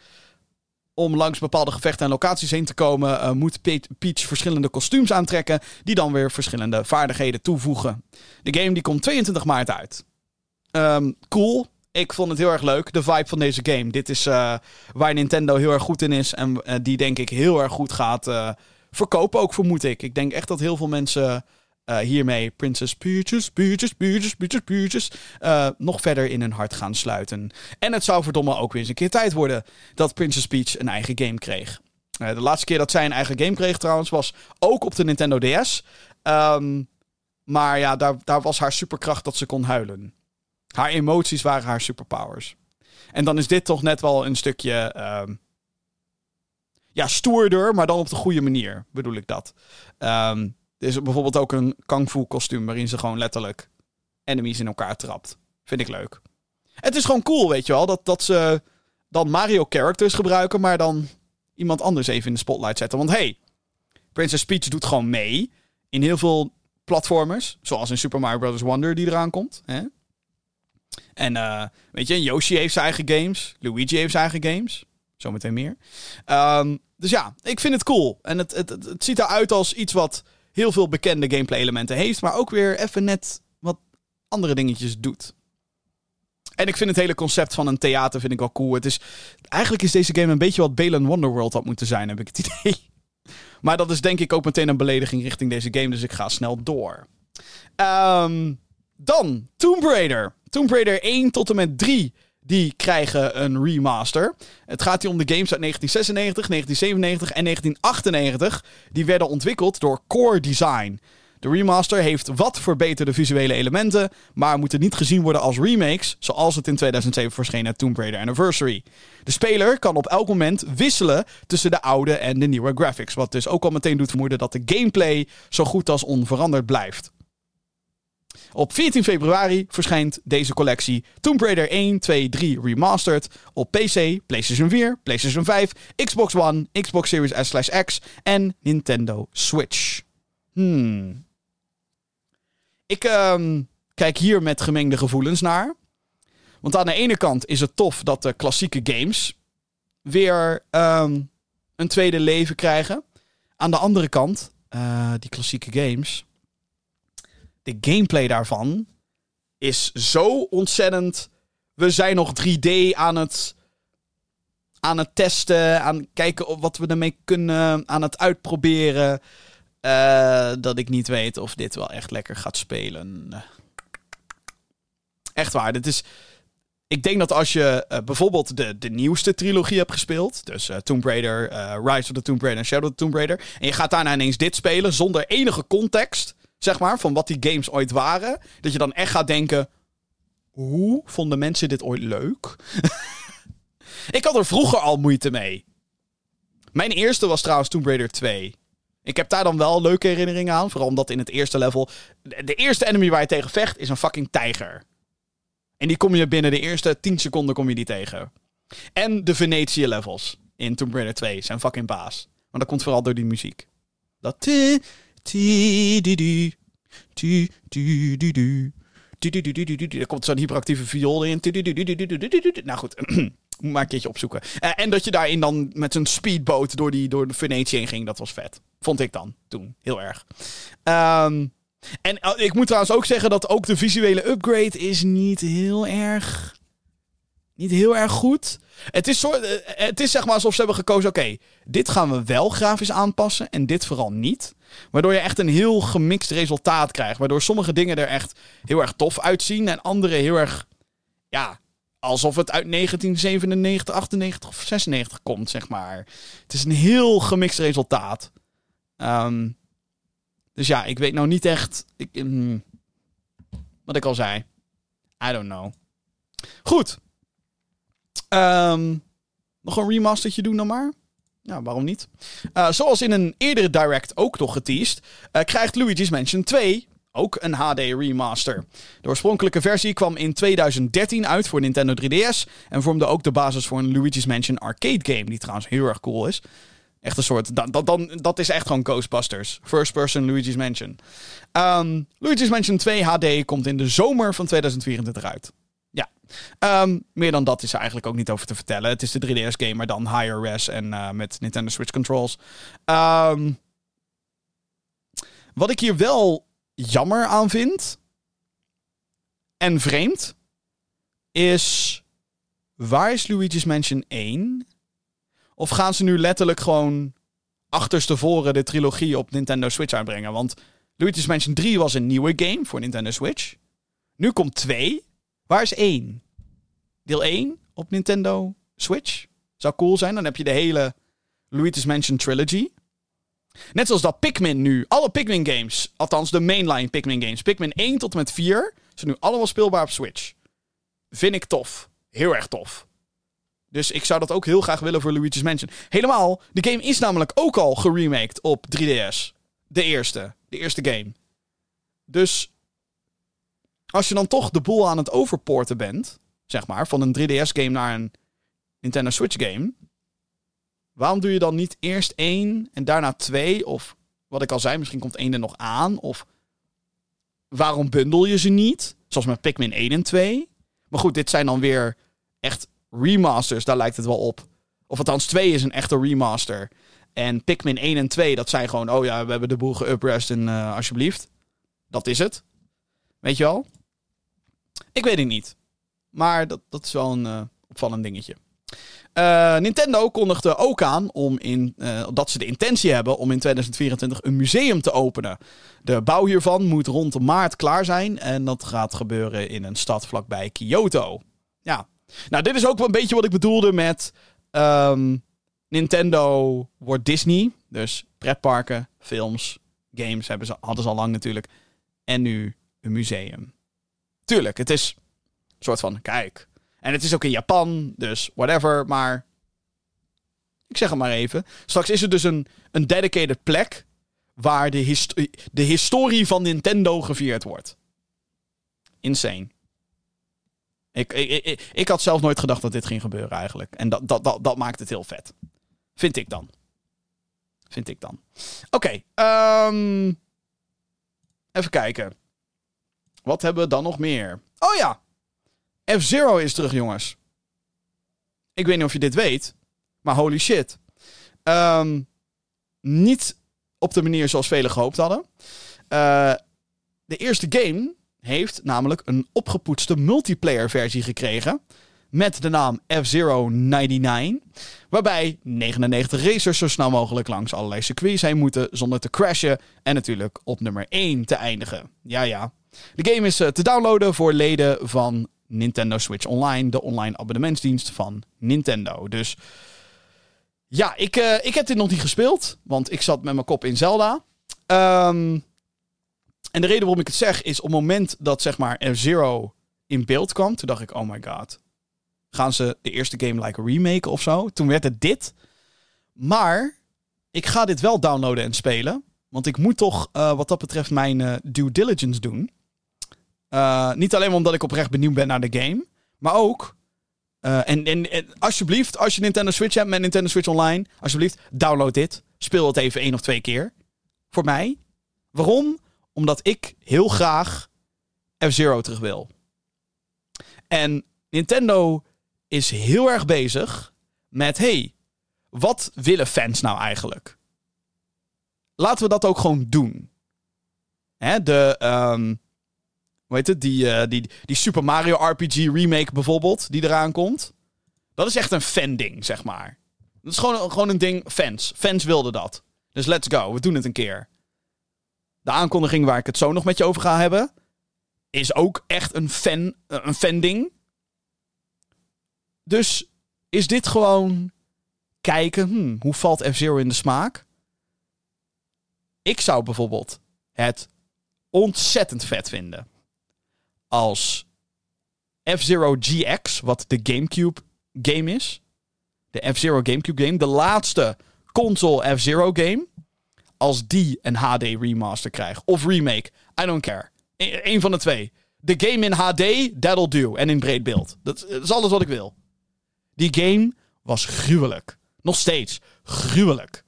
Om langs bepaalde gevechten en locaties heen te komen, uh, moet Peach verschillende kostuums aantrekken. Die dan weer verschillende vaardigheden toevoegen. De game die komt 22 maart uit. Um, cool. Ik vond het heel erg leuk, de vibe van deze game. Dit is uh, waar Nintendo heel erg goed in is. En die denk ik heel erg goed gaat verkopen, ook vermoed ik. Ik denk echt dat heel veel mensen uh, hiermee Princess Peaches, Peaches, Peaches, Peaches, Peaches uh, nog verder in hun hart gaan sluiten. En het zou verdomme ook weer eens een keer tijd worden dat Princess Peach een eigen game kreeg. Uh, de laatste keer dat zij een eigen game kreeg trouwens was ook op de Nintendo DS. Um, maar ja, daar, daar was haar superkracht dat ze kon huilen. Haar emoties waren haar superpowers. En dan is dit toch net wel een stukje... Um, ja, stoerder, maar dan op de goede manier, bedoel ik dat. Um, er is bijvoorbeeld ook een kung fu kostuum waarin ze gewoon letterlijk enemies in elkaar trapt. Vind ik leuk. Het is gewoon cool, weet je wel, dat, dat ze dan Mario characters gebruiken, maar dan iemand anders even in de spotlight zetten. Want hey, Princess Peach doet gewoon mee in heel veel platformers, zoals in Super Mario Bros. Wonder die eraan komt. Hè? En uh, weet je, Yoshi heeft zijn eigen games, Luigi heeft zijn eigen games. Zometeen meer. Ehm, dus ja, ik vind het cool. En het, het, het ziet eruit als iets wat heel veel bekende gameplay elementen heeft, maar ook weer even net wat andere dingetjes doet. En ik vind het hele concept van een theater vind ik wel cool. Het is, eigenlijk is deze game een beetje wat Balen Wonderworld had moeten zijn, heb ik het idee. Maar dat is denk ik ook meteen een belediging richting deze game, dus ik ga snel door. Ehm, dan Tomb Raider. Tomb Raider 1 tot en met 3 die krijgen een remaster. Het gaat hier om de games uit 1996, 1997 en 1998. Die werden ontwikkeld door Core Design. De remaster heeft wat verbeterde visuele elementen, maar moeten niet gezien worden als remakes, zoals het in 2007 verschenen Tomb Raider Anniversary. De speler kan op elk moment wisselen tussen de oude en de nieuwe graphics, wat dus ook al meteen doet vermoeden dat de gameplay zo goed als onveranderd blijft. Op 14 februari verschijnt deze collectie Tomb Raider 1, 2, 3 Remastered op PC, PlayStation 4, PlayStation 5, Xbox One, Xbox Series S/X en Nintendo Switch. Hmm. Ik ehm, kijk hier met gemengde gevoelens naar. Want aan de ene kant is het tof dat de klassieke games weer ehm, een tweede leven krijgen. Aan de andere kant, uh, die klassieke games. De gameplay daarvan is zo ontzettend. We zijn nog 3D aan het, aan het testen, aan kijken wat we ermee kunnen, aan het uitproberen. Uh, dat ik niet weet of dit wel echt lekker gaat spelen. Echt waar. Dit is. Ik denk dat als je uh, bijvoorbeeld de, de nieuwste trilogie hebt gespeeld. Dus uh, Tomb Raider, Rise of the Tomb Raider en Shadow of the Tomb Raider. En je gaat daarna ineens dit spelen zonder enige context. Zeg maar, van wat die games ooit waren. Dat je dan echt gaat denken. Hoe vonden mensen dit ooit leuk? ik had er vroeger al moeite mee. Mijn eerste was trouwens Tomb Raider 2. Ik heb daar dan wel leuke herinneringen aan. Vooral omdat in het eerste level. De eerste enemy waar je tegen vecht is een fucking tijger. En die kom je binnen de eerste 10 seconden kom je die tegen. En de Venetië levels in Tomb Raider 2 zijn fucking baas. Maar dat komt vooral door die muziek. Dat. Er komt zo'n hyperactieve viool in. Nou goed. Moet maar een keertje opzoeken. Uh, en dat je daarin dan met een speedboot door, de Venetië heen ging. Dat was vet. Vond ik dan toen. Heel erg. Um, en uh, ik moet trouwens ook zeggen dat ook de visuele upgrade is niet heel erg... Niet heel erg goed. Het is, soort, uh, het is zeg maar alsof ze hebben gekozen... Oké, dit gaan we wel grafisch aanpassen. En dit vooral niet. Waardoor je echt een heel gemixt resultaat krijgt. Waardoor sommige dingen er echt heel erg tof uitzien. En andere heel erg... Ja, alsof het uit 1997, 98 of 96 komt, zeg maar. Het is een heel gemixt resultaat. Um, dus ja, ik weet nou niet echt. Ik, mm, wat ik al zei. I don't know. Goed. Um, nog een remastertje doen dan maar. Ja, waarom niet? Uh, zoals in een eerdere direct ook nog geteased, uh, krijgt Luigi's Mansion 2 ook een HD remaster. De oorspronkelijke versie kwam in 2013 uit voor Nintendo 3DS en vormde ook de basis voor een Luigi's Mansion arcade game, die trouwens heel erg cool is. Echt een soort. Dat, dat, dan, dat is echt gewoon Ghostbusters. First person Luigi's Mansion. Um, Luigi's Mansion 2 HD komt in de zomer van 2024 uit. Um, meer dan dat is er eigenlijk ook niet over te vertellen. Het is de 3DS-game, maar dan higher res en uh, met Nintendo Switch controls. Um, wat ik hier wel jammer aan vind. En vreemd. Is. Waar is Luigi's Mansion 1? Of gaan ze nu letterlijk gewoon achterstevoren de trilogie op Nintendo Switch uitbrengen? Want Luigi's Mansion 3 was een nieuwe game voor Nintendo Switch. Nu komt 2. Waar is 1? Deel 1 op Nintendo Switch? Zou cool zijn. Dan heb je de hele Luigi's Mansion trilogy. Net zoals dat Pikmin nu, alle Pikmin games, althans de mainline Pikmin games, Pikmin 1 tot en met 4, zijn nu allemaal speelbaar op Switch. Vind ik tof. Heel erg tof. Dus ik zou dat ook heel graag willen voor Luigi's Mansion. Helemaal, de game is namelijk ook al geremaked op 3DS. De eerste. De eerste game. Dus als je dan toch de boel aan het overporten bent, zeg maar, van een 3DS-game naar een Nintendo Switch-game, waarom doe je dan niet eerst één en daarna twee? Of wat ik al zei, misschien komt één er nog aan. Of waarom bundel je ze niet? Zoals met Pikmin 1 en 2. Maar goed, dit zijn dan weer echt remasters, daar lijkt het wel op. Of althans, 2 is een echte remaster. En Pikmin 1 en 2, dat zijn gewoon... Oh ja, we hebben de boel geuprest en uh, alsjeblieft. Dat is het. Weet je wel? Ik weet het niet. Maar dat, dat is wel een uh, opvallend dingetje. Uh, Nintendo kondigde ook aan om in, uh, dat ze de intentie hebben om in 2024 een museum te openen. De bouw hiervan moet rond maart klaar zijn en dat gaat gebeuren in een stad vlakbij Kyoto. Ja, nou dit is ook wel een beetje wat ik bedoelde met um, Nintendo wordt Disney. Dus pretparken, films, games hebben ze, hadden ze al lang natuurlijk. En nu een museum. Tuurlijk, het is een soort van, kijk, en het is ook in Japan, dus whatever. Maar ik zeg het maar even. Straks is er dus een, een dedicated plek waar de, de historie van Nintendo gevierd wordt. Insane. Ik, ik, ik, ik, had zelf nooit gedacht dat dit ging gebeuren eigenlijk. En dat, dat, dat, dat maakt het heel vet. Vind ik dan. Vind ik dan. Oké. Um, even kijken. Wat hebben we dan nog meer? Oh ja. F-Zero is terug, jongens. Ik weet niet of je dit weet, maar holy shit. Um, niet op de manier zoals velen gehoopt hadden. Uh, de eerste game heeft namelijk een opgepoetste multiplayer versie gekregen. Met de naam F-Zero 99. Waarbij 99 racers zo snel mogelijk langs allerlei circuits heen moeten zonder te crashen. En natuurlijk op nummer 1 te eindigen. Ja, ja. De game is uh, te downloaden voor leden van Nintendo Switch Online, de online abonnementsdienst van Nintendo. Dus ja, ik, uh, ik heb dit nog niet gespeeld, want ik zat met mijn kop in Zelda. Um, en de reden waarom ik het zeg is op het moment dat zeg maar F-Zero in beeld kwam, toen dacht ik, oh my god. Gaan ze de eerste game like remake of zo? Toen werd het dit. Maar ik ga dit wel downloaden en spelen. Want ik moet toch uh, wat dat betreft mijn due diligence doen. Uh, niet alleen omdat ik oprecht benieuwd ben naar de game. Maar ook. Uh, en, en, alsjeblieft, als je Nintendo Switch hebt met Nintendo Switch Online. Alsjeblieft, download dit. Speel het even één of twee keer. Voor mij. Waarom? Omdat ik heel graag F-Zero terug wil. En Nintendo is heel erg bezig met: hey, wat willen fans nou eigenlijk? Laten we dat ook gewoon doen. Hè, de. Um, heet het? Die, uh, die, die Super Mario RPG remake bijvoorbeeld, die eraan komt. Dat is echt een fan-ding, zeg maar. Dat is gewoon, gewoon een ding. Fans. Fans wilden dat. Dus let's go. We doen het een keer. De aankondiging waar ik het zo nog met je over ga hebben. Is ook echt een fan, een fan-ding. Dus is dit gewoon kijken. Hmm, hoe valt F-Zero in de smaak? Ik zou bijvoorbeeld het ontzettend vet vinden als F-Zero GX, wat de GameCube game is. De F-Zero GameCube game. De laatste console F-Zero game. Als die een HD remaster krijgt. Of remake. I don't care. Eén van de twee. De game in HD, that'll do. En in breed beeld. Dat, dat is alles wat ik wil. Die game was gruwelijk. Nog steeds gruwelijk.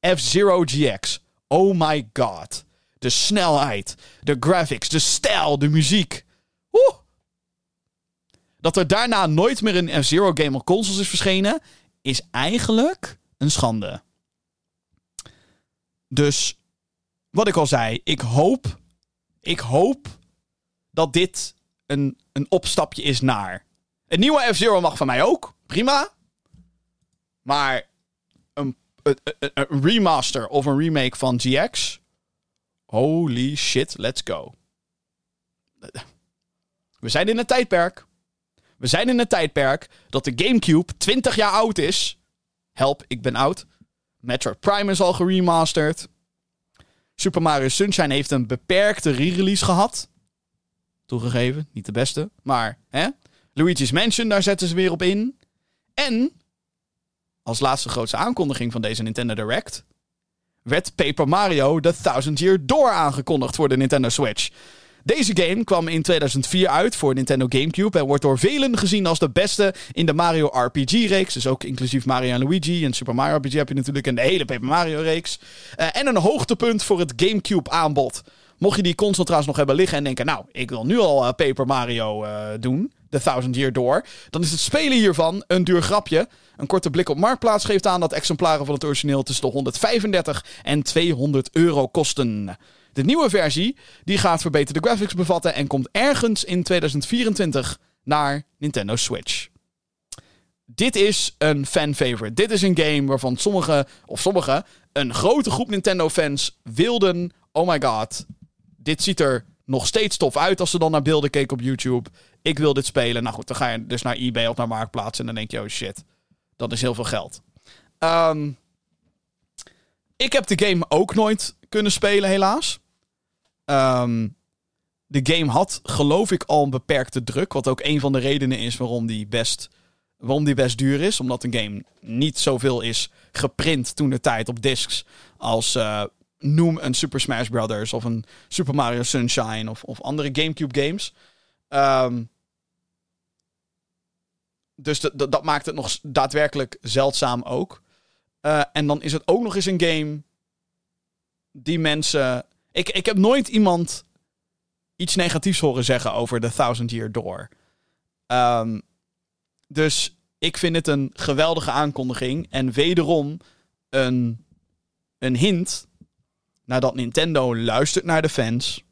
F-Zero GX. Oh my god. De snelheid, de graphics, de stijl, de muziek. Dat er daarna nooit meer een F-Zero game op consoles is verschenen, is eigenlijk een schande. Dus, wat ik al zei, ik hoop, ik hoop dat dit een, een opstapje is naar. Een nieuwe F-Zero mag van mij ook, prima. Maar een, een, een remaster of een remake van GX, holy shit, let's go. We zijn in een tijdperk. We zijn in een tijdperk dat de GameCube 20 jaar oud is. Help, ik ben oud. Metroid Prime is al geremasterd. Super Mario Sunshine heeft een beperkte re-release gehad. Toegegeven, niet de beste. Maar, hè? Luigi's Mansion, daar zetten ze weer op in. En, als laatste grootste aankondiging van deze Nintendo Direct... werd Paper Mario The Thousand Year Door aangekondigd voor de Nintendo Switch. Deze game kwam in 2004 uit voor Nintendo GameCube en wordt door velen gezien als de beste in de Mario RPG-reeks. Dus ook inclusief Mario Luigi en Super Mario RPG heb je natuurlijk en de hele Paper Mario-reeks. Uh, en een hoogtepunt voor het GameCube-aanbod. Mocht je die console trouwens nog hebben liggen en denken... nou, ik wil nu al eh, Paper Mario uh, doen, The Thousand Year Door... dan is het spelen hiervan een duur grapje. Een korte blik op Marktplaats geeft aan dat exemplaren van het origineel... tussen de 135 en 200 euro kosten. De nieuwe versie die gaat verbeterde graphics bevatten... en komt ergens in 2024 naar Nintendo Switch dit is een fan-favorite. Dit is een game waarvan sommige, of sommige, een grote groep Nintendo-fans wilden. Oh my god, dit ziet er nog steeds tof uit als ze dan naar beelden keken op YouTube. Ik wil dit spelen. Nou goed, dan ga je dus naar eBay of naar Marktplaats en dan denk je, oh shit, dat is heel veel geld. Ehm, ik heb de game ook nooit kunnen spelen, helaas. Ehm, de game had, geloof ik, al een beperkte druk. Wat ook een van de redenen is waarom die best waarom die best duur is. Omdat een game niet zoveel is geprint toen de tijd op discs als uh, noem een Super Smash Brothers of een Super Mario Sunshine of, of andere GameCube games. Um, dus dat maakt het nog daadwerkelijk zeldzaam ook. Uh, en dan is het ook nog eens een game die mensen. Ik, ik heb nooit iemand iets negatiefs horen zeggen over The Thousand Year Door. Um, dus ik vind het een geweldige aankondiging. En wederom een, een hint nadat Nintendo luistert naar de fans.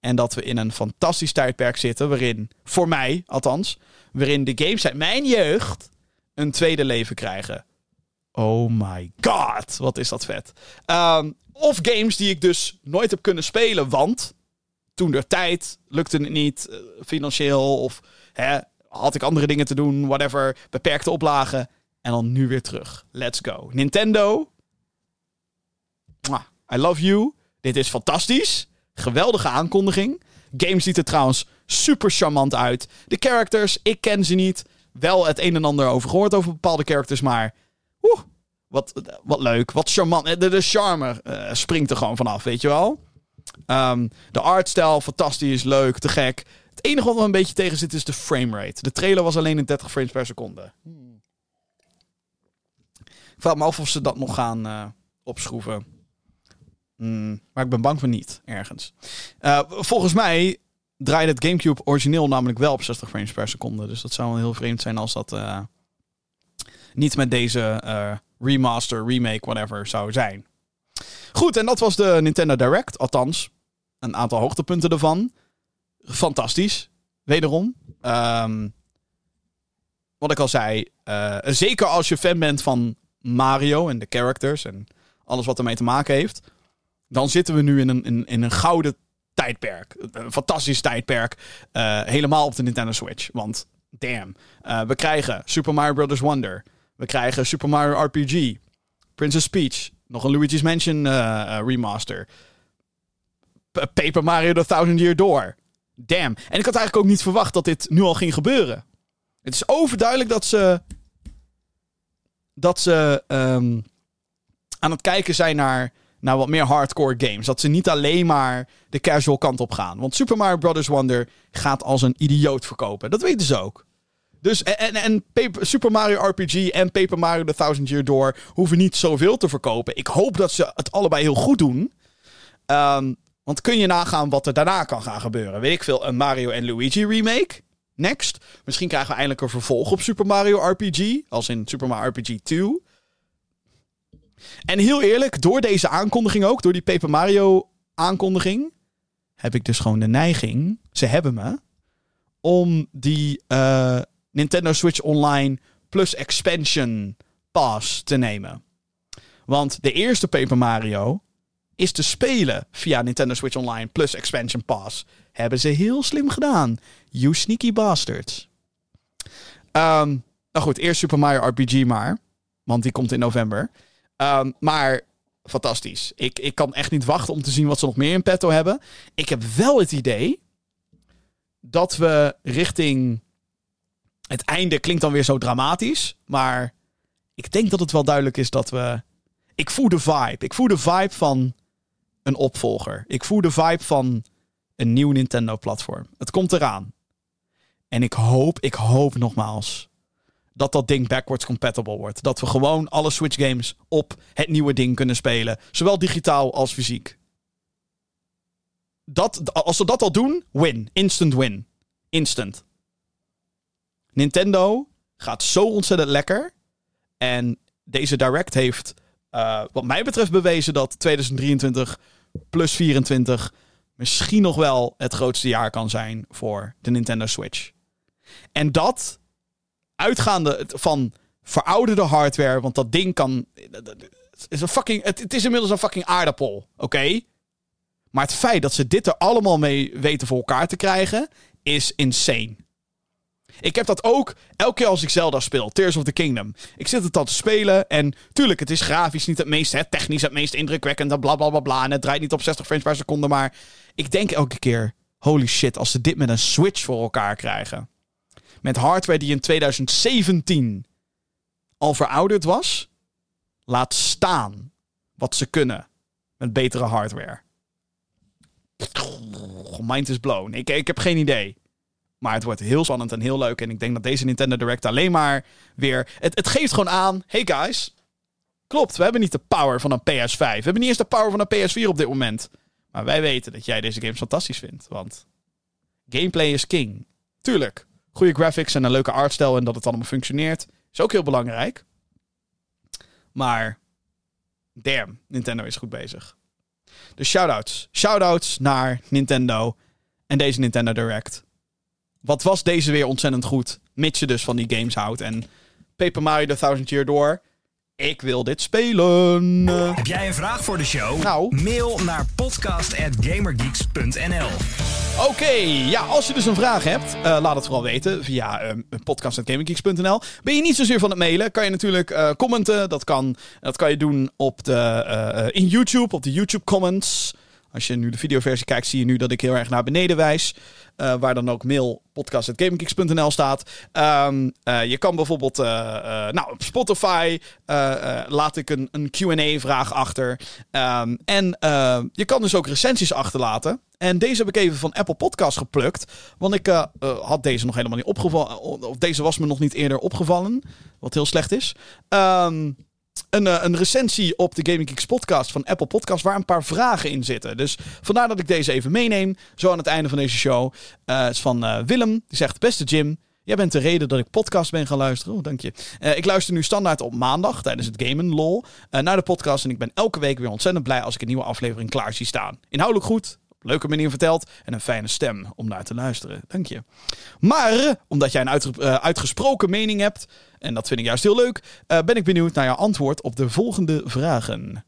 En dat we in een fantastisch tijdperk zitten. Waarin, voor mij althans, waarin de games uit mijn jeugd een tweede leven krijgen. Oh my god, wat is dat vet. Um, of games die ik dus nooit heb kunnen spelen, want toen de tijd lukte het niet, uh, financieel of hè, had ik andere dingen te doen, whatever. Beperkte oplagen. En dan nu weer terug. Let's go. Nintendo. I love you. Dit is fantastisch. Geweldige aankondiging. Game ziet er trouwens super charmant uit. De characters, ik ken ze niet. Wel het een en ander over gehoord over bepaalde characters, maar... Wat, wat leuk, wat charmant. De, de charme uh, springt er gewoon vanaf, weet je wel. Um, de artstijl, fantastisch, leuk, te gek. Het enige wat er een beetje tegen zit is de framerate. De trailer was alleen in 30 frames per seconde. Ik vraag me af of ze dat nog gaan uh, opschroeven. Hmm, maar ik ben bang voor niet, ergens. Volgens mij draait het GameCube origineel namelijk wel op 60 frames per seconde. Dus dat zou wel heel vreemd zijn als dat niet met deze remaster, remake, whatever zou zijn. Goed, en dat was de Nintendo Direct. Althans, een aantal hoogtepunten ervan fantastisch. Wederom. Um, wat ik al zei. Uh, zeker als je fan bent van Mario en de characters en alles wat ermee te maken heeft. Dan zitten we nu in een, in, in een gouden tijdperk. Een fantastisch tijdperk. Uh, helemaal op de Nintendo Switch. Want damn. We krijgen Super Mario Bros. Wonder. We krijgen Super Mario RPG. Princess Peach. Nog een Luigi's Mansion remaster. P Paper Mario The Thousand Year Door damn. En ik had eigenlijk ook niet verwacht dat dit nu al ging gebeuren. Het is overduidelijk dat ze. dat ze um, aan het kijken zijn naar, naar wat meer hardcore games. Dat ze niet alleen maar de casual kant op gaan. Want Super Mario Bros. Wonder gaat als een idioot verkopen. Dat weten ze ook. Dus, en, en Super Mario RPG en Paper Mario The Thousand Year Door hoeven niet zoveel te verkopen. Ik hoop dat ze het allebei heel goed doen. Um, want kun je nagaan wat er daarna kan gaan gebeuren? Weet ik veel, een Mario en Luigi remake? Next. Misschien krijgen we eindelijk een vervolg op Super Mario RPG. Als in Super Mario RPG 2. En heel eerlijk, door deze aankondiging ook, door die Paper Mario aankondiging, heb ik dus gewoon de neiging, ze hebben me, om die uh, Nintendo Switch Online plus Expansion Pass te nemen. Want de eerste Paper Mario is te spelen via Nintendo Switch Online plus Expansion Pass. Hebben ze heel slim gedaan. You sneaky bastards. Um, nou goed, eerst Super Mario RPG maar. Want die komt in november. Um, maar fantastisch. Ik, ik kan echt niet wachten om te zien wat ze nog meer in petto hebben. Ik heb wel het idee dat we richting het einde klinkt dan weer zo dramatisch. Maar ik denk dat het wel duidelijk is dat we. Ik voel de vibe. Ik voel de vibe van een opvolger. Ik voel de vibe van een nieuw Nintendo-platform. Het komt eraan. En ik hoop, ik hoop nogmaals dat dat ding backwards compatible wordt. Dat we gewoon alle Switch games op het nieuwe ding kunnen spelen. Zowel digitaal als fysiek. dat, als ze dat al doen, win. Instant win. Instant. Nintendo gaat zo ontzettend lekker. En deze Direct heeft, uh, wat mij betreft, bewezen dat 2023 plus 24 misschien nog wel het grootste jaar kan zijn voor de Nintendo Switch. En dat, uitgaande van verouderde hardware, want dat ding kan. Het is, een fucking, het, is inmiddels een fucking aardappel, oké? Maar het feit dat ze dit er allemaal mee weten voor elkaar te krijgen, is insane. Ik heb dat ook elke keer als ik Zelda speel, Tears of the Kingdom. Ik zit het dan te spelen en tuurlijk, het is grafisch niet het meest, hè, technisch het meest indrukwekkend en bla bla bla bla. En het draait niet op 60 frames per seconde, maar ik denk elke keer, holy shit, als ze dit met een Switch voor elkaar krijgen. Met hardware die in 2017 al verouderd was, laat staan wat ze kunnen met betere hardware. Mind is blown. Ik, ik heb geen idee. Maar het wordt heel spannend en heel leuk. En ik denk dat deze Nintendo Direct alleen maar weer. Het, het geeft gewoon aan. Hey guys. Klopt, we hebben niet de power van een PS5. We hebben niet eens de power van een PS4 op dit moment. Maar wij weten dat jij deze games fantastisch vindt. Want gameplay is king. Tuurlijk. Goede graphics en een leuke artstijl en dat het allemaal functioneert. Is ook heel belangrijk. Maar. Damn, Nintendo is goed bezig. Dus shoutouts. Shoutouts naar Nintendo en deze Nintendo Direct. Wat was deze weer ontzettend goed. Mits je dus van die games houdt. En Paper Mario The Thousand Year Door. Ik wil dit spelen. Heb jij een vraag voor de show? Nou. Mail naar podcast.gamergeeks.nl Oké, ja, als je dus een vraag hebt, uh, laat het vooral weten via uh, podcast.gaminggeeks.nl. Ben je niet zozeer van het mailen, kan je natuurlijk uh, commenten. Dat kan, dat kan je doen op de, in YouTube, op de YouTube comments. Als je nu de videoversie kijkt, zie je nu dat ik heel erg naar beneden wijs. Uh, waar dan ook mail podcast.gaminggeeks.nl staat. Um, uh, je kan bijvoorbeeld, uh, nou, op Spotify laat ik een, een Q&A-vraag achter. Um, en je kan dus ook recensies achterlaten. En deze heb ik even van Apple Podcast geplukt. Want ik had deze nog helemaal niet opgevallen. Of deze was me nog niet eerder opgevallen. Wat heel slecht is. Um, een, eh, een recensie op de Gaming Geeks podcast van Apple Podcast waar een paar vragen in zitten. Dus vandaar dat ik deze even meeneem, zo aan het einde van deze show. Uh, het is van uh, Willem, die zegt, beste Jim, Jij bent de reden dat ik podcast ben gaan luisteren. Oh, dank je. Ik luister nu standaard op maandag tijdens het Gamen LOL uh, naar de podcast. En ik ben elke week weer ontzettend blij als ik een nieuwe aflevering klaar zie staan. Inhoudelijk goed, leuke manier verteld en een fijne stem om naar te luisteren. Dank je. Maar, omdat jij een uitge uitgesproken mening hebt, en dat vind ik juist heel leuk, uh, ben ik benieuwd naar jouw antwoord op de volgende vragen.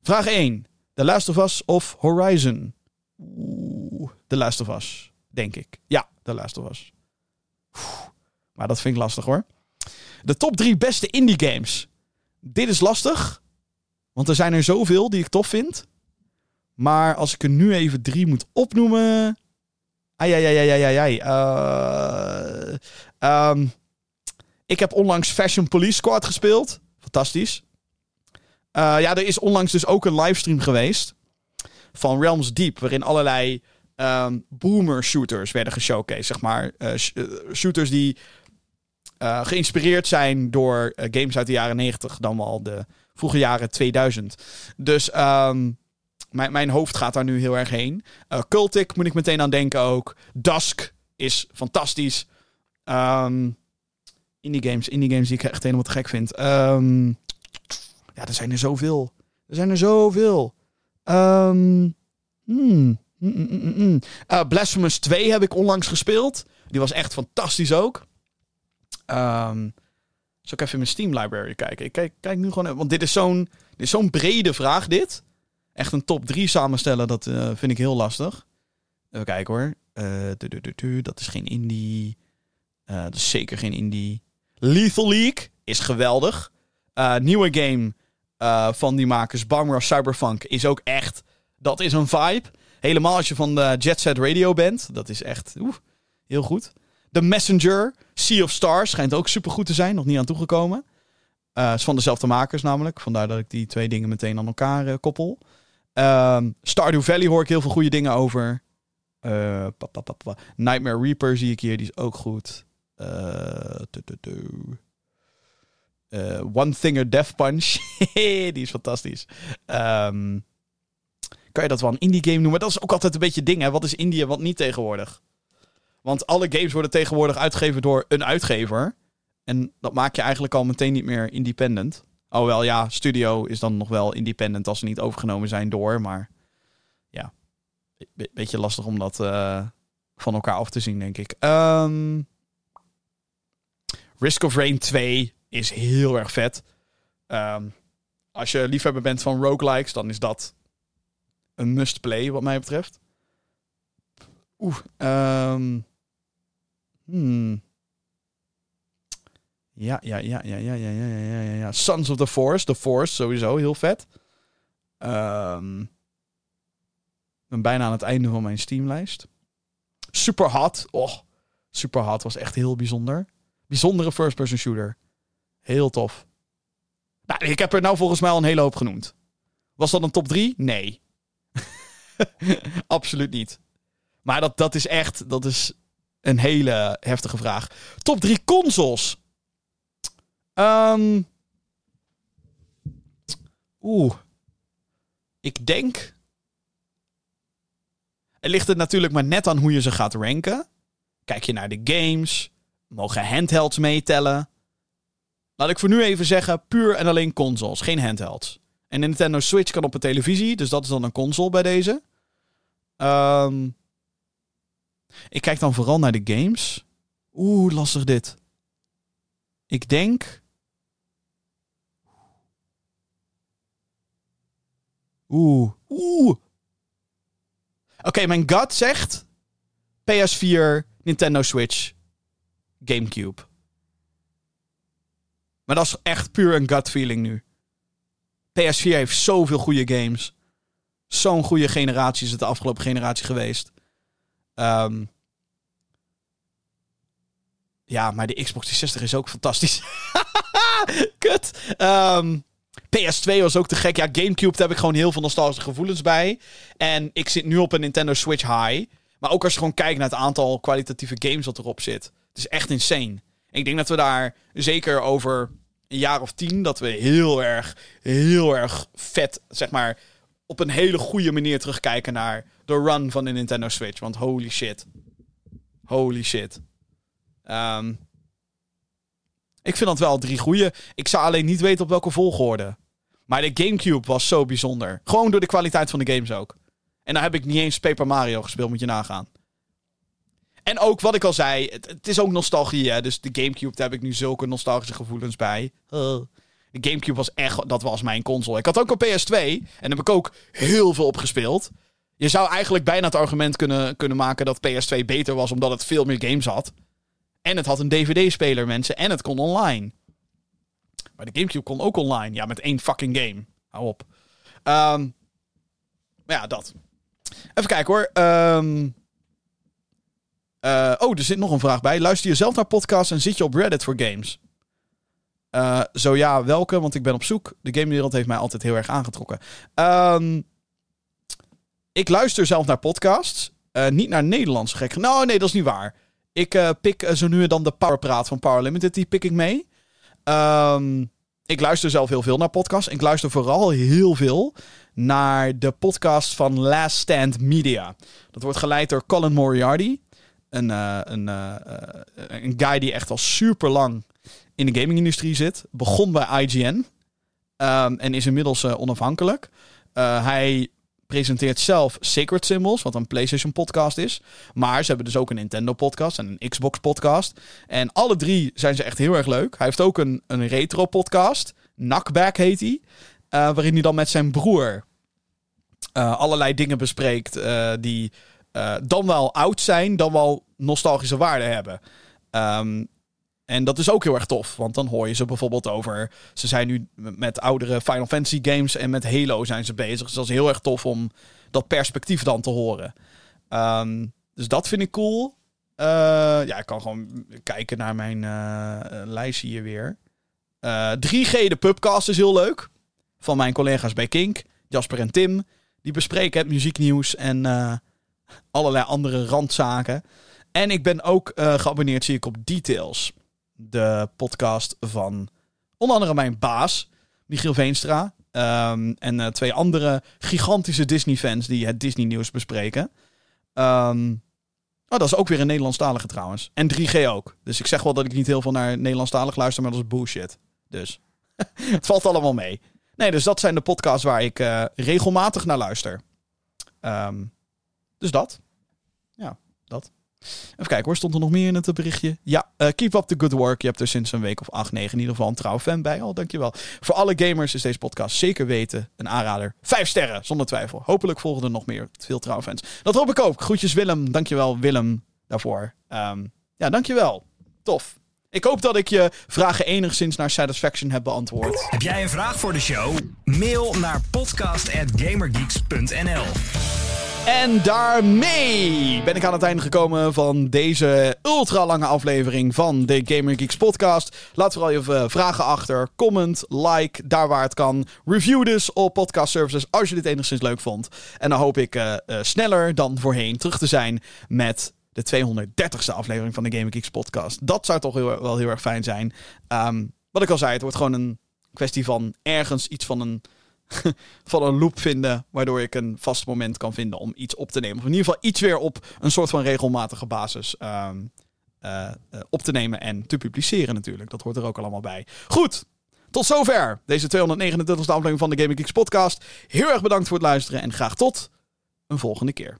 Vraag 1. The Last of Us of Horizon? Oeh, The Last of Us, denk ik. Ja, The Last of Us. Maar dat vind ik lastig hoor. De top 3 beste indie games. Dit is lastig, want er zijn er zoveel die ik tof vind. Maar als ik er nu even drie moet opnoemen. Ai, ai, ai, ai, ai, ai. Uh, ik heb onlangs Fashion Police Squad gespeeld. Fantastisch. Uh, ja, er is onlangs dus ook een livestream geweest. Van Realms Deep. Waarin allerlei um, boomer shooters werden geshowcased. Zeg maar. Uh, sh shooters die geïnspireerd zijn door games uit de jaren 90. Dan wel de vroege jaren 2000. Dus um, mijn, mijn hoofd gaat daar nu heel erg heen. Cultic moet ik meteen aan denken ook. Dusk is fantastisch. Um, indie games, indie games die ik echt helemaal te gek vind. Um, ja, er zijn er zoveel. Er zijn er zoveel. Um, hmm. Mm, Blasphemous 2 heb ik onlangs gespeeld. Die was echt fantastisch ook. Um, zal ik even in mijn Steam library kijken? Ik kijk, kijk nu gewoon... Want dit is zo'n zo'n brede vraag, dit echt een top 3 samenstellen, dat uh, vind ik heel lastig. Even kijken hoor. Uh, dat is geen indie. Dat is zeker geen indie. Lethal League is geweldig. nieuwe game van die makers, Barmara Cyberpunk, is ook echt... Dat is een vibe. Helemaal als je van de Jet Set Radio bent. Dat is echt oeh, heel goed. The Messenger, Sea of Stars, schijnt ook super goed te zijn. Nog niet aan toegekomen. Uh, is van dezelfde makers namelijk. Vandaar dat ik die twee dingen meteen aan elkaar koppel. Um, Stardew Valley hoor ik heel veel goede dingen over. Nightmare Reaper zie ik hier, die is ook goed. Uh, uh, One Thinger Death Punch, die is fantastisch. Um, kan je dat wel een indie game noemen? Dat is ook altijd een beetje ding, hè? Wat is indie wat niet tegenwoordig? Want alle games worden tegenwoordig uitgegeven door een uitgever. En dat maak je eigenlijk al meteen niet meer independent. Oh wel, ja, studio is dan nog wel independent als ze niet overgenomen zijn door. Maar ja, be beetje lastig om dat uh, van elkaar af te zien, denk ik. Um, Risk of Rain 2 is heel erg vet. Um, als je liefhebber bent van roguelikes, dan is dat een must-play wat mij betreft. Oeh, um. Ja, ja, ja, ja, ja, ja, ja, ja, ja, ja. Sons of the Force. The Force, sowieso, heel vet. Um, ik ben bijna aan het einde van mijn Steamlijst. Super Hot. Oh, Super Hot was echt heel bijzonder. Bijzondere first-person shooter. Heel tof. Nou, ik heb er nou volgens mij al een hele hoop genoemd. Was dat een top 3? Nee. Absoluut niet. Maar dat, dat is echt dat is een hele heftige vraag. Top 3 consoles. Um, Oeh. Ik denk. Het ligt er natuurlijk maar net aan hoe je ze gaat ranken. Kijk je naar de games. Mogen handhelds meetellen? Laat ik voor nu even zeggen, puur en alleen consoles, geen handhelds. En de Nintendo Switch kan op een televisie, dus dat is dan een console bij deze. Um, ik kijk dan vooral naar de games. Oeh, lastig dit. Ik denk. Oeh, oeh. Oké, mijn gut zegt PS4, Nintendo Switch, GameCube. Maar dat is echt puur een gut feeling nu. PS4 heeft zoveel goede games. Zo'n goede generatie is het de afgelopen generatie geweest. Um, ja, maar de Xbox 360 is ook fantastisch. Kut. Ehm, PS2 was ook te gek. Ja, Gamecube, daar heb ik gewoon heel veel nostalgische gevoelens bij. En ik zit nu op een Nintendo Switch High. Maar ook als je gewoon kijkt naar het aantal kwalitatieve games dat erop zit. Het is echt insane. Ik denk dat we daar zeker over een jaar of tien, dat we heel erg, heel erg vet, zeg maar, op een hele goede manier terugkijken naar de run van de Nintendo Switch. Want holy shit. Holy shit. Um, ik vind dat wel drie goede. Ik zou alleen niet weten op welke volgorde. Maar de GameCube was zo bijzonder. Gewoon door de kwaliteit van de games ook. En dan heb ik niet eens Paper Mario gespeeld, moet je nagaan. En ook wat ik al zei, het, is ook nostalgie. Hè? Dus de Gamecube, daar heb ik nu zulke nostalgische gevoelens bij. De Gamecube was echt, dat was mijn console. Ik had ook een PS2 en heb ik ook heel veel opgespeeld. Je zou eigenlijk bijna het argument kunnen, kunnen maken dat PS2 beter was omdat het veel meer games had. En het had een DVD-speler, mensen. En het kon online. Maar de Gamecube kon ook online. Ja, met één fucking game. Hou op. Um, maar ja, dat. Even kijken hoor. Um, uh, oh, er zit nog een vraag bij. Luister je zelf naar podcasts en zit je op Reddit voor games? Uh, zo ja, welke? Want ik ben op zoek. De gamewereld heeft mij altijd heel erg aangetrokken. Um, ik luister zelf naar podcasts. Uh, niet naar Nederlands gek. Nou, nee, dat is niet waar. Ik pik zo nu en dan de Powerpraat van Power Limited. Die pik ik mee. Um, ik luister zelf heel veel naar podcasts. Ik luister vooral heel veel naar de podcast van Last Stand Media. Dat wordt geleid door Colin Moriarty. Een, uh, een, uh, een guy die echt al super lang in de gaming-industrie zit. Begon bij IGN. Um, en is inmiddels onafhankelijk. hij presenteert zelf Sacred Symbols, wat een PlayStation podcast is. Maar ze hebben dus ook een Nintendo podcast en een Xbox podcast. En alle drie zijn ze echt heel erg leuk. Hij heeft ook een, een retro podcast. Knockback heet hij. Waarin hij dan met zijn broer allerlei dingen bespreekt die dan wel oud zijn, dan wel nostalgische waarde hebben. Um, en dat is ook heel erg tof, want dan hoor je ze bijvoorbeeld over. Ze zijn nu met oudere Final Fantasy games en met Halo zijn ze bezig. Dus dat is heel erg tof om dat perspectief dan te horen. Um, dus dat vind ik cool. Uh, ja, ik kan gewoon kijken naar mijn uh, lijstje hier weer. Uh, 3G de Pubcast is heel leuk. Van mijn collega's bij Kink, Jasper en Tim. Die bespreken het muzieknieuws en allerlei andere randzaken. En ik ben ook geabonneerd, zie ik, op Details de podcast van onder andere mijn baas, Michiel Veenstra. Ehm, en eh, twee andere gigantische Disney-fans die het Disney-nieuws bespreken. Ehm, oh, dat is ook weer een Nederlandstalige trouwens. En 3G ook. Dus ik zeg wel dat ik niet heel veel naar Nederlandstalig luister, maar dat is bullshit. Dus het valt allemaal mee. Nee, dus dat zijn de podcasts waar ik eh, regelmatig naar luister. Ehm, dus dat. Ja, dat. Even kijken hoor, stond er nog meer in het berichtje? Ja, uh, keep up the good work. Je hebt er sinds een week of acht, negen in ieder geval een trouw fan bij. Oh, dankjewel. Voor alle gamers is deze podcast zeker weten een aanrader. Vijf sterren, zonder twijfel. Hopelijk volgen er nog meer veel trouwfans. Dat hoop ik ook. Groetjes Willem. Dankjewel Willem daarvoor. Um, ja, dankjewel. Tof. Ik hoop dat ik je vragen enigszins naar satisfaction heb beantwoord. Heb jij een vraag voor de show? Mail naar podcast.gamergeeks.nl en daarmee ben ik aan het einde gekomen van deze ultra lange aflevering van de Gamer Geeks podcast. Laat vooral je eh, vragen achter, comment, like, daar waar het kan. Review dus op podcast services als je dit enigszins leuk vond. En dan hoop ik uh, uh, sneller dan voorheen terug te zijn met de 230ste aflevering van de Gamer Geeks podcast. Dat zou toch heel, wel heel erg fijn zijn. Um, wat ik al zei, het wordt gewoon een kwestie van ergens iets van een van een loop vinden. Waardoor ik een vast moment kan vinden om iets op te nemen. Of in ieder geval iets weer op een soort van regelmatige basis um, uh, op te nemen en te publiceren natuurlijk. Dat hoort er ook allemaal bij. Goed, tot zover deze 229e aflevering van de Gaming Geeks podcast. Heel erg bedankt voor het luisteren en graag tot een volgende keer.